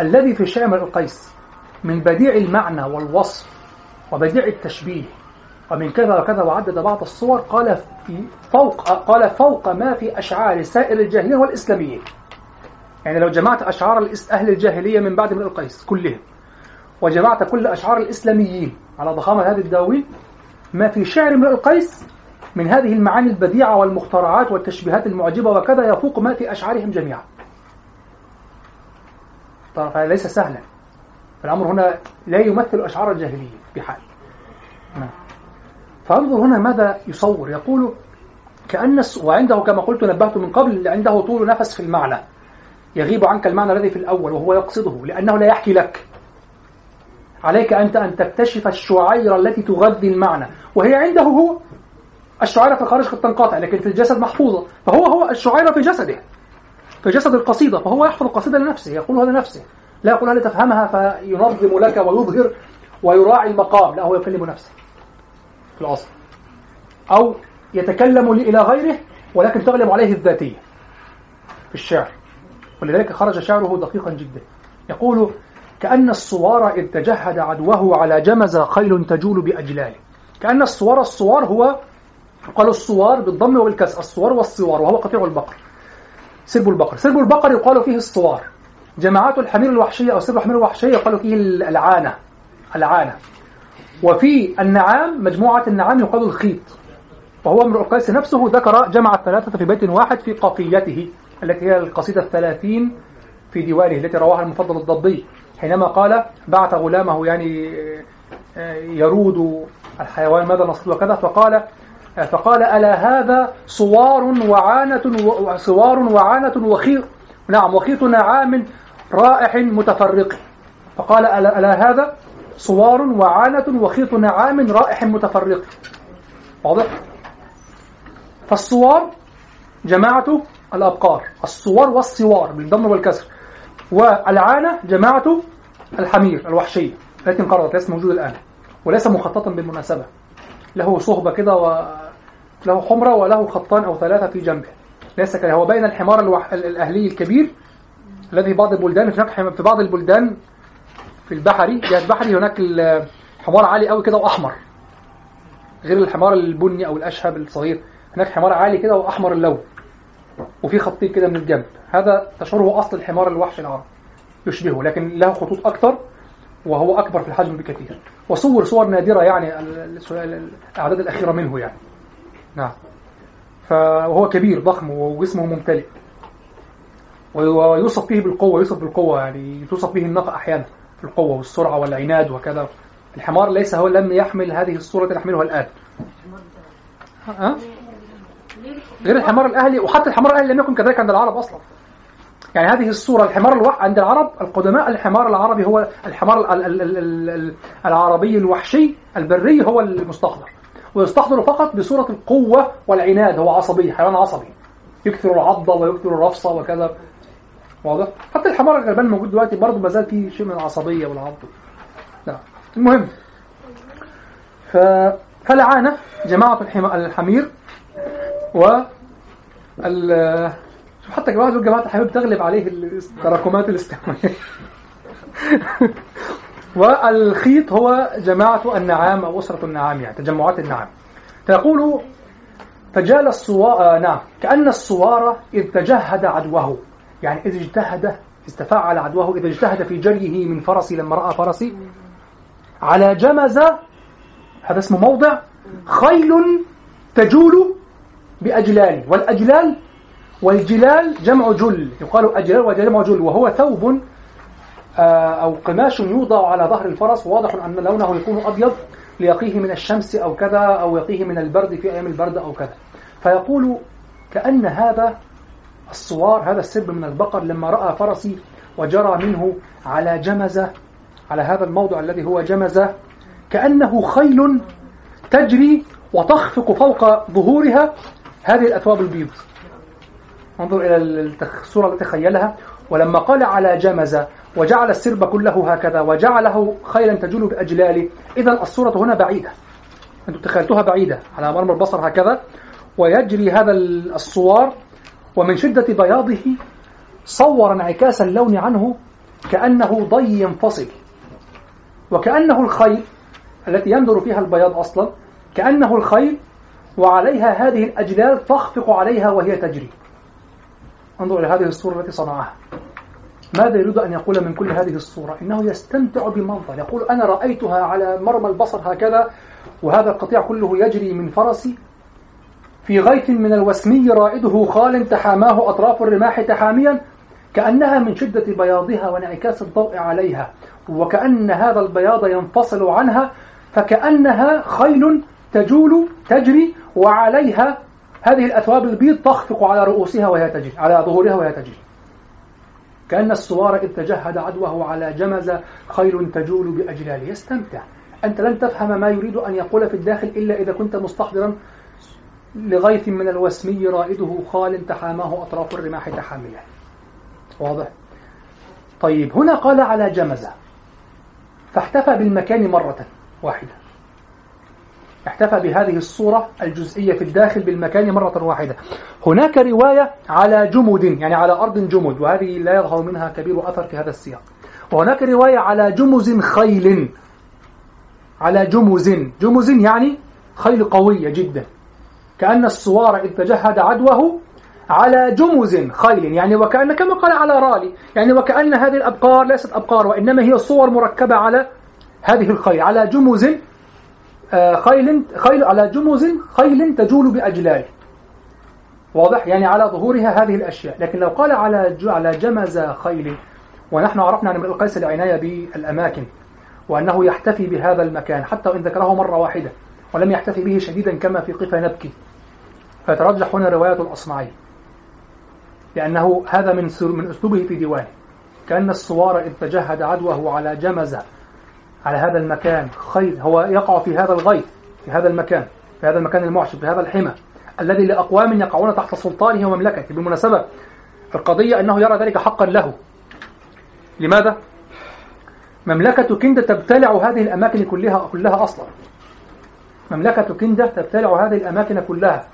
الذي في شامل القيس من بديع المعنى والوصف وبديع التشبيه ومن كذا وكذا وعدد بعض الصور قال في فوق قال فوق ما في أشعار سائر الجاهلين والإسلاميين يعني لو جمعت أشعار أهل الجاهلية من بعد من القيس كلهم وجمعت كل أشعار الإسلاميين على ضخامة هذه الدواوين ما في شعر من القيس من هذه المعاني البديعة والمخترعات والتشبيهات المعجبة وكذا يفوق ما في أشعارهم جميعا. طيب هذا ليس سهلا. الأمر هنا لا يمثل أشعار الجاهلية بحال. نعم. فانظر هنا ماذا يصور. يقول كأن وعنده كما قلت نبهت من قبل عنده طول نفس في المعنى. يغيب عنك المعنى الذي في الأول وهو يقصده لأنه لا يحكي لك. عليك أنت أن تكتشف الشعيرة التي تغذي المعنى. وهي عنده هو الشعيرة في الخارج قد تنقطع لكن في الجسد محفوظة. فهو هو الشعيرة في جسده في جسد القصيدة فهو يحفظ القصيدة لنفسه يقولها لنفسه. لا يقولها لتفهمها فينظم لك ويظهر ويراعي المقام لا هو يكلم نفسه في الأصل. أو يتكلم إلى غيره ولكن تغلب عليه الذاتية في الشعر. ولذلك خرج شعره دقيقا جدا. يقول كأن الصوار إذ تجهد عدوه على جمز خيل تجول بأجلاله. كأن الصوار الصوار هو قالوا الصوار بالضم وبالكسر الصوار والصوار وهو قطيع البقر. سرب البقر. سرب البقر يقال فيه الصوار جماعات الحمير الوحشية أو سرب الحمير الوحشية يقال فيه العانة العانة. وفي النعام مجموعة النعام يقال الخيط. وهو امرؤ القيس نفسه ذكر جمع الثلاثة في بيت واحد في قافيته التي هي القصيدة الثلاثين في ديوانه التي رواها المفضل الضبي. حينما قال بعث غلامه يعني آه، يرود الحيوان ماذا نصل وكذا فقال فقال ألا هذا صوار وعانة صوار وعانة وخيط نعم وخيط نعام رائح متفرق. فقال ألا, ألا هذا صوار وعانة وخيط نعام رائح متفرق. واضح؟ فالصوار جماعة الأبقار. الصور والصوار بالضم والكسر. والعانة جماعة الحمير الوحشية التي انقرضت ليس موجود الآن وليس مخططا بالمناسبة. له صهبة كده وله حمرة وله خطان أو ثلاثة في جنبه. ليس كده هو بين الحمار الوح... الأهلي الكبير الذي بعض البلدان في بعض البلدان في البحري جهة البحري هناك الحمار عالي قوي كده وأحمر. غير الحمار البني أو الأشهب الصغير هناك حمار عالي كده وأحمر اللون. وفي خطين كده من الجنب. هذا تشعره أصل الحمار الوحش العربي. يشبهه لكن له خطوط أكثر وهو أكبر في الحجم بكثير. وصور صور نادرة يعني الأعداد الأخيرة منه يعني. نعم. فهو كبير ضخم وجسمه ممتلئ. ويوصف به بالقوة يوصف بالقوة يعني توصف به النقع أحيانا. في القوة والسرعة والعناد وكذا. الحمار ليس هو لم يحمل هذه الصورة التي تحملها الآن. ها؟ غير الحمار الأهلي وحتى الحمار الأهلي لم يكن كذلك عند العرب أصلا. يعني هذه الصورة الحمار الوح عند العرب القدماء الحمار العربي هو الحمار العربي الوحشي البري هو المستحضر ويستحضر فقط بصورة القوة والعناد هو عصبي حيوان عصبي. يكثر العضة ويكثر الرفصة وكذا. واضح؟ حتى الحمار الغلبان الموجود دلوقتي برضه ما زال فيه شيء من العصبية والعض. لا. المهم. ف... فلعانة جماعة الحمير و ال... حتى جماعة جماعة الحمير بتغلب عليه التراكمات الاستعمارية والخيط هو جماعة النعام أو أسرة النعام يعني تجمعات النعام. فيقول فجال الصوار آه نعم. كأن الصوار إذ تجهد عدوه. يعني إذا اجتهد استفعل عدوه إذا اجتهد في جريه من فرسي لما رأى فرسي على جمز هذا اسمه موضع خيل تجول بأجلال. والأجلال والجلال جمع جل. يقال أجلال وجمع جل. وهو ثوب آه، أو قماش يوضع على ظهر الفرس. واضح أن لونه يكون أبيض ليقيه من الشمس أو كذا أو يقيه من البرد في أيام البرد أو كذا. فيقول كأن هذا الصوار هذا السب من البقر لما رأى فرسي وجرى منه على جمزة على هذا الموضع الذي هو جمزة كأنه خيل تجري وتخفق فوق ظهورها. هذه الأثواب البيض. انظر إلى الصورة التي تخيلها ولما قال على جمز وجعل السرب كله هكذا وجعله خيلا تجول بأجلاله. إذا الصورة هنا بعيدة. أنتم تخيلتوها بعيدة. على مرمى البصر هكذا. ويجري هذا الصوار ومن شدة بياضه صور انعكاس اللون عنه كأنه ضي ينفصل وكأنه الخيل التي يندر فيها البياض أصلا كأنه الخيل وعليها هذه الأجلال تخفق عليها وهي تجري. انظر إلى هذه الصورة التي صنعها. ماذا يريد أن يقول من كل هذه الصورة؟ إنه يستمتع بالمنظر يقول أنا رأيتها على مرمى البصر هكذا وهذا القطيع كله يجري من فرسي. في غيث من الوسمي رائده خال تحاماه أطراف الرماح تحاميا كأنها من شدة بياضها وانعكاس الضوء عليها. وكأن هذا البياض ينفصل عنها فكأنها خيل تجول تجري وعليها هذه الأثواب البيض تخفق على رؤوسها وهي تجري على ظهورها وهي تجري. كأن السوار إذ تجهد عدوه على جمز خيل تجول بأجلاله يستمتع. أنت لن تفهم ما يريد أن يقول في الداخل إلا إذا كنت مستحضرا لغيث من الوسمي رائده خال تحاماه أطراف الرماح تحاميا واضح. طيب هنا قال على جمزة فاحتفى بالمكان مرة واحدة. احتفى بهذه الصورة الجزئية في الداخل بالمكان مرة واحدة. هناك رواية على جمد يعني على أرض جمد وهذه لا يظهر منها كبير أثر في هذا السياق. وهناك رواية على جمز خيل. على جمز. جمز يعني خيل قوية جدا. كأن السوار إذ تجهد عدوه على جمز خيل يعني وكأن كما قال على رالي يعني وكأن هذه الأبقار ليست أبقار وإنما هي صور مركبة على هذه الخيل على جمز خيل خيل على جمز خيل تجول بأجلال واضح؟ يعني على ظهورها هذه الأشياء. لكن لو قال على على جمز خيل ونحن عرفنا عن امرئ القيس العناية بالأماكن وأنه يحتفي بهذا المكان حتى وإن ذكره مرة واحدة ولم يحتفي به شديدا كما في قفا نبكي. فترجح هنا رواية الأصمعي لأنه هذا من من أسلوبه في ديوانه. كأن الصوار إذ تجهد عدوه على جمزة على هذا المكان. خيل هو يقع في هذا الغيث في هذا المكان في هذا المكان المعشب في هذا الحمى الذي لأقوام يقعون تحت سلطانه ومملكته. بالمناسبة القضية أنه يرى ذلك حقا له. لماذا؟ مملكة كندة تبتلع هذه الأماكن كلها كلها أصلا. مملكة كندة تبتلع هذه الأماكن كلها.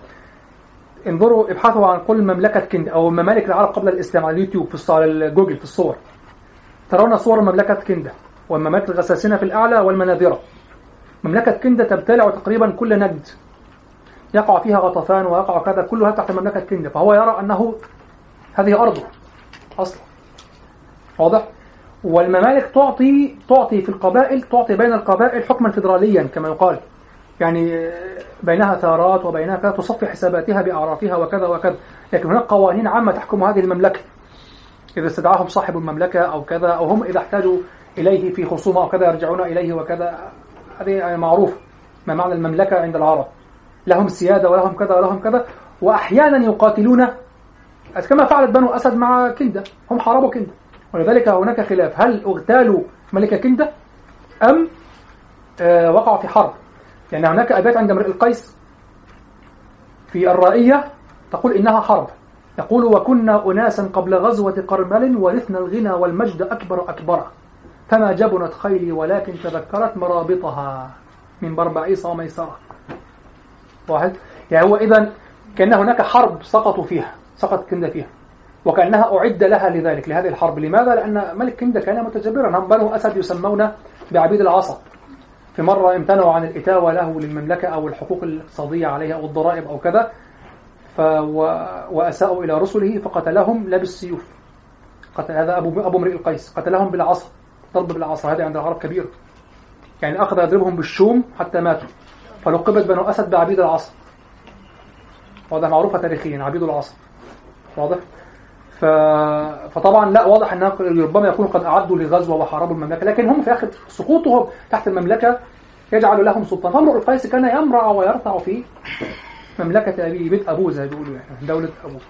انظروا ابحثوا عن كل مملكة كندة أو ممالك العرب قبل الإسلام على اليوتيوب في الصور الجوجل في الصور. ترون صور مملكة كندة. وممالك الغساسنة في الأعلى والمناذرة مملكة كندة تبتلع تقريبا كل نجد. يقع فيها غطفان ويقع كذا كلها تحت مملكة كندة فهو يرى أنه هذه أرضه أصلا. واضح؟ والممالك تعطي تعطي في القبائل تعطي بين القبائل حكما فيدراليا كما يقال. يعني بينها ثارات وبينها كذا تصفي حساباتها بأعرافها وكذا وكذا. لكن هناك قوانين عامة تحكم هذه المملكة. إذا استدعاهم صاحب المملكة أو كذا أو هم إذا احتاجوا إليه في خصومة أو كذا يرجعون إليه وكذا. هذه معروف ما معنى المملكة عند العرب. لهم سيادة ولهم كذا ولهم كذا. وأحيانا يقاتلون. كما فعلت بنو أسد مع كندة. هم حاربوا كندة. ولذلك هناك خلاف. هل اغتالوا ملك كندة؟ أم آه وقعوا في حرب. يعني هناك أبيات عند امرئ القيس في الرائية تقول إنها حرب. يقول وكنا أناسا قبل غزوة قرمل ورثنا الغنى والمجد أكبر أكبر. فما جبنت خيلي ولكن تذكرت مرابطها. من بربعيصة وميسرة. واحد. يعني هو إذا كان هناك حرب سقطوا فيها سقط كندة فيها. وكأنها أعد لها لذلك لهذه الحرب. لماذا؟ لأن ملك كندة كان متجبرا. هم بنو أسد يسمون بعبيد العصا. في مرة امتنعوا عن الإتاوة له للمملكة أو الحقوق الاقتصادية عليها أو الضرائب أو كذا. ف. وأساءوا إلى رسله فقتلهم لا بالسيوف قتل هذا أبو أبو امرئ القيس. قتلهم بالعصا. ضرب بالعصا هذا عند العرب كبير. يعني أخذ يضربهم بالشوم حتى ماتوا. فلقبت بنو أسد بعبيد العصا. وهذا معروفة تاريخيا عبيد العصا. واضح؟ ف... فطبعا لا واضح أنها ربما يكونوا قد أعدوا لغزوة وحاربوا المملكة لكن هم في آخر سقوطهم تحت المملكة يجعل لهم سلطان. فامرؤ القيس كان يمرع ويرتع في مملكة أبيه بيت أبوه زي ما بيقولوا يعني دولة أبوه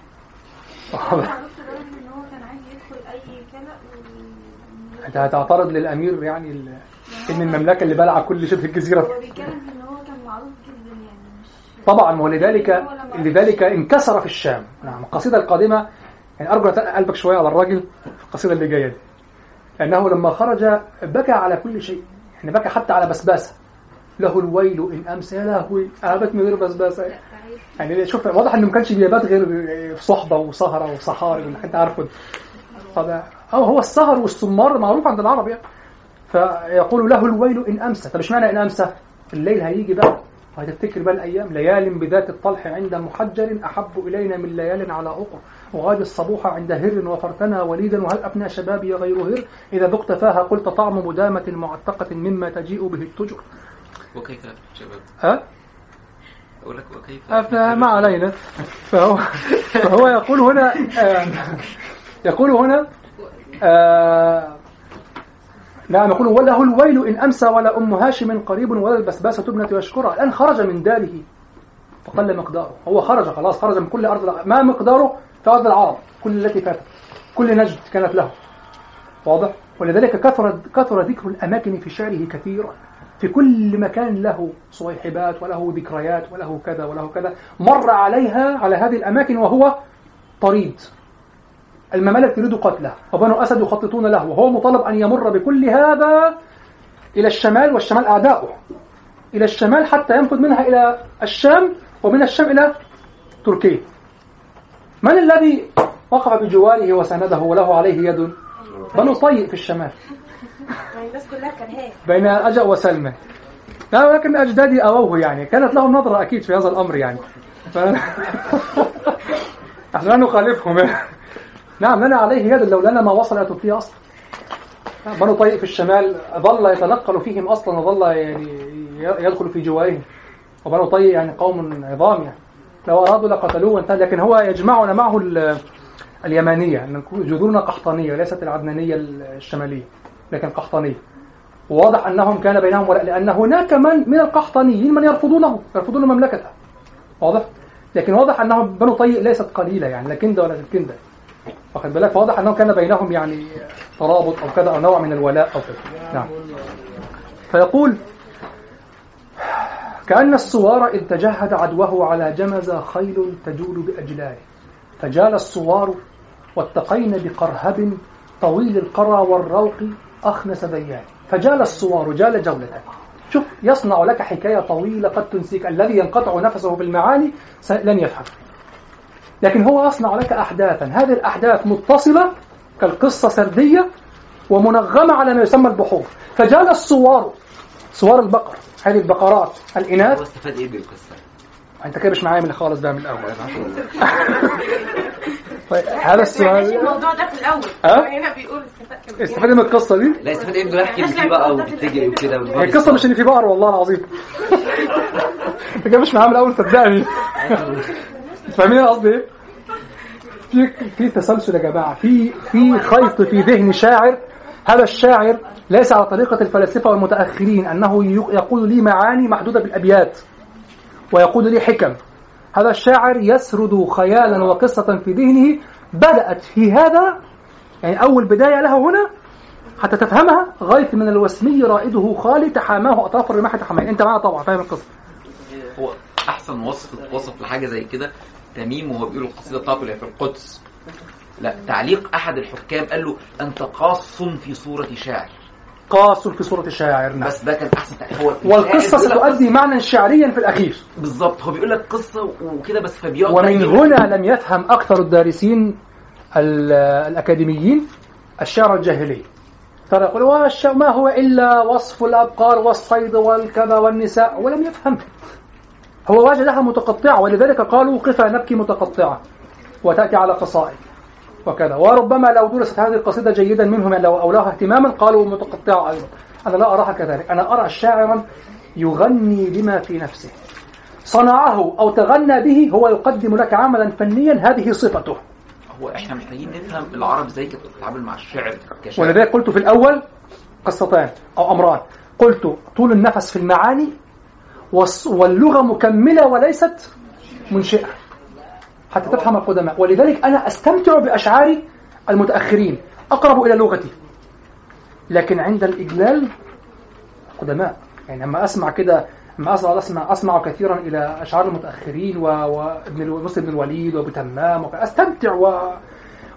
أنت هتعترض للأمير يعني ال... إن المملكة اللي بلع كل شبه الجزيرة. هو بيتكلم إن هو كان معروف جدا يعني مش طبعا ولذلك لذلك انكسر في الشام. نعم القصيدة القادمة يعني أرجو أن قلبك شوية على الراجل في القصيدة اللي جاية دي. لأنه لما خرج بكى على كل شيء. يعني بكى حتى على بسباسة. له الويل إن أمسى يا لهوي أبت من غير بسباسة. يعني شوف واضح إنه ما كانش بيبات غير في صحبة وسهرة وصحاري واللي أنت عارفه. أو هو السهر والسمار معروف عند العرب يعني. فيقول له الويل إن أمسى. طب إشمعنى إن أمسى؟ الليل هيجي بقى. وهتفتكر بقى الأيام. ليال بذات الطلح عند محجر أحب إلينا من ليال على عقر وغاد الصبوح عند هر وفرتنا وليدا. وهل أبنى شبابي غير هر؟ إذا ذقت فاها قلت طعم مدامة معتقة مما تجيء به التجر. وكيف شباب؟ أه؟ أقول لك وكيف؟ ما علينا. فهو, فهو يقول هنا آه يقول هنا آه نعم يقول وله الويل إن أمسى ولا أم هاشم قريب ولا البسباسة ابنة يشكرها الآن خرج من داره فقل مقداره. هو خرج خلاص خرج من كل أرض. ما مقداره؟ في أرض العرب كل التي فاتت كل نجد كانت له. واضح؟ ولذلك كثر كثر ذكر الأماكن في شعره كثيرا. في كل مكان له صويحبات وله ذكريات وله كذا وله كذا. مر عليها على هذه الأماكن وهو طريد. الممالك تريد قتله وبنو أسد يخططون له وهو مطالب أن يمر بكل هذا إلى الشمال والشمال أعداؤه. إلى الشمال حتى ينفذ منها إلى الشام ومن الشام إلى تركيا. من الذي وقف بجواره وسنده وله عليه يد؟ بنو طيء في الشمال. الناس كلها كرهاه بين أجأ وسلمى. لا ولكن أجدادي أووه يعني. كانت لهم نظرة أكيد في هذا الأمر يعني. ف... نحن لا نخالفهم. نعم لنا عليه يد لو لنا ما وصل إلى تركيا أصلا. بنو طيء في الشمال ظل يتنقل فيهم أصلا وظل يعني يدخل في جوارهم. وبنو طيء يعني قوم عظام يعني. لو أرادوا لقتلوه وانتهى لكن هو يجمعنا معه ال- اليمانية أن جذورنا قحطانية ليست العدنانية الشمالية لكن قحطانية. وواضح أنهم كان بينهم ولاء لأن هناك من من القحطانيين من يرفضونه يرفضون مملكته واضح؟ لكن واضح أنهم بنو طيء ليست قليلة يعني لا كندة ولا كندة واخد بالك؟ فواضح أنه كان بينهم يعني ترابط أو كذا أو نوع من الولاء أو كذا. نعم. فيقول كأن الصوار إذ تجهد عدوه على جمز خيل تجول بأجلاله فجال الصوار واتقين بقرهب طويل القرى والروق أخنس ذيان فجال الصوار جال جولة شوف يصنع لك حكاية طويلة قد تنسيك. الذي ينقطع نفسه بالمعاني لن يفهم. لكن هو يصنع لك أحداثا. هذه الأحداث متصلة كالقصة سردية ومنغمة على ما يسمى البحور فجال الصوار صوار البقر هذه البقرات هو الإناث استفاد إيه بالقصة؟ أنت كده مش معايا من خالص بقى من الأول. طيب هذا السؤال. الموضوع ده في الأول. ها؟ هو هنا بيقول استفاد استفاد من القصة دي؟ لا استفاد إيه؟ إنه يحكي اللي فيه بقى وبتجري وكده. هي القصة مش ان في بقر والله العظيم. أنت كده مش معايا من الأول صدقني. فاهمين قصدي إيه؟ في في تسلسل يا جماعة في في خيط في ذهن شاعر. هذا الشاعر ليس على طريقة الفلاسفة والمتأخرين أنه يقول لي معاني محدودة بالأبيات ويقول لي حكم. هذا الشاعر يسرد خيالا وقصة في ذهنه بدأت في هذا يعني أول بداية له هنا حتى تفهمها غيث من الوسمي رائده خالي تحاماه أطراف الرماح تحامين. أنت معنا طبعا فاهم القصة. هو أحسن وصف وصف لحاجة زي كده تميم وهو بيقول اللي هي في القدس. لا تعليق أحد الحكام قال له أنت قاص في صورة شاعر. قاص في صورة الشاعر نعم. بس ده كان أحسن تعليق هو والقصة ستؤدي معنى شعريا في الأخير. بالظبط هو بيقول لك قصة وكده بس فبيقعد ومن هنا لم يفهم أكثر الدارسين ال- الأكاديميين الشعر الجاهلي. ترى يقول ما هو إلا وصف الأبقار والصيد والكذا والنساء؟ ولم يفهم. هو وجدها متقطعة ولذلك قالوا قفا نبكي متقطعة وتأتي على قصائد وكذا. وربما لو درست هذه القصيدة جيدا منهم يعني لو أولاها اهتماما قالوا متقطعة أيضا. أنا لا أراها كذلك. أنا أرى شاعرا يغني لما في نفسه. صنعه أو تغنى به هو يقدم لك عملا فنيا هذه صفته. هو إحنا محتاجين نفهم العرب إزاي كانت بتتعامل مع الشعر ولذلك قلت في الأول قصتان أو أمران. قلت طول النفس في المعاني واللغة مكملة وليست منشئة حتى تفهم القدماء. ولذلك أنا أستمتع بأشعار المتأخرين أقرب إلى لغتي. لكن عند الإجلال قدماء. يعني لما أسمع كده ما أسمع أسمع أسمع كثيرا إلى أشعار المتأخرين وابن مسلم بن الوليد وأبو تمام أستمتع و...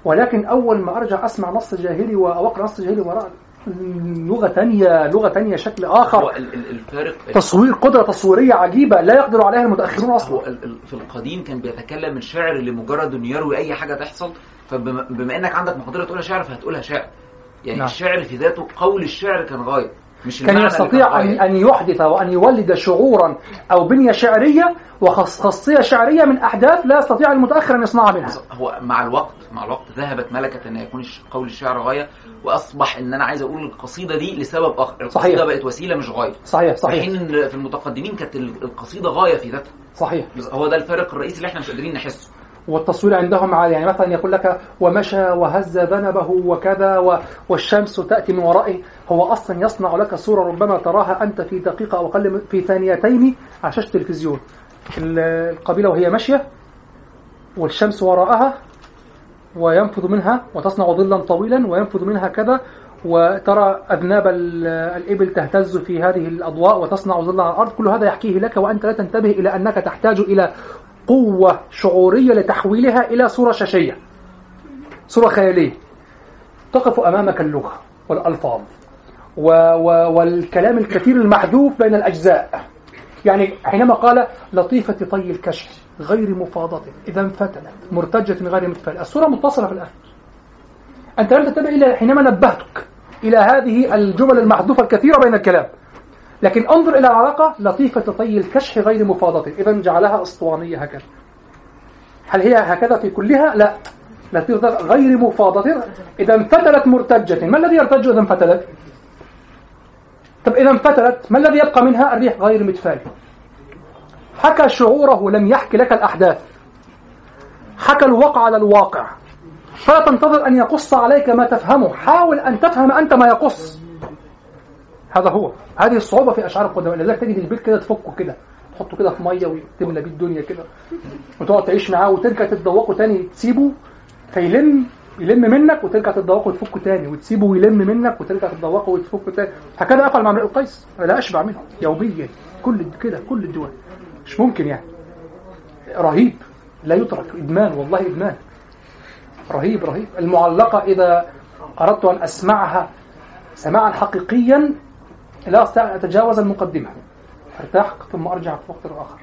ولكن أول ما أرجع أسمع نص جاهلي و- أو أقرأ نص جاهلي وراء لغة تانية لغة تانية شكل آخر. ال- ال- الفارق تصوير قدرة تصويرية عجيبة لا يقدر عليها المتأخرون أصلا. في القديم كان بيتكلم الشعر لمجرد إنه يروي أي حاجة تحصل فبما بما إنك عندك مقدره تقولها شعر فهتقولها شعر يعني نعم. الشعر في ذاته قول الشعر كان غايه مش كان يستطيع أن. أن يحدث وأن يولد شعورا أو بنية شعرية وخاصية شعرية من أحداث لا يستطيع المتأخر أن يصنعها منها. هو مع الوقت مع الوقت ذهبت ملكة أن يكون قول الشعر غاية وأصبح إن أنا عايز أقول القصيدة دي لسبب آخر. القصيدة صحيح. بقت وسيلة مش غاية. صحيح في صحيح. حين إن في المتقدمين كانت ال- القصيدة غاية في ذاتها. صحيح. هو ده الفارق الرئيسي اللي إحنا مش قادرين نحسه. والتصوير عندهم عالي. يعني مثلا يقول لك ومشى وهز ذنبه وكذا والشمس تأتي من ورائه. هو أصلا يصنع لك صورة ربما تراها أنت في دقيقة أو أقل في ثانيتين على شاشة التلفزيون. ال- القبيلة وهي ماشية والشمس وراءها وينفذ منها وتصنع ظلا طويلا وينفذ منها كذا وترى أذناب ال- الإبل تهتز في هذه الأضواء وتصنع ظلا على الأرض. كل هذا يحكيه لك وأنت لا تنتبه إلى أنك تحتاج إلى قوة شعورية لتحويلها إلى صورة شاشية صورة خيالية. تقف أمامك اللغة والألفاظ و و والكلام الكثير المحذوف بين الأجزاء. يعني حينما قال لطيفة طي الكشف غير مفاضة إذا انفتلت مرتجة غير متفالة الصورة متصلة في الآخر. أنت لم تنتبه إلى حينما نبهتك إلى هذه الجمل المحذوفة الكثيرة بين الكلام. لكن انظر إلى العلاقة لطيفة طي الكشح غير مفاضة إذا جعلها أسطوانية هكذا. هل هي هكذا في كلها؟ لا. لطيفة غير مفاضة إذا انفتلت مرتجة. ما الذي يرتج إذا انفتلت؟ طب إذا انفتلت ما الذي يبقى منها؟ الريح غير متفالي حكى شعوره لم يحكي لك الأحداث. حكى الواقع على الواقع. فلا تنتظر أن يقص عليك ما تفهمه. حاول أن تفهم أنت ما يقص. هذا هو. هذه الصعوبة في أشعار القدماء لذلك تجد البيت كده تفكه كده. تحطه كده في مية وتملى بيه الدنيا كده. وتقعد تعيش معاه وترجع تتذوقه تاني تسيبه فيلم يلم منك وترجع تتذوقه وتفكه تاني. وتسيبه ويلم منك وترجع تتذوقه وتفكه تاني. هكذا أفعل مع امرئ القيس. لا أشبع منه. يوميا. كل كده كل الدول. مش ممكن يعني. رهيب. لا يترك. إدمان. والله إدمان. رهيب رهيب. المعلقة إذا أردت أن أسمعها سماعا حقيقيا لا أستطيع أن أتجاوز المقدمة. أرتاح ثم أرجع في وقت آخر.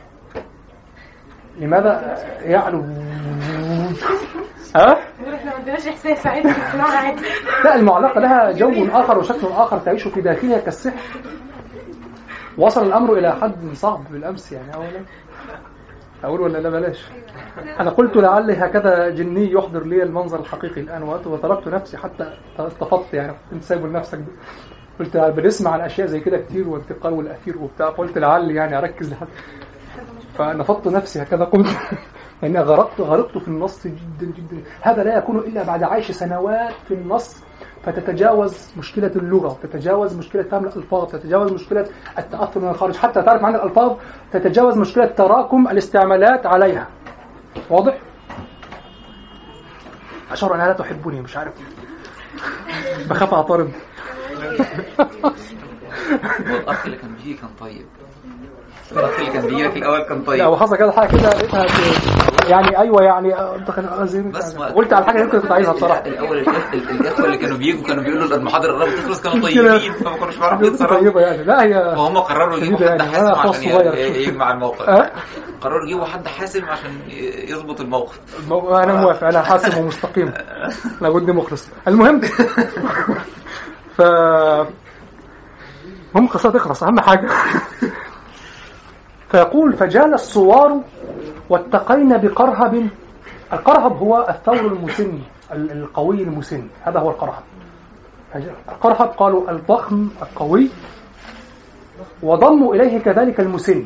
لماذا يعلو؟ ها؟ إحنا ما عندناش إحساس عادي لا المعلقة لها جو آخر وشكل آخر تعيش في داخلها كالسحر. وصل الأمر إلى حد صعب بالأمس يعني أولا. أقول ولا لا؟ بلاش. أنا قلت لعل هكذا جني يحضر لي المنظر الحقيقي الآن وقت- وتركت نفسي حتى استفدت يعني. كنت سايبه لنفسك. قلت بنسمع عن أشياء زي كده كتير وانتقال والأثير وبتاع. قلت لعل يعني أركز لحد. فنفضت نفسي هكذا قمت. يعني غرقت غرقت في النص جدا جدا. هذا لا يكون إلا بعد عيش سنوات في النص. فتتجاوز مشكلة اللغة تتجاوز مشكلة فهم الألفاظ تتجاوز مشكلة التأثر من الخارج. حتى تعرف معنى الألفاظ تتجاوز مشكلة تراكم الاستعمالات عليها. واضح؟ أشعر أنها لا تحبني مش عارف. بخاف أعترض. الاخ اللي كان بيجي كان طيب. الاخ اللي كان بيجي لك الأول كان لا طيب وحصل كده حاجة كده لقيتها في- يعني أيوه يعني آه، ما بس قلت على حاجة يمكن كنت عايزها بصراحة. الأول الاخوه اللي كانوا بيجوا كانوا بيقولوا المحاضره قربت تخلص كانوا. طيبين فما كانوش بيعرفوا يتصرفوا طيبة يعني. لا هي وهم قرروا يجيبوا حد يعني، حاسم عشان يجمع الموقف. أه؟ قرروا يجيبوا حد حاسم عشان يظبط الموقف. المو- أنا موافق. أنا حاسم ومستقيم. لابد مخلص. المهم. ف هم قصة تخلص أهم حاجة. فيقول فجال الصوار واتقين بقرهب. القرهب هو الثور المسن ال- القوي المسن. هذا هو القرهب. القرهب قالوا الضخم القوي وضموا إليه كذلك المسن.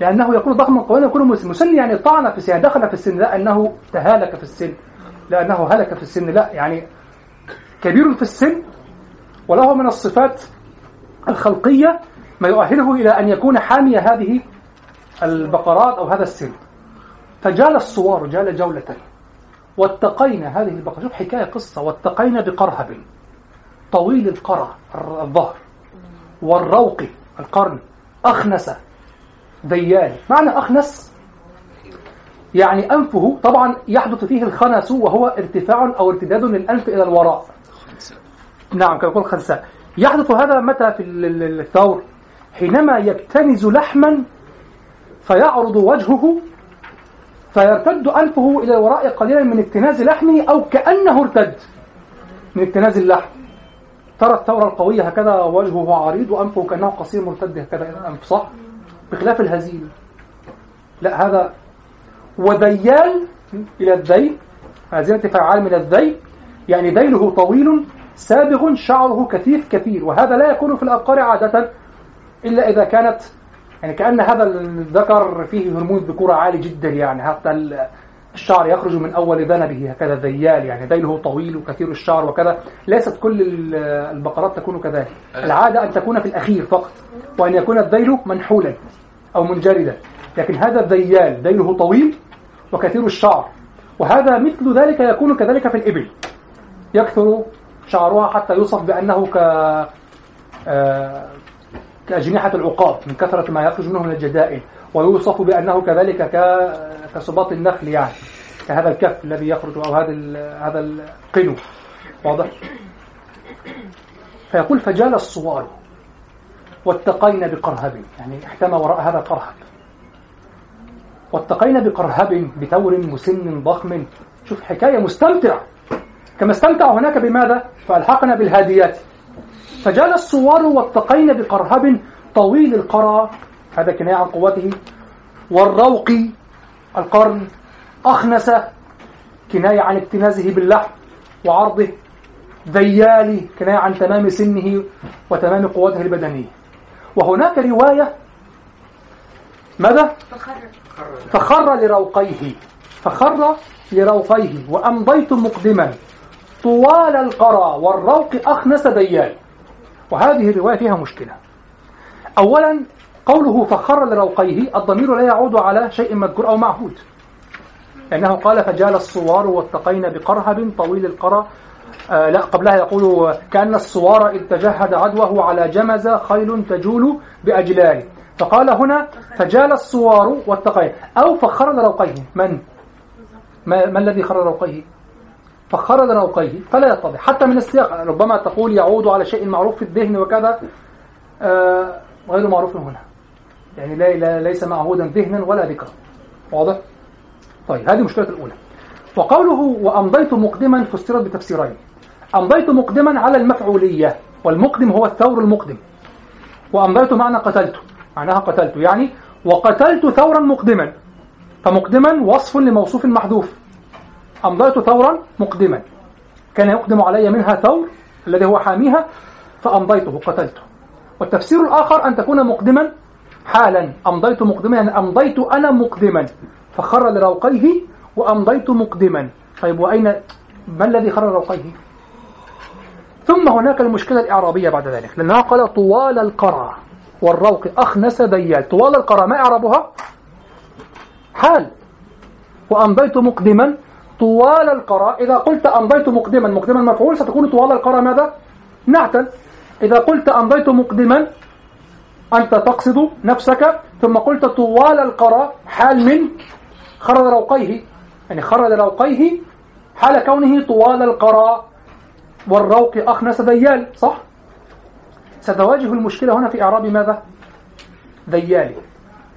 لأنه يكون ضخما قويا يكون مسن. مسن يعني طعن في السن دخل في السن لا أنه تهالك في السن. لأنه هلك في السن لا يعني كبير في السن. وله من الصفات الخلقية ما يؤهله إلى أن يكون حامي هذه البقرات أو هذا السن. فجال الصوار جال جولة. واتقينا هذه البقرة. شوف حكاية قصة. واتقينا بقرهب طويل القرع الظهر والروق القرن أخنس ذيال معنى أخنس؟ يعني أنفه طبعا يحدث فيه الخنس وهو ارتفاع أو ارتداد للأنف إلى الوراء. نعم كما يقول يحدث هذا متى في ال- ال- الثور؟ حينما يكتنز لحما فيعرض وجهه فيرتد أنفه إلى الوراء قليلا من اكتناز لحمه أو كأنه ارتد من اكتناز اللحم. ترى الثورة القوية هكذا وجهه عريض وأنفه كأنه قصير مرتد هكذا إلى الأنف صح؟ بخلاف الهزيل. لا هذا وذيال إلى الذيل هزيلة فعال من الذيل يعني ذيله طويل سابغ شعره كثيف كثير وهذا لا يكون في الأبقار عادة إلا إذا كانت يعني كأن هذا الذكر فيه هرمون الذكورة عالي جدا يعني حتى ال- الشعر يخرج من أول ذنبه هكذا ذيال يعني ذيله طويل وكثير الشعر وكذا ليست كل ال- البقرات تكون كذلك. العادة أن تكون في الأخير فقط وأن يكون الذيل منحولا أو منجردا لكن هذا الذيال ذيله طويل وكثير الشعر وهذا مثل ذلك يكون كذلك في الإبل. يكثر شعرها حتى يوصف بأنه ك آه، كأجنحة العقاب من كثرة ما يخرج منه من الجدائل ويوصف بأنه كذلك. كسباط النخل يعني كهذا الكف الذي يخرج أو هذا. هذا القنو واضح فيقول فجال الصوار واتقينا بقرهب يعني احتمى وراء هذا قرهب واتقينا بقرهب بثور مسن ضخم شوف حكاية مستمتع كما استمتع هناك بماذا؟ فألحقنا بالهاديات. فجال الصوار واتقينا بقرهب طويل القرى هذا كناية عن قوته. والروق القرن أخنس كناية عن اكتنازه باللحم وعرضه. ذيالي كناية عن تمام سنه وتمام قوته البدنية وهناك رواية ماذا؟ فخر لروقيه. فخر لروقيه وأمضيت مقدما. طوال القرى والروق أخنس ديال وهذه الرواية فيها مشكلة. أولا قوله فخر لروقيه الضمير لا يعود على شيء مذكور أو معهود لأنه قال فجال الصوار واتقينا بقرهب طويل القرى. آه لا قبلها يقول كأن الصوار إذ تجهد عدوه على جمز خيل تجول بأجلال فقال هنا فجال الصوار واتقينا أو فخر لروقيه. من؟ ما, ما الذي خر لروقيه؟ فخر لروقيه فلا يتضح حتى من السياق ربما تقول يعود على شيء معروف في الذهن وكذا آه غير معروف هنا. يعني لا لا ليس معهودا ذهنا ولا ذكرا. واضح؟ طيب هذه المشكلة الأولى. وقوله وأمضيت مقدما فسرت بتفسيرين. أمضيت مقدما على المفعولية والمقدم هو الثور المقدم. وأمضيت معنى قتلت. معناها قتلت يعني وقتلت ثورا مقدما. فمقدما وصف لموصوف محذوف. أمضيت ثورا مقدما. كان يقدم علي منها ثور الذي هو حاميها فأمضيته قتلته. والتفسير الآخر أن تكون مقدما حالا. أمضيت مقدما يعني أمضيت أنا مقدما. فخر لروقيه وأمضيت مقدما. طيب وأين ما الذي خر لروقيه؟ ثم هناك المشكلة الإعرابية بعد ذلك. لأنها قال طوال القرى والروق أخنس ديال. طوال القرى ما إعرابها؟ حال. وأمضيت مقدما طوال القرى إذا قلت أمضيت مقدما مقدما مفعول ستكون طوال القرى ماذا؟ نعتا إذا قلت أمضيت مقدما أنت تقصد نفسك ثم قلت طوال القرى حال من خرج روقيه يعني خرج روقيه حال كونه طوال القرى والروق أخنس ديال صح؟ ستواجه المشكلة هنا في إعراب ماذا؟ ذيال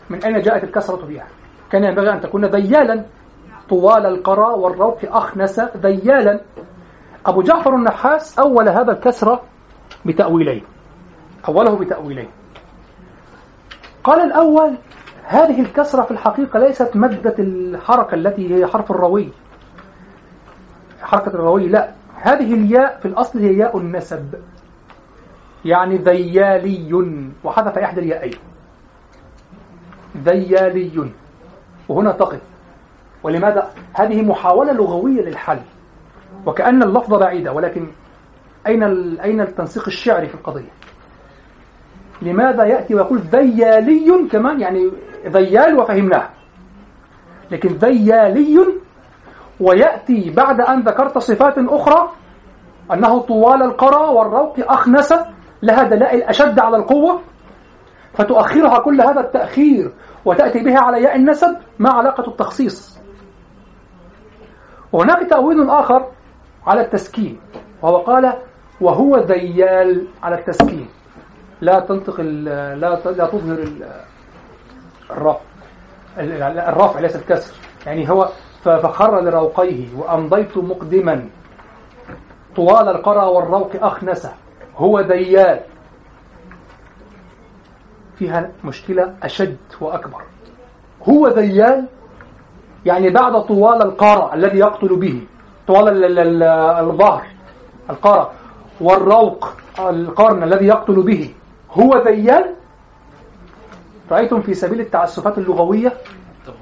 من أين جاءت الكسرة فيها؟ كان ينبغي أن تكون ذيالا طوال القرى والروق أخنس ذيالا. أبو جعفر النحاس أول هذا الكسرة بتأويلين. أوله بتأويلين. قال الأول هذه الكسرة في الحقيقة ليست مادة الحركة التي هي حرف الروي. حركة الروي لا. هذه الياء في الأصل هي ياء النسب. يعني ذيالي. وحذف إحدى الياءين ذيالي. وهنا تقف. ولماذا؟ هذه محاولة لغوية للحل. وكأن اللفظ بعيدة ولكن أين أين التنسيق الشعري في القضية؟ لماذا يأتي ويقول ذيالي كمان يعني ذيال وفهمناه. لكن ذيالي ويأتي بعد أن ذكرت صفات أخرى أنه طوال القرى والروق أخنس لها دلائل أشد على القوة فتؤخرها كل هذا التأخير وتأتي بها على ياء النسب ما علاقة التخصيص. وهناك تأويل آخر على التسكين وهو قال وهو ذيال على التسكين. لا تنطق لا لا تظهر الرفع الرفع ليس الكسر يعني هو فخر لروقيه وأمضيت مقدما طوال القرى والروق أخنس هو ذيال فيها مشكلة أشد وأكبر. هو ذيال يعني بعد طوال القارة الذي يقتل به طوال الظهر القارة والروق القرن الذي يقتل به. هو ذيال؟ رأيتم في سبيل التعسفات اللغوية؟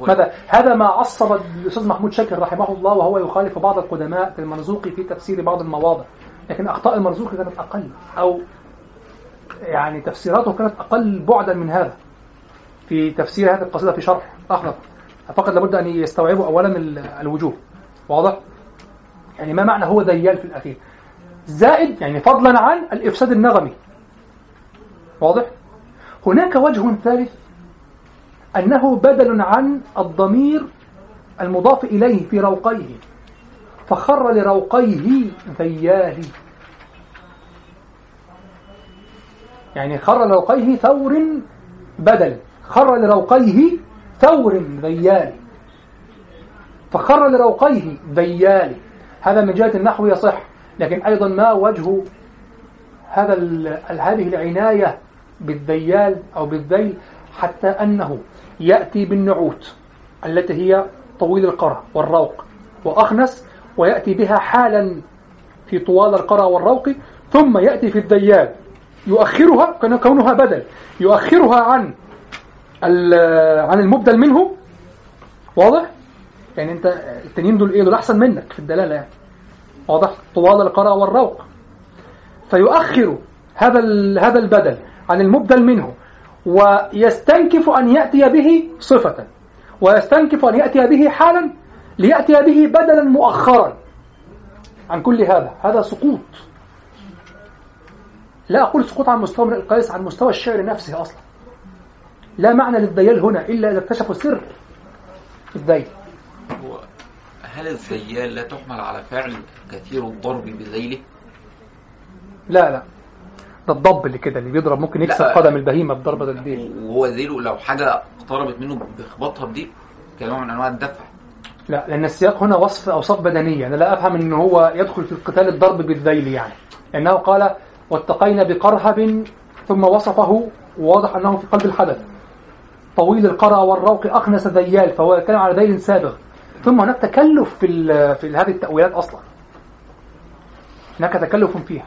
ماذا؟ هذا ما عصب الأستاذ محمود شاكر رحمه الله وهو يخالف بعض القدماء في المرزوقي في تفسير بعض المواضع. لكن أخطاء المرزوقي كانت أقل أو يعني تفسيراته كانت أقل بعدا من هذا في تفسير هذه القصيدة في شرح أحمد. فقط لابد أن يستوعبوا أولا الوجوه. واضح؟ يعني ما معنى هو ديال في الأخير زائد يعني فضلا عن الإفساد النغمي. واضح؟ هناك وجه ثالث أنه بدل عن الضمير المضاف إليه في روقيه. فخر لروقيه ذيال. يعني خر لروقيه ثور بدل. خر لروقيه ثور ذيال فخر لروقيه ذيال هذا من جهة النحو يصح لكن أيضا ما وجه هذا هذه العناية بالذيال أو بالذيل حتى أنه يأتي بالنعوت التي هي طويل القرى والروق وأخنس ويأتي بها حالا في طوال القرى والروق ثم يأتي في الذيال. يؤخرها كونها بدل. يؤخرها عن عن المبدل منه واضح؟ يعني انت التنين دول إيه؟ دول احسن منك في الدلالة يعني. واضح؟ طوال القرى والروق. فيؤخر هذا هذا البدل عن المبدل منه ويستنكف أن يأتي به صفة ويستنكف أن يأتي به حالا ليأتي به بدلا مؤخرا عن كل هذا. هذا سقوط. لا أقول سقوط عن مستوى من القياس عن مستوى الشعر نفسه أصلا. لا معنى للذيال هنا إلا إذا اكتشفوا سر الذيل هل الذيال لا تحمل على فعل كثير الضرب بذيله؟ لا لا. ده الضب اللي كده اللي بيضرب ممكن يكسر قدم البهيمة بضربة الديل. وهو ذيله لو حاجة اقتربت منه بيخبطها بديل كنوع من أنواع الدفع. لا لأن السياق هنا وصف أوصاف بدنية. أنا لا أفهم ان هو يدخل في القتال الضرب بالذيل يعني. لأنه قال واتقينا بقرهب ثم وصفه وواضح أنه في قلب الحدث. طويل القرى والروق اخنس ذيال فهو يتكلم على ذيل سابغ. ثم هناك تكلف في في هذه التأويلات أصلا. هناك تكلف فيها.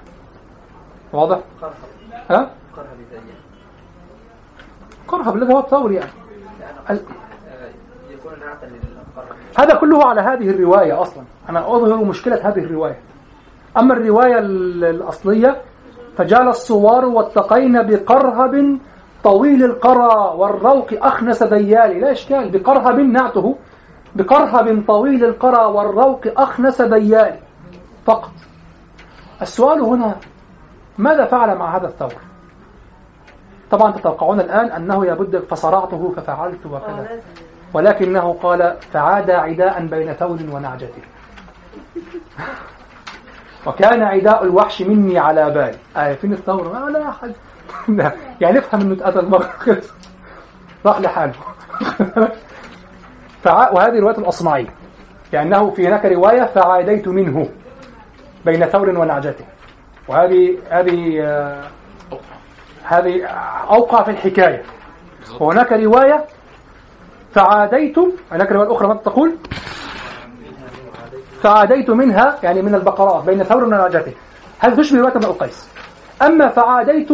واضح؟ ها؟ قرهب الذي هو الثور يعني. هذا كله على هذه الرواية أصلا. أنا أظهر مشكلة هذه الرواية. أما الرواية الأصلية فجال الصوار واتقين بقرهب طويل القرى والروق أخنس ديالي. لا إشكال. بقرهب نعته. بقرهب طويل القرى والروق أخنس ديالي. فقط. السؤال هنا ماذا فعل مع هذا الثور؟ طبعا تتوقعون الآن أنه يبد فصرعته ففعلت وكذا. ولكنه قال فعاد عداء بين ثور ونعجته وكان عداء الوحش مني على بالي. آه فين الثور؟ ما لا أحد. يعني افهم إنه اتقتل مرة. راح لحاله. فع... وهذه رواية الأصمعي. لأنه في هناك رواية فعاديت منه بين ثور ونعجته وهذه هذه آه، هذه أوقع في الحكاية. وهناك رواية فعاديت هناك رواية أخرى ماذا تقول؟ فعاديت منها يعني من البقرات بين ثور ونعجته هذا تشبه رواية ابن القيس. أما فعاديت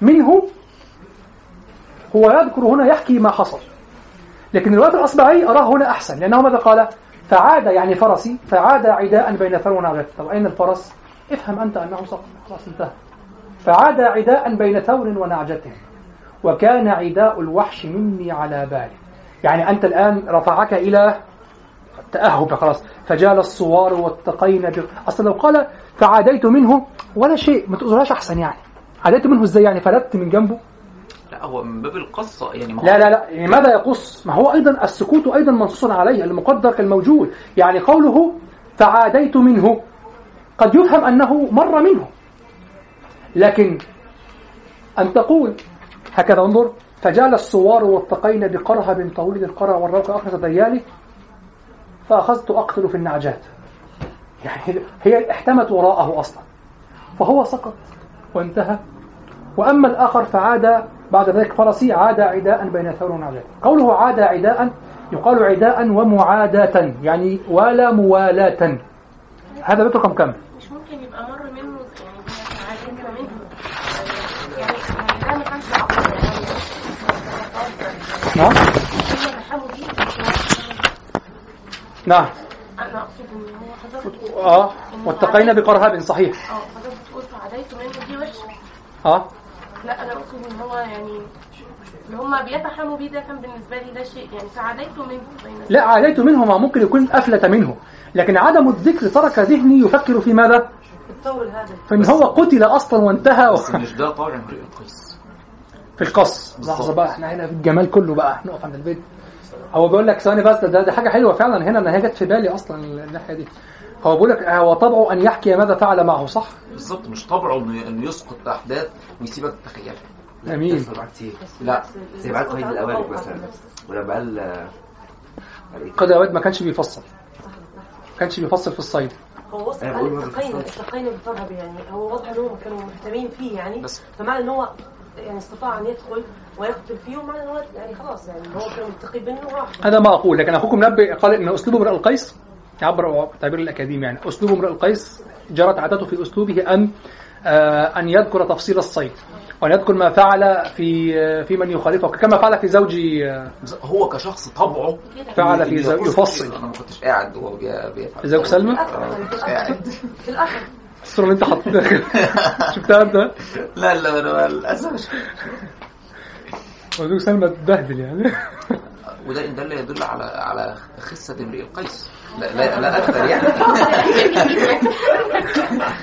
منه هو يذكر هنا يحكي ما حصل. لكن الرواية الأصبعي أراه هنا أحسن لأنه ماذا قال؟ فعاد يعني فرسي فعاد عداء بين ثور ونعجته طب أين الفرس؟ افهم أنت أنه سقط خلاص انتهى. فعاد عداء بين ثور ونعجته وكان عداء الوحش مني على بالي. يعني أنت الآن رفعك إلى تأهب خلاص. فجال الصوار واتقينا. أصلا لو قال فعاديت منه ولا شيء ما تقولهاش أحسن يعني. عاديت منه إزاي يعني؟ فلت من جنبه؟ لا هو من باب القصة يعني ما لا لا لا. يعني ماذا يقص؟ ما هو أيضا السكوت أيضا منصوص عليه المقدر كالموجود يعني قوله تعاديت منه قد يفهم أنه مر منه. لكن أن تقول هكذا انظر فجال الصوار والتقين بقرهب طويل القرى والروك أخرس ديالي فأخذت أقتل في النعجات. يعني هي احتمت وراءه أصلا. فهو سقط وانتهى. وأما الآخر فعاد بعد ذلك فرسي عاد عداء بين ثور ونعجات قوله عاد عداء يقال عداء ومعاداة يعني ولا موالاة. هذا بيت رقم كم؟ مش ممكن يبقى مر منه يعني منه يعني ده ما كانش نعم. نعم. أنا أقصد إن هو حضرتك آه. واتقينا بقرهاب صحيح. آه حضرتك بتقول فعديته منه دي وحشة. آه. لا أنا أقصد إن هو يعني اللي هم بيتحموا بيه ده كان بالنسبة لي ده شيء يعني فعديته منه لا عاديت منه ما ممكن يكون أفلت منه. لكن عدم الذكر ترك ذهني يفكر في ماذا؟ الطول هذا. فإن هو قتل أصلا وانتهى بس مش ده طبع امرئ القيس في القص. بالظبط. لحظة بقى إحنا هنا في الجمال كله بقى. نقف عند البيت. هو بيقول لك ثواني بس ده, ده حاجة حلوة فعلا. هنا ان هي جت في بالي أصلا الناحية دي. هو بيقول لك هو طبعه أن يحكي ماذا فعل معه صح؟ بالظبط مش طبعه إنه يسقط أحداث ويسيبك تتخيلها كتير. لا زي بعد قيد الأوالد مثلا. ولما قال قال إيه؟ قد أود ما كانش بيفصل. ما كانش بيفصل في الصيد. هو وصل قال التقينا بيفصلش. التقينا بالطرب يعني. هو واضح إن هم كانوا مهتمين فيه يعني. بس- فمعنى إن هو يعني استطاع أن يدخل ويقتل فيه ومعنى إن هو يعني خلاص يعني هو كان متقي منه وراح. هذا ما أقول لكن أخوكم نبه قال إن أسلوب امرئ القيس يعبر تعبير الأكاديمي يعني. أسلوب امرئ القيس جرت عادته في أسلوبه أن آه، أن يذكر تفصيل الصيد وأن يذكر ما فعل في في من يخالفه كما فعل في زوجي آه، هو كشخص طبعه فعل في زوج يقص يفصل. أنا ما كنتش قاعد وهو بي- بيفعل. زوج سلمى؟ في الأثر الصورة اللي أنت حطيتها. شفتها أنت؟ لا لا أنا للأسف. مش- وزوج سلمى اتبهدل يعني. وده إن دل يدل على على خسه امرئ القيس. لا لا, لا أكثر يعني.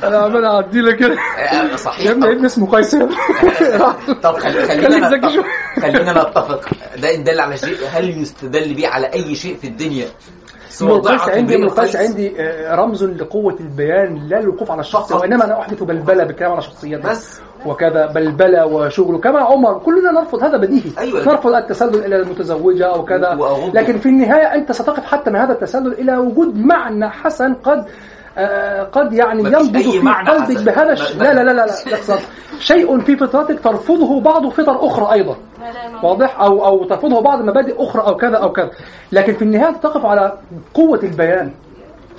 أنا عمال أعدي لك كده. آه، صحيح. يا ابني ابن اسمه قيس. طب خلينا خلينا نتفق. ده إن دل على شيء. هل يستدل به على أي شيء في الدنيا؟ القيس عندي القيس. عندي آه، رمز لقوة البيان لا الوقوف على الشخص فقط. وإنما أنا أحدث بلبلة بالكلام على شخصيته بس. وكذا بلبلة وشغله كما عمر كلنا نرفض هذا بديهي. أيوة. نرفض التسلل إلى المتزوجة أو كذا. لكن في النهاية أنت ستقف حتى من هذا التسلل إلى وجود معنى حسن قد آه، قد يعني ينبض في قلبك. بهذا ما- الش... ما- لا لا لا لا لا. شيء في فطرتك ترفضه بعض فطر أخرى أيضا. لا لا ما- واضح؟ أو أو ترفضه بعض مبادئ أخرى أو كذا أو كذا. لكن في النهاية تقف على قوة البيان.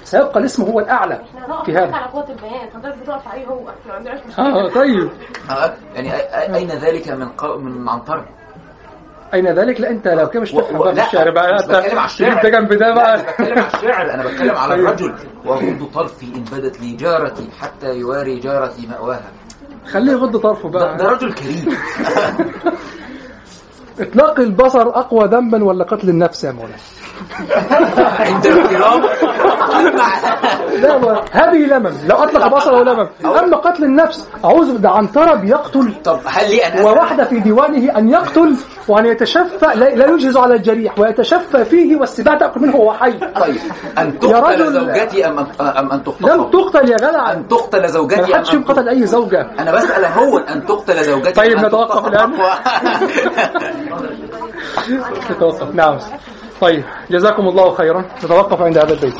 سيبقى الاسم هو الأعلى. إحنا نقف في هذا. على قوة البيان. حضرتك بتقف عليه هو. إحنا ما عندناش آه مشكله طيب. آه، يعني أين ذلك من قو... من عنتر؟ أين ذلك؟ لا أنت لو كده مش تفهم بقى في الشعر بقى. أنت بتكلم على الشعر. انت جنب ده بقى أنا بتكلم على الشعر أنا بتكلم على. الرجل. واغض طرفي إن بدت لي جارتي حتى يواري جارتي مأواها. خليه يغض طرفه ده, ده بقى رجل كريم. اطلاق البصر أقوى ذنبا ولا قتل النفس يا مولانا؟ عند الاحترام. لا ما- هذه لمم. لو أطلق بصرة لمم. أما قتل النفس أعوذ ده عنترة بيقتل طب هل لي أن وواحدة في ديوانه أن يقتل وأن يتشفى لا لا يجهز على الجريح ويتشفى فيه والسباع تأكل منه وهو حي. طيب. أن يا تقتل رجل- زوجتي أم أم أن لم تخطف تقتل يا جدع أن تقتل زوجتي ما حدش قتل أي زوجة. أنا بسأل هو أن تقتل زوجتي طيب نتوقف. أخوها؟ نتوقف. نعم. طيب جزاكم الله خيرا. نتوقف عند هذا البيت.